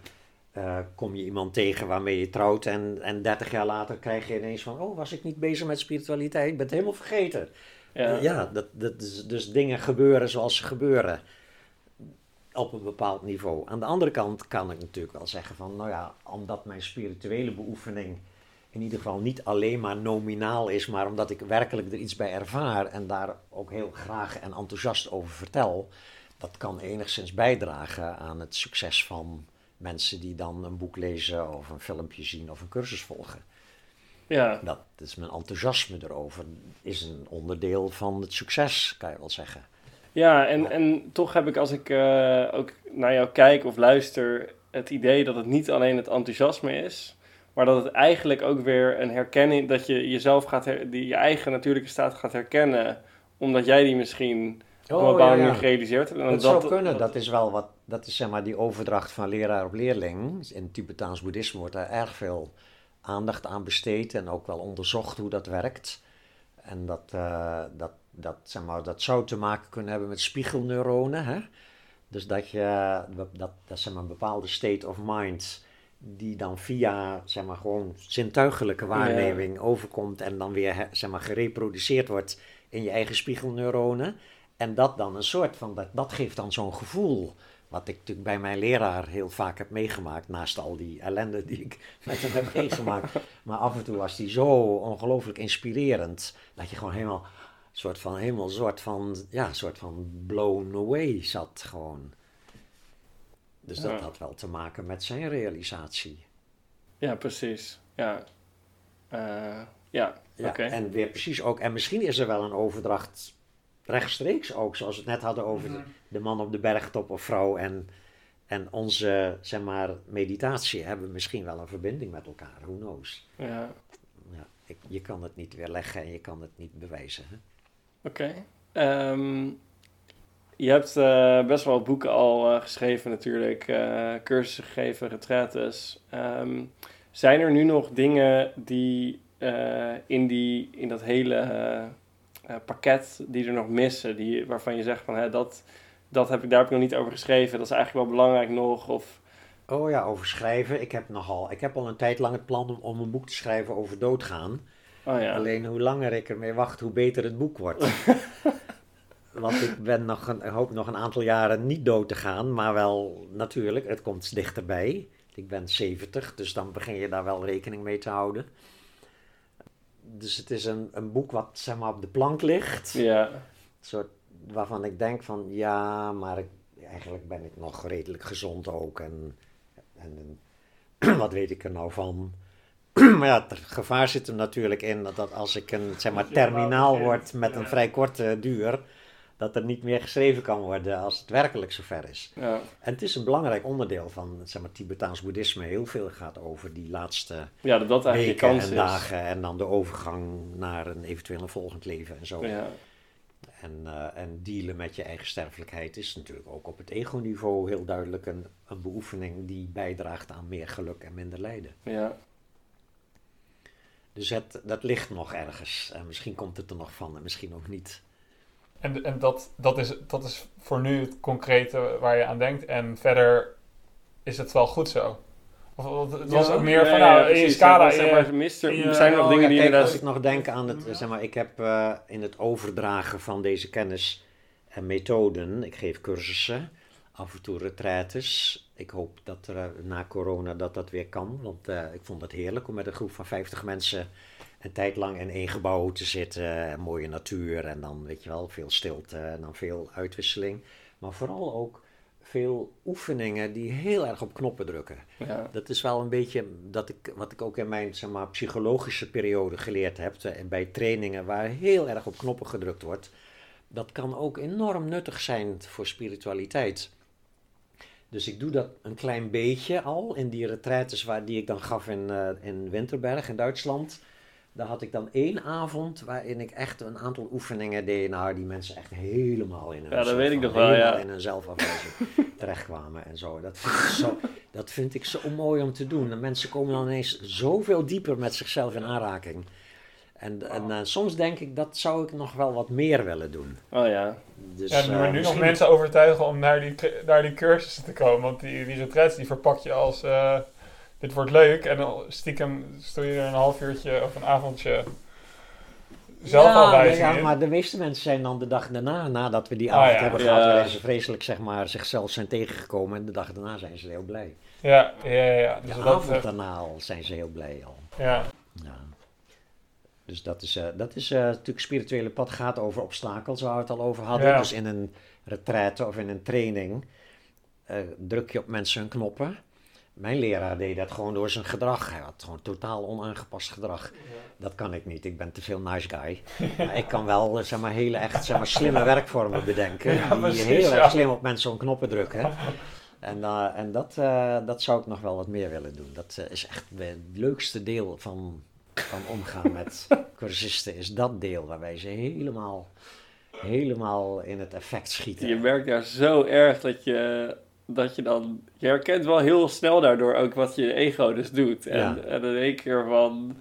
eh, kom je iemand tegen waarmee je trouwt. En, en 30 jaar later krijg je ineens van, oh, was ik niet bezig met spiritualiteit? Ik ben het helemaal vergeten. ja. Ja, dat, dat is, dus dingen gebeuren zoals ze gebeuren. Op een bepaald niveau. Aan de andere kant kan ik natuurlijk wel zeggen van, nou ja, omdat mijn spirituele beoefening in ieder geval niet alleen maar nominaal is, maar omdat ik werkelijk er iets bij ervaar en daar ook heel graag en enthousiast over vertel, dat kan enigszins bijdragen aan het succes van mensen die dan een boek lezen of een filmpje zien of een cursus volgen. Ja, Dat is mijn enthousiasme erover. Is een onderdeel van het succes, kan je wel zeggen. ja en, en toch heb ik als ik eh, ook naar jou kijk of luister, het idee dat het niet alleen het enthousiasme is, maar dat het eigenlijk ook weer een herkenning, dat je jezelf gaat, her- die, je eigen natuurlijke staat gaat herkennen, omdat jij die misschien op een bepaalde Oh, ja, manier gerealiseerd hebt. En Dat, dat- zou kunnen, dat is wel wat, dat is zeg maar die overdracht van leraar op leerling. In het Tibetaans boeddhisme wordt daar erg veel aandacht aan besteed en ook wel onderzocht hoe dat werkt. En dat, eh, dat, dat, zeg maar, dat zou te maken kunnen hebben met spiegelneuronen. Hè? Dus dat je, dat, dat zeg maar een bepaalde state of mind die dan via zeg maar, gewoon zintuigelijke waarneming overkomt en dan weer zeg maar, gereproduceerd wordt in je eigen spiegelneuronen. En dat dan een soort van, dat, dat geeft dan zo'n gevoel. Wat ik natuurlijk bij mijn leraar heel vaak heb meegemaakt, naast al die ellende die ik met hem heb meegemaakt. Maar af en toe was die zo ongelooflijk inspirerend, dat je gewoon helemaal, soort van, helemaal soort van, ja, soort van blown away zat gewoon. Dus dat Ja. had wel te maken met zijn realisatie. Ja, precies. Ja, Eh, ja. Ja, oké. En weer precies ook, en misschien is er wel een overdracht rechtstreeks ook, zoals we het net hadden over de, de man op de bergtop of vrouw en, en onze, zeg maar, meditatie hebben misschien wel een verbinding met elkaar, who knows. Ja, Ja, ik, je kan het niet weerleggen en je kan het niet bewijzen. Oké. Ehm, je hebt eh, best wel boeken al eh, geschreven natuurlijk, eh, cursussen gegeven, retraites. Ehm, zijn er nu nog dingen die in, die, in dat hele eh, pakket die er nog missen, die, waarvan je zegt van hè, dat, dat heb ik, daar heb ik nog niet over geschreven, dat is eigenlijk wel belangrijk nog? Of, Oh ja, over schrijven. Ik heb nogal, ik heb al een tijd lang het plan om, om een boek te schrijven over doodgaan. oh ja, Alleen hoe langer ik ermee wacht, hoe beter het boek wordt. Want ik ben nog een, ik hoop nog een aantal jaren niet dood te gaan, maar wel natuurlijk, het komt dichterbij. Ik ben 70, dus dan begin je daar wel rekening mee te houden. Dus het is een, een boek wat zeg maar op de plank ligt. ja, Een soort waarvan ik denk van ja, maar ik, eigenlijk ben ik nog redelijk gezond ook. En, en, en wat weet ik er nou van? maar ja, het gevaar zit er natuurlijk in dat, dat als ik een zeg maar, terminaal word met een vrij korte duur, dat er niet meer geschreven kan worden als het werkelijk zover is. ja, En het is een belangrijk onderdeel van zeg maar, Tibetaans boeddhisme. Heel veel gaat over die laatste ja, dat weken kans en is. dagen en dan de overgang naar een eventueel een volgend leven en zo. Ja, En, eh, en dealen met je eigen sterfelijkheid is natuurlijk ook op het ego-niveau heel duidelijk een, een beoefening die bijdraagt aan meer geluk en minder lijden. ja. Dus het, dat ligt nog ergens. En misschien komt het er nog van en misschien ook niet. En, en dat, dat, is, dat is voor nu het concrete waar je aan denkt. En verder is het wel goed zo. Of, of het was ook meer van, nou, in je scala... Zeg in maar, mister, in er zijn er nog Oh, dingen ja, die inderdaad... Als ik nog denk aan het, zeg maar, ik heb eh, in het overdragen van deze kennis en methoden, ik geef cursussen, af en toe retraites. Ik hoop dat er eh, na corona dat dat weer kan, want eh, ik vond het heerlijk om met een groep van 50 mensen een tijd lang in één gebouw te zitten, en mooie natuur en dan, weet je wel, veel stilte en dan veel uitwisseling. Maar vooral ook veel oefeningen die heel erg op knoppen drukken. Ja, Dat is wel een beetje dat ik, wat ik ook in mijn zeg maar, psychologische periode geleerd heb. En bij trainingen waar heel erg op knoppen gedrukt wordt. Dat kan ook enorm nuttig zijn voor spiritualiteit. Dus ik doe dat een klein beetje al in die retraites waar, die ik dan gaf in, eh, in Winterberg in Duitsland. Daar had ik dan één avond waarin ik echt een aantal oefeningen deed. Nou, die mensen echt helemaal in hun Ja, dat weet ik nog wel, ja. in hun zelfafwijzing terechtkwamen en zo. Dat vind, ik zo. dat vind ik zo mooi om te doen. De mensen komen dan ineens zoveel dieper met zichzelf in aanraking. En, en eh, soms denk ik, dat zou ik nog wel wat meer willen doen. oh ja. Dus, Ja, nu, eh, nu nog mensen overtuigen om naar die, naar die cursussen te komen. Want die, die retraites die verpak je als... eh, dit wordt leuk. En dan stiekem stoor je er een half uurtje of een avondje zelf ja, afwijzing ja, maar de meeste mensen zijn dan de dag daarna, nadat we die Ah, avond ja. hebben Ja. gehad, waarin ze vreselijk zeg maar, zichzelf zijn tegengekomen. En de dag daarna zijn ze heel blij. Ja, ja, ja. ja. Dus De dat avond betreft- daarna al zijn ze heel blij al. ja. Ja. Dus dat is, eh, dat is eh, natuurlijk spirituele pad gaat over obstakels, waar we het al over hadden. Ja. Dus in een retraite of in een training eh, druk je op mensen hun knoppen. Mijn leraar deed dat gewoon door zijn gedrag. Hij had gewoon totaal onaangepast gedrag. Dat kan ik niet. Ik ben te veel nice guy. Maar ik kan wel eh, zeg maar, hele echt zeg maar, slimme werkvormen bedenken. Ja, die precies, heel ja. erg slim op mensen op knoppen drukken. En, eh, en dat, eh, dat zou ik nog wel wat meer willen doen. Dat is echt het leukste deel van, van omgaan met cursisten. Is dat deel waarbij ze helemaal, helemaal in het effect schieten. Je merkt daar zo erg dat je, dat je dan... Je herkent wel heel snel daardoor ook wat je ego dus doet. En, Ja. en in één keer van...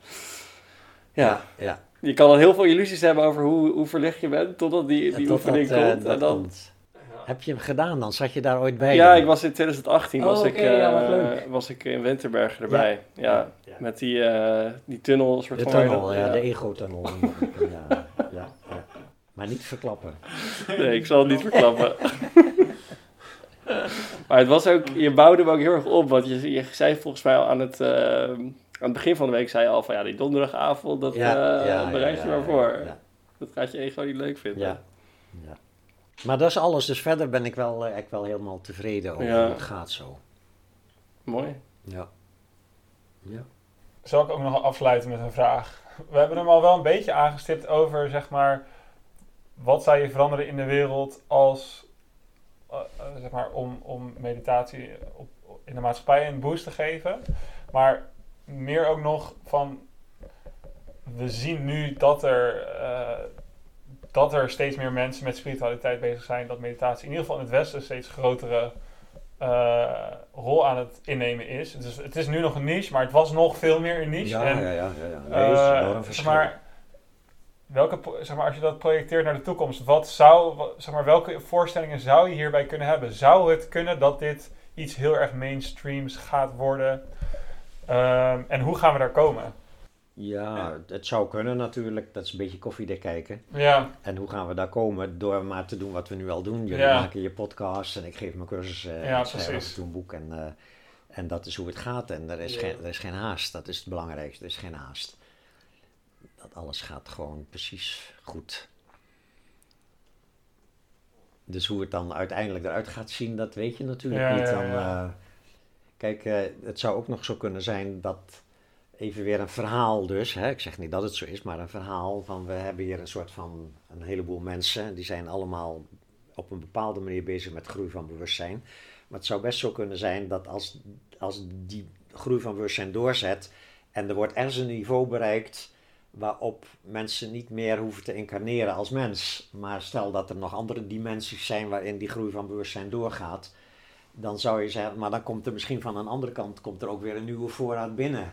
Ja, ja. je kan dan heel veel illusies hebben over hoe, hoe verlicht je bent... totdat die, die Tot oefening dat, eh, komt. dat en dan, komt. Heb je hem gedaan dan? Zat je daar ooit bij? Ja, dan? ik was in 2018 was, Oh, ik, ja, eh, was ik in Winterberg erbij. Ja, Ja. met die, eh, die tunnel. Soort De van tunnel, ja, de ego-tunnel. ja, ja, ja. Maar niet verklappen. Nee, ik zal het niet verklappen. maar het was ook, je bouwde hem ook heel erg op. Want je, je zei volgens mij al aan het, eh, aan het begin van de week, zei je al van ja, die donderdagavond, dat eh, bereid je maar voor. Ja, Dat gaat je ego niet leuk vinden. ja, ja. Maar dat is alles. Dus verder ben ik wel, ik wel helemaal tevreden over Ja. hoe het gaat zo. Mooi. Ja. Ja. Zal ik ook nog afsluiten met een vraag? We hebben hem al wel een beetje aangestipt over, zeg maar, wat zou je veranderen in de wereld als, zeg maar, om, om meditatie op, in de maatschappij een boost te geven. Maar meer ook nog van, we zien nu dat er, eh, dat er steeds meer mensen met spiritualiteit bezig zijn, dat meditatie in ieder geval in het Westen steeds grotere eh, rol aan het innemen is. Dus het is nu nog een niche, maar het was nog veel meer een niche. Ja, en, ja, ja, ja, ja. Nee, eh, maar, welke, zeg maar, als je dat projecteert naar de toekomst, wat zou, zeg maar, welke voorstellingen zou je hierbij kunnen hebben? Zou het kunnen dat dit iets heel erg mainstreams gaat worden? Ehm, en hoe gaan we daar komen? Ja, het zou kunnen natuurlijk. Dat is een beetje koffiedik kijken. Ja, En hoe gaan we daar komen? Door maar te doen wat we nu al doen. Jullie Ja. maken je podcast en ik geef mijn cursus. eh Ja, precies. een boek. En, eh, en dat is hoe het gaat. En er is, Ja. geen, er is geen haast. Dat is het belangrijkste. Er is geen haast. Dat alles gaat gewoon precies goed. Dus hoe het dan uiteindelijk eruit gaat zien, dat weet je natuurlijk Ja, niet. Dan, eh, kijk, eh, het zou ook nog zo kunnen zijn dat even weer een verhaal dus. Hè? Ik zeg niet dat het zo is, maar een verhaal van we hebben hier een soort van een heleboel mensen. Die zijn allemaal op een bepaalde manier bezig met groei van bewustzijn. Maar het zou best zo kunnen zijn dat als, als die groei van bewustzijn doorzet en er wordt ergens een niveau bereikt waarop mensen niet meer hoeven te incarneren als mens. Maar stel dat er nog andere dimensies zijn waarin die groei van bewustzijn doorgaat. Dan zou je zeggen, maar dan komt er misschien van een andere kant komt er ook weer een nieuwe voorraad binnen.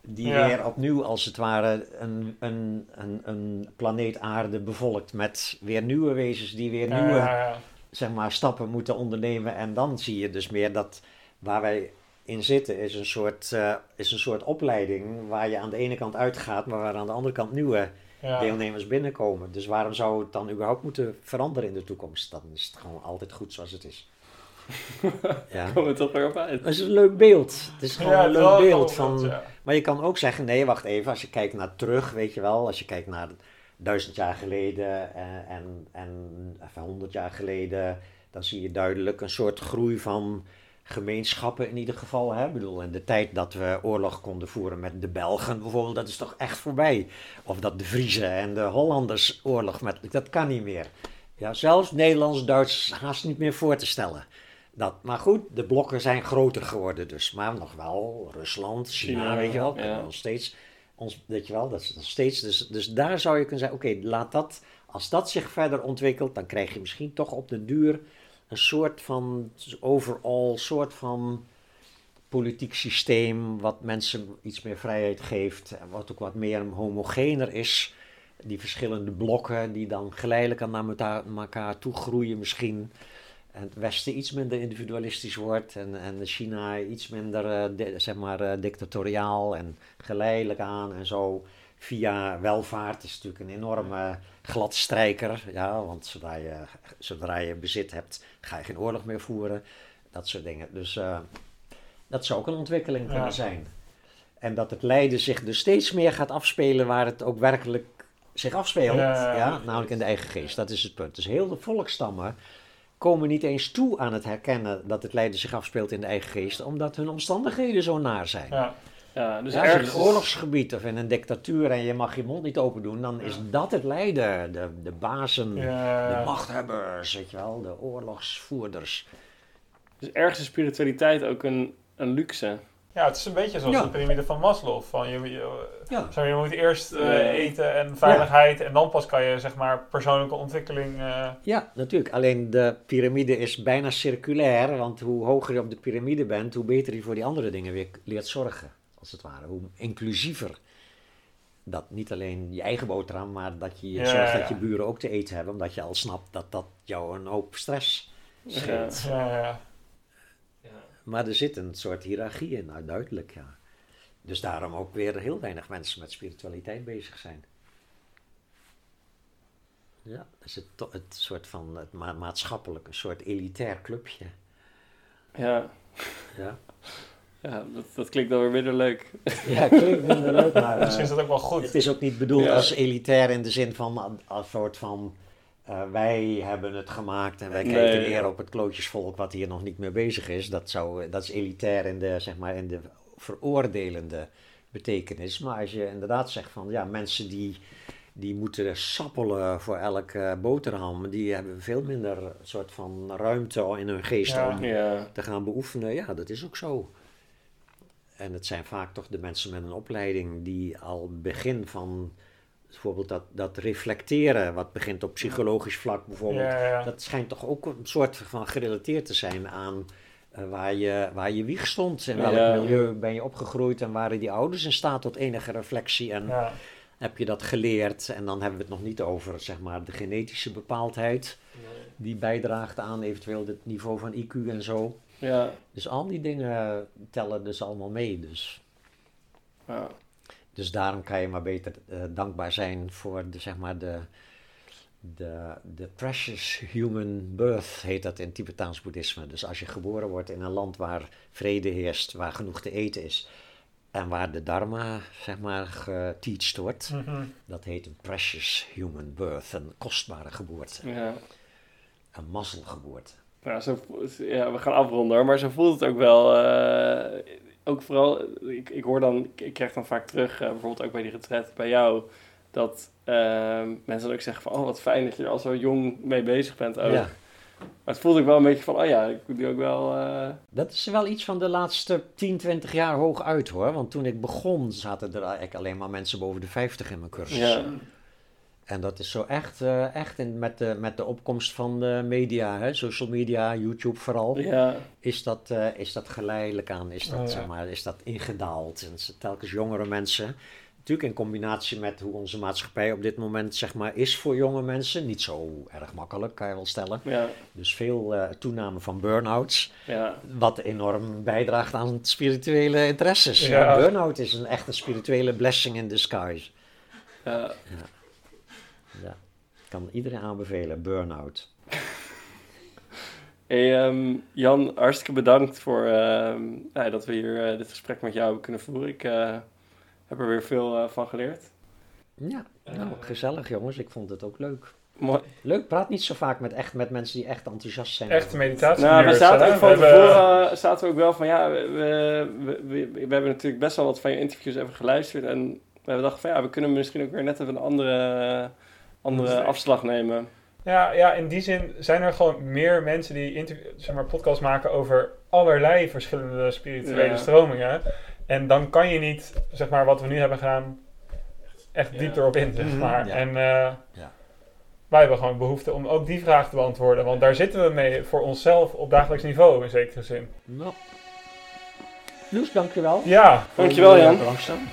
Die Ja. weer opnieuw als het ware een, een, een, een planeet aarde bevolkt met weer nieuwe wezens die weer nieuwe ja, ja. zeg maar, stappen moeten ondernemen. En dan zie je dus meer dat waar wij in zitten is een soort, eh, is een soort opleiding waar je aan de ene kant uitgaat, maar waar aan de andere kant nieuwe Ja. deelnemers binnenkomen. Dus waarom zou het dan überhaupt moeten veranderen in de toekomst? Dan is het gewoon altijd goed zoals het is. ja. Komen we toch weer op uit. Dat is een leuk beeld. Het is gewoon Ja, een het wel leuk beeld. Van, ja. maar je kan ook zeggen, nee, wacht even. Als je kijkt naar terug, weet je wel. Als je kijkt naar duizend jaar geleden en, en, en even honderd jaar geleden. Dan zie je duidelijk een soort groei van gemeenschappen in ieder geval. Hè? Ik bedoel, in de tijd dat we oorlog konden voeren met de Belgen bijvoorbeeld, dat is toch echt voorbij. Of dat de Vriezen en de Hollanders oorlog met, dat kan niet meer. Ja, zelfs Nederlands-Duits haast niet meer voor te stellen. Dat, maar goed, de blokken zijn groter geworden dus. Maar nog wel Rusland, China, China, weet je wel. ja. Nog steeds, ons, weet je wel, dat is nog steeds. Dus, dus daar zou je kunnen zeggen, oké, laat dat, als dat zich verder ontwikkelt, dan krijg je misschien toch op de duur een soort van, overal, soort van politiek systeem, wat mensen iets meer vrijheid geeft, en wat ook wat meer homogener is. Die verschillende blokken die dan geleidelijk aan naar elkaar, toe groeien misschien. En het Westen iets minder individualistisch wordt en, en China iets minder eh, zeg maar, eh, dictatoriaal en geleidelijk aan en zo. Via welvaart is natuurlijk een enorme gladstrijker. Ja, want zodra je, zodra je bezit hebt, ga je geen oorlog meer voeren. Dat soort dingen. Dus eh, dat zou ook een ontwikkeling kunnen Ja. zijn. En dat het lijden zich dus steeds meer gaat afspelen waar het ook werkelijk zich afspeelt. Ja. namelijk in de eigen geest. Dat is het punt. Dus heel de volkstammen komen niet eens toe aan het herkennen dat het lijden zich afspeelt in de eigen geest, omdat hun omstandigheden zo naar zijn. Ja. Ja, dus Ja, als je in ergens... een oorlogsgebied of in een dictatuur en je mag je mond niet open doen, dan is dat het lijden. De, de bazen, de machthebbers, weet je wel, de oorlogsvoerders. Dus ergens is spiritualiteit ook een, een luxe. ja, het is een beetje zoals Ja. de piramide van Maslow. Van je, je, Ja. zo, je moet eerst eh, eten en veiligheid en dan pas kan je zeg maar persoonlijke ontwikkeling... eh, Ja, natuurlijk. Alleen de piramide is bijna circulair, want hoe hoger je op de piramide bent, hoe beter je voor die andere dingen weer leert zorgen, als het ware. Hoe inclusiever. Dat niet alleen je eigen boterham, maar dat je Ja, zorgt ja. dat je buren ook te eten hebben, omdat je al snapt dat dat jou een hoop stress Ja. scheelt. ja, ja. Maar er zit een soort hiërarchie in, nou, duidelijk, ja. Dus daarom ook weer heel weinig mensen met spiritualiteit bezig zijn. Ja, dat is het, het soort van het ma maatschappelijk, een soort elitair clubje. Ja, Ja, ja dat, dat klinkt dan weer minder leuk. ja klinkt minder leuk, maar Misschien is eh, dat ook wel goed. het is ook niet bedoeld Ja. als elitair in de zin van een- als soort van eh, wij hebben het gemaakt en wij Nee, kijken ja. neer op het klootjesvolk wat hier nog niet mee bezig is. Dat, zou, dat is elitair in de, zeg maar, in de veroordelende betekenis. Maar als je inderdaad zegt van ja, mensen die, die moeten sappelen voor elke boterham, die hebben veel minder soort van ruimte in hun geest Ja. om Ja, te gaan beoefenen. Ja, dat is ook zo. En het zijn vaak toch de mensen met een opleiding die al begin van bijvoorbeeld dat, dat reflecteren, wat begint op psychologisch vlak bijvoorbeeld, Ja, ja. dat schijnt toch ook een soort van gerelateerd te zijn aan eh, waar, je, waar je wieg stond, in welk milieu ben je opgegroeid en waren die ouders in staat tot enige reflectie? En heb je dat geleerd? En dan hebben we het nog niet over zeg maar de genetische bepaaldheid die bijdraagt aan eventueel het niveau van IQ en zo. Ja, Dus al die dingen tellen dus allemaal mee. Dus, ja. dus daarom kan je maar beter eh, dankbaar zijn voor de, zeg maar de, de, de precious human birth, heet dat in Tibetaans boeddhisme. Dus als je geboren wordt in een land waar vrede heerst, waar genoeg te eten is en waar de dharma, zeg maar, geteacht wordt, Mhm. dat heet een precious human birth, een kostbare geboorte, ja. een mazzelgeboorte. Nou, zo, ja, we gaan afronden, hoor, maar zo voelt het ook wel. eh, ook vooral, ik, ik hoor dan, ik, ik krijg dan vaak terug, eh, bijvoorbeeld ook bij die retret bij jou, dat eh, mensen dan ook zeggen van, oh wat fijn dat je er al zo jong mee bezig bent ook. Ja. Maar het voelt ook wel een beetje van, oh ja, ik moet nu ook wel... eh, Dat is wel iets van de laatste 10, 20 jaar hoog uit hoor. Want toen ik begon zaten er eigenlijk alleen maar mensen boven de 50 in mijn cursus. ja, En dat is zo echt, eh, echt in, met, de, met de opkomst van de media, hè, social media, YouTube vooral, ja, is, dat, eh, is dat geleidelijk aan, is dat, Oh, ja. zeg maar, is dat ingedaald. En telkens jongere mensen. Natuurlijk in combinatie met hoe onze maatschappij op dit moment zeg maar, is voor jonge mensen. Niet zo erg makkelijk, kan je wel stellen. ja, Dus veel eh, toename van burn-outs. ja, Wat enorm bijdraagt aan spirituele interesses. Ja. Ja. Burn-out is een echt een spirituele blessing in disguise. ja. Ja. Kan iedereen aanbevelen, burn-out. Hey, ehm, Jan, hartstikke bedankt voor ehm, ja, dat we hier eh, dit gesprek met jou hebben kunnen voeren. Ik eh, heb er weer veel eh, van geleerd. Ja, nou, gezellig jongens. Ik vond het ook leuk. Mooi. Leuk, praat niet zo vaak met, echt, met mensen die echt enthousiast zijn. Echte meditatie. Nou, we zaten ook van tevoren eh, zaten we ook wel van ja, we, we, we, hebben natuurlijk best wel wat van je interviews even geluisterd. En we hebben dachten van ja, we kunnen misschien ook weer net even een andere, andere afslag nemen. Ja, ja, in die zin zijn er gewoon meer mensen die zeg maar, podcasts maken over allerlei verschillende spirituele Ja. stromingen. En dan kan je niet, zeg maar, wat we nu hebben gedaan, echt Ja. diep erop in, zeg Mhm, maar. ja. En eh, Ja. wij hebben gewoon behoefte om ook die vraag te beantwoorden. Want daar zitten we mee voor onszelf op dagelijks niveau, in zekere zin. Nou. Loes, dankjewel. Ja, Dankjewel, Jan. Langzaam.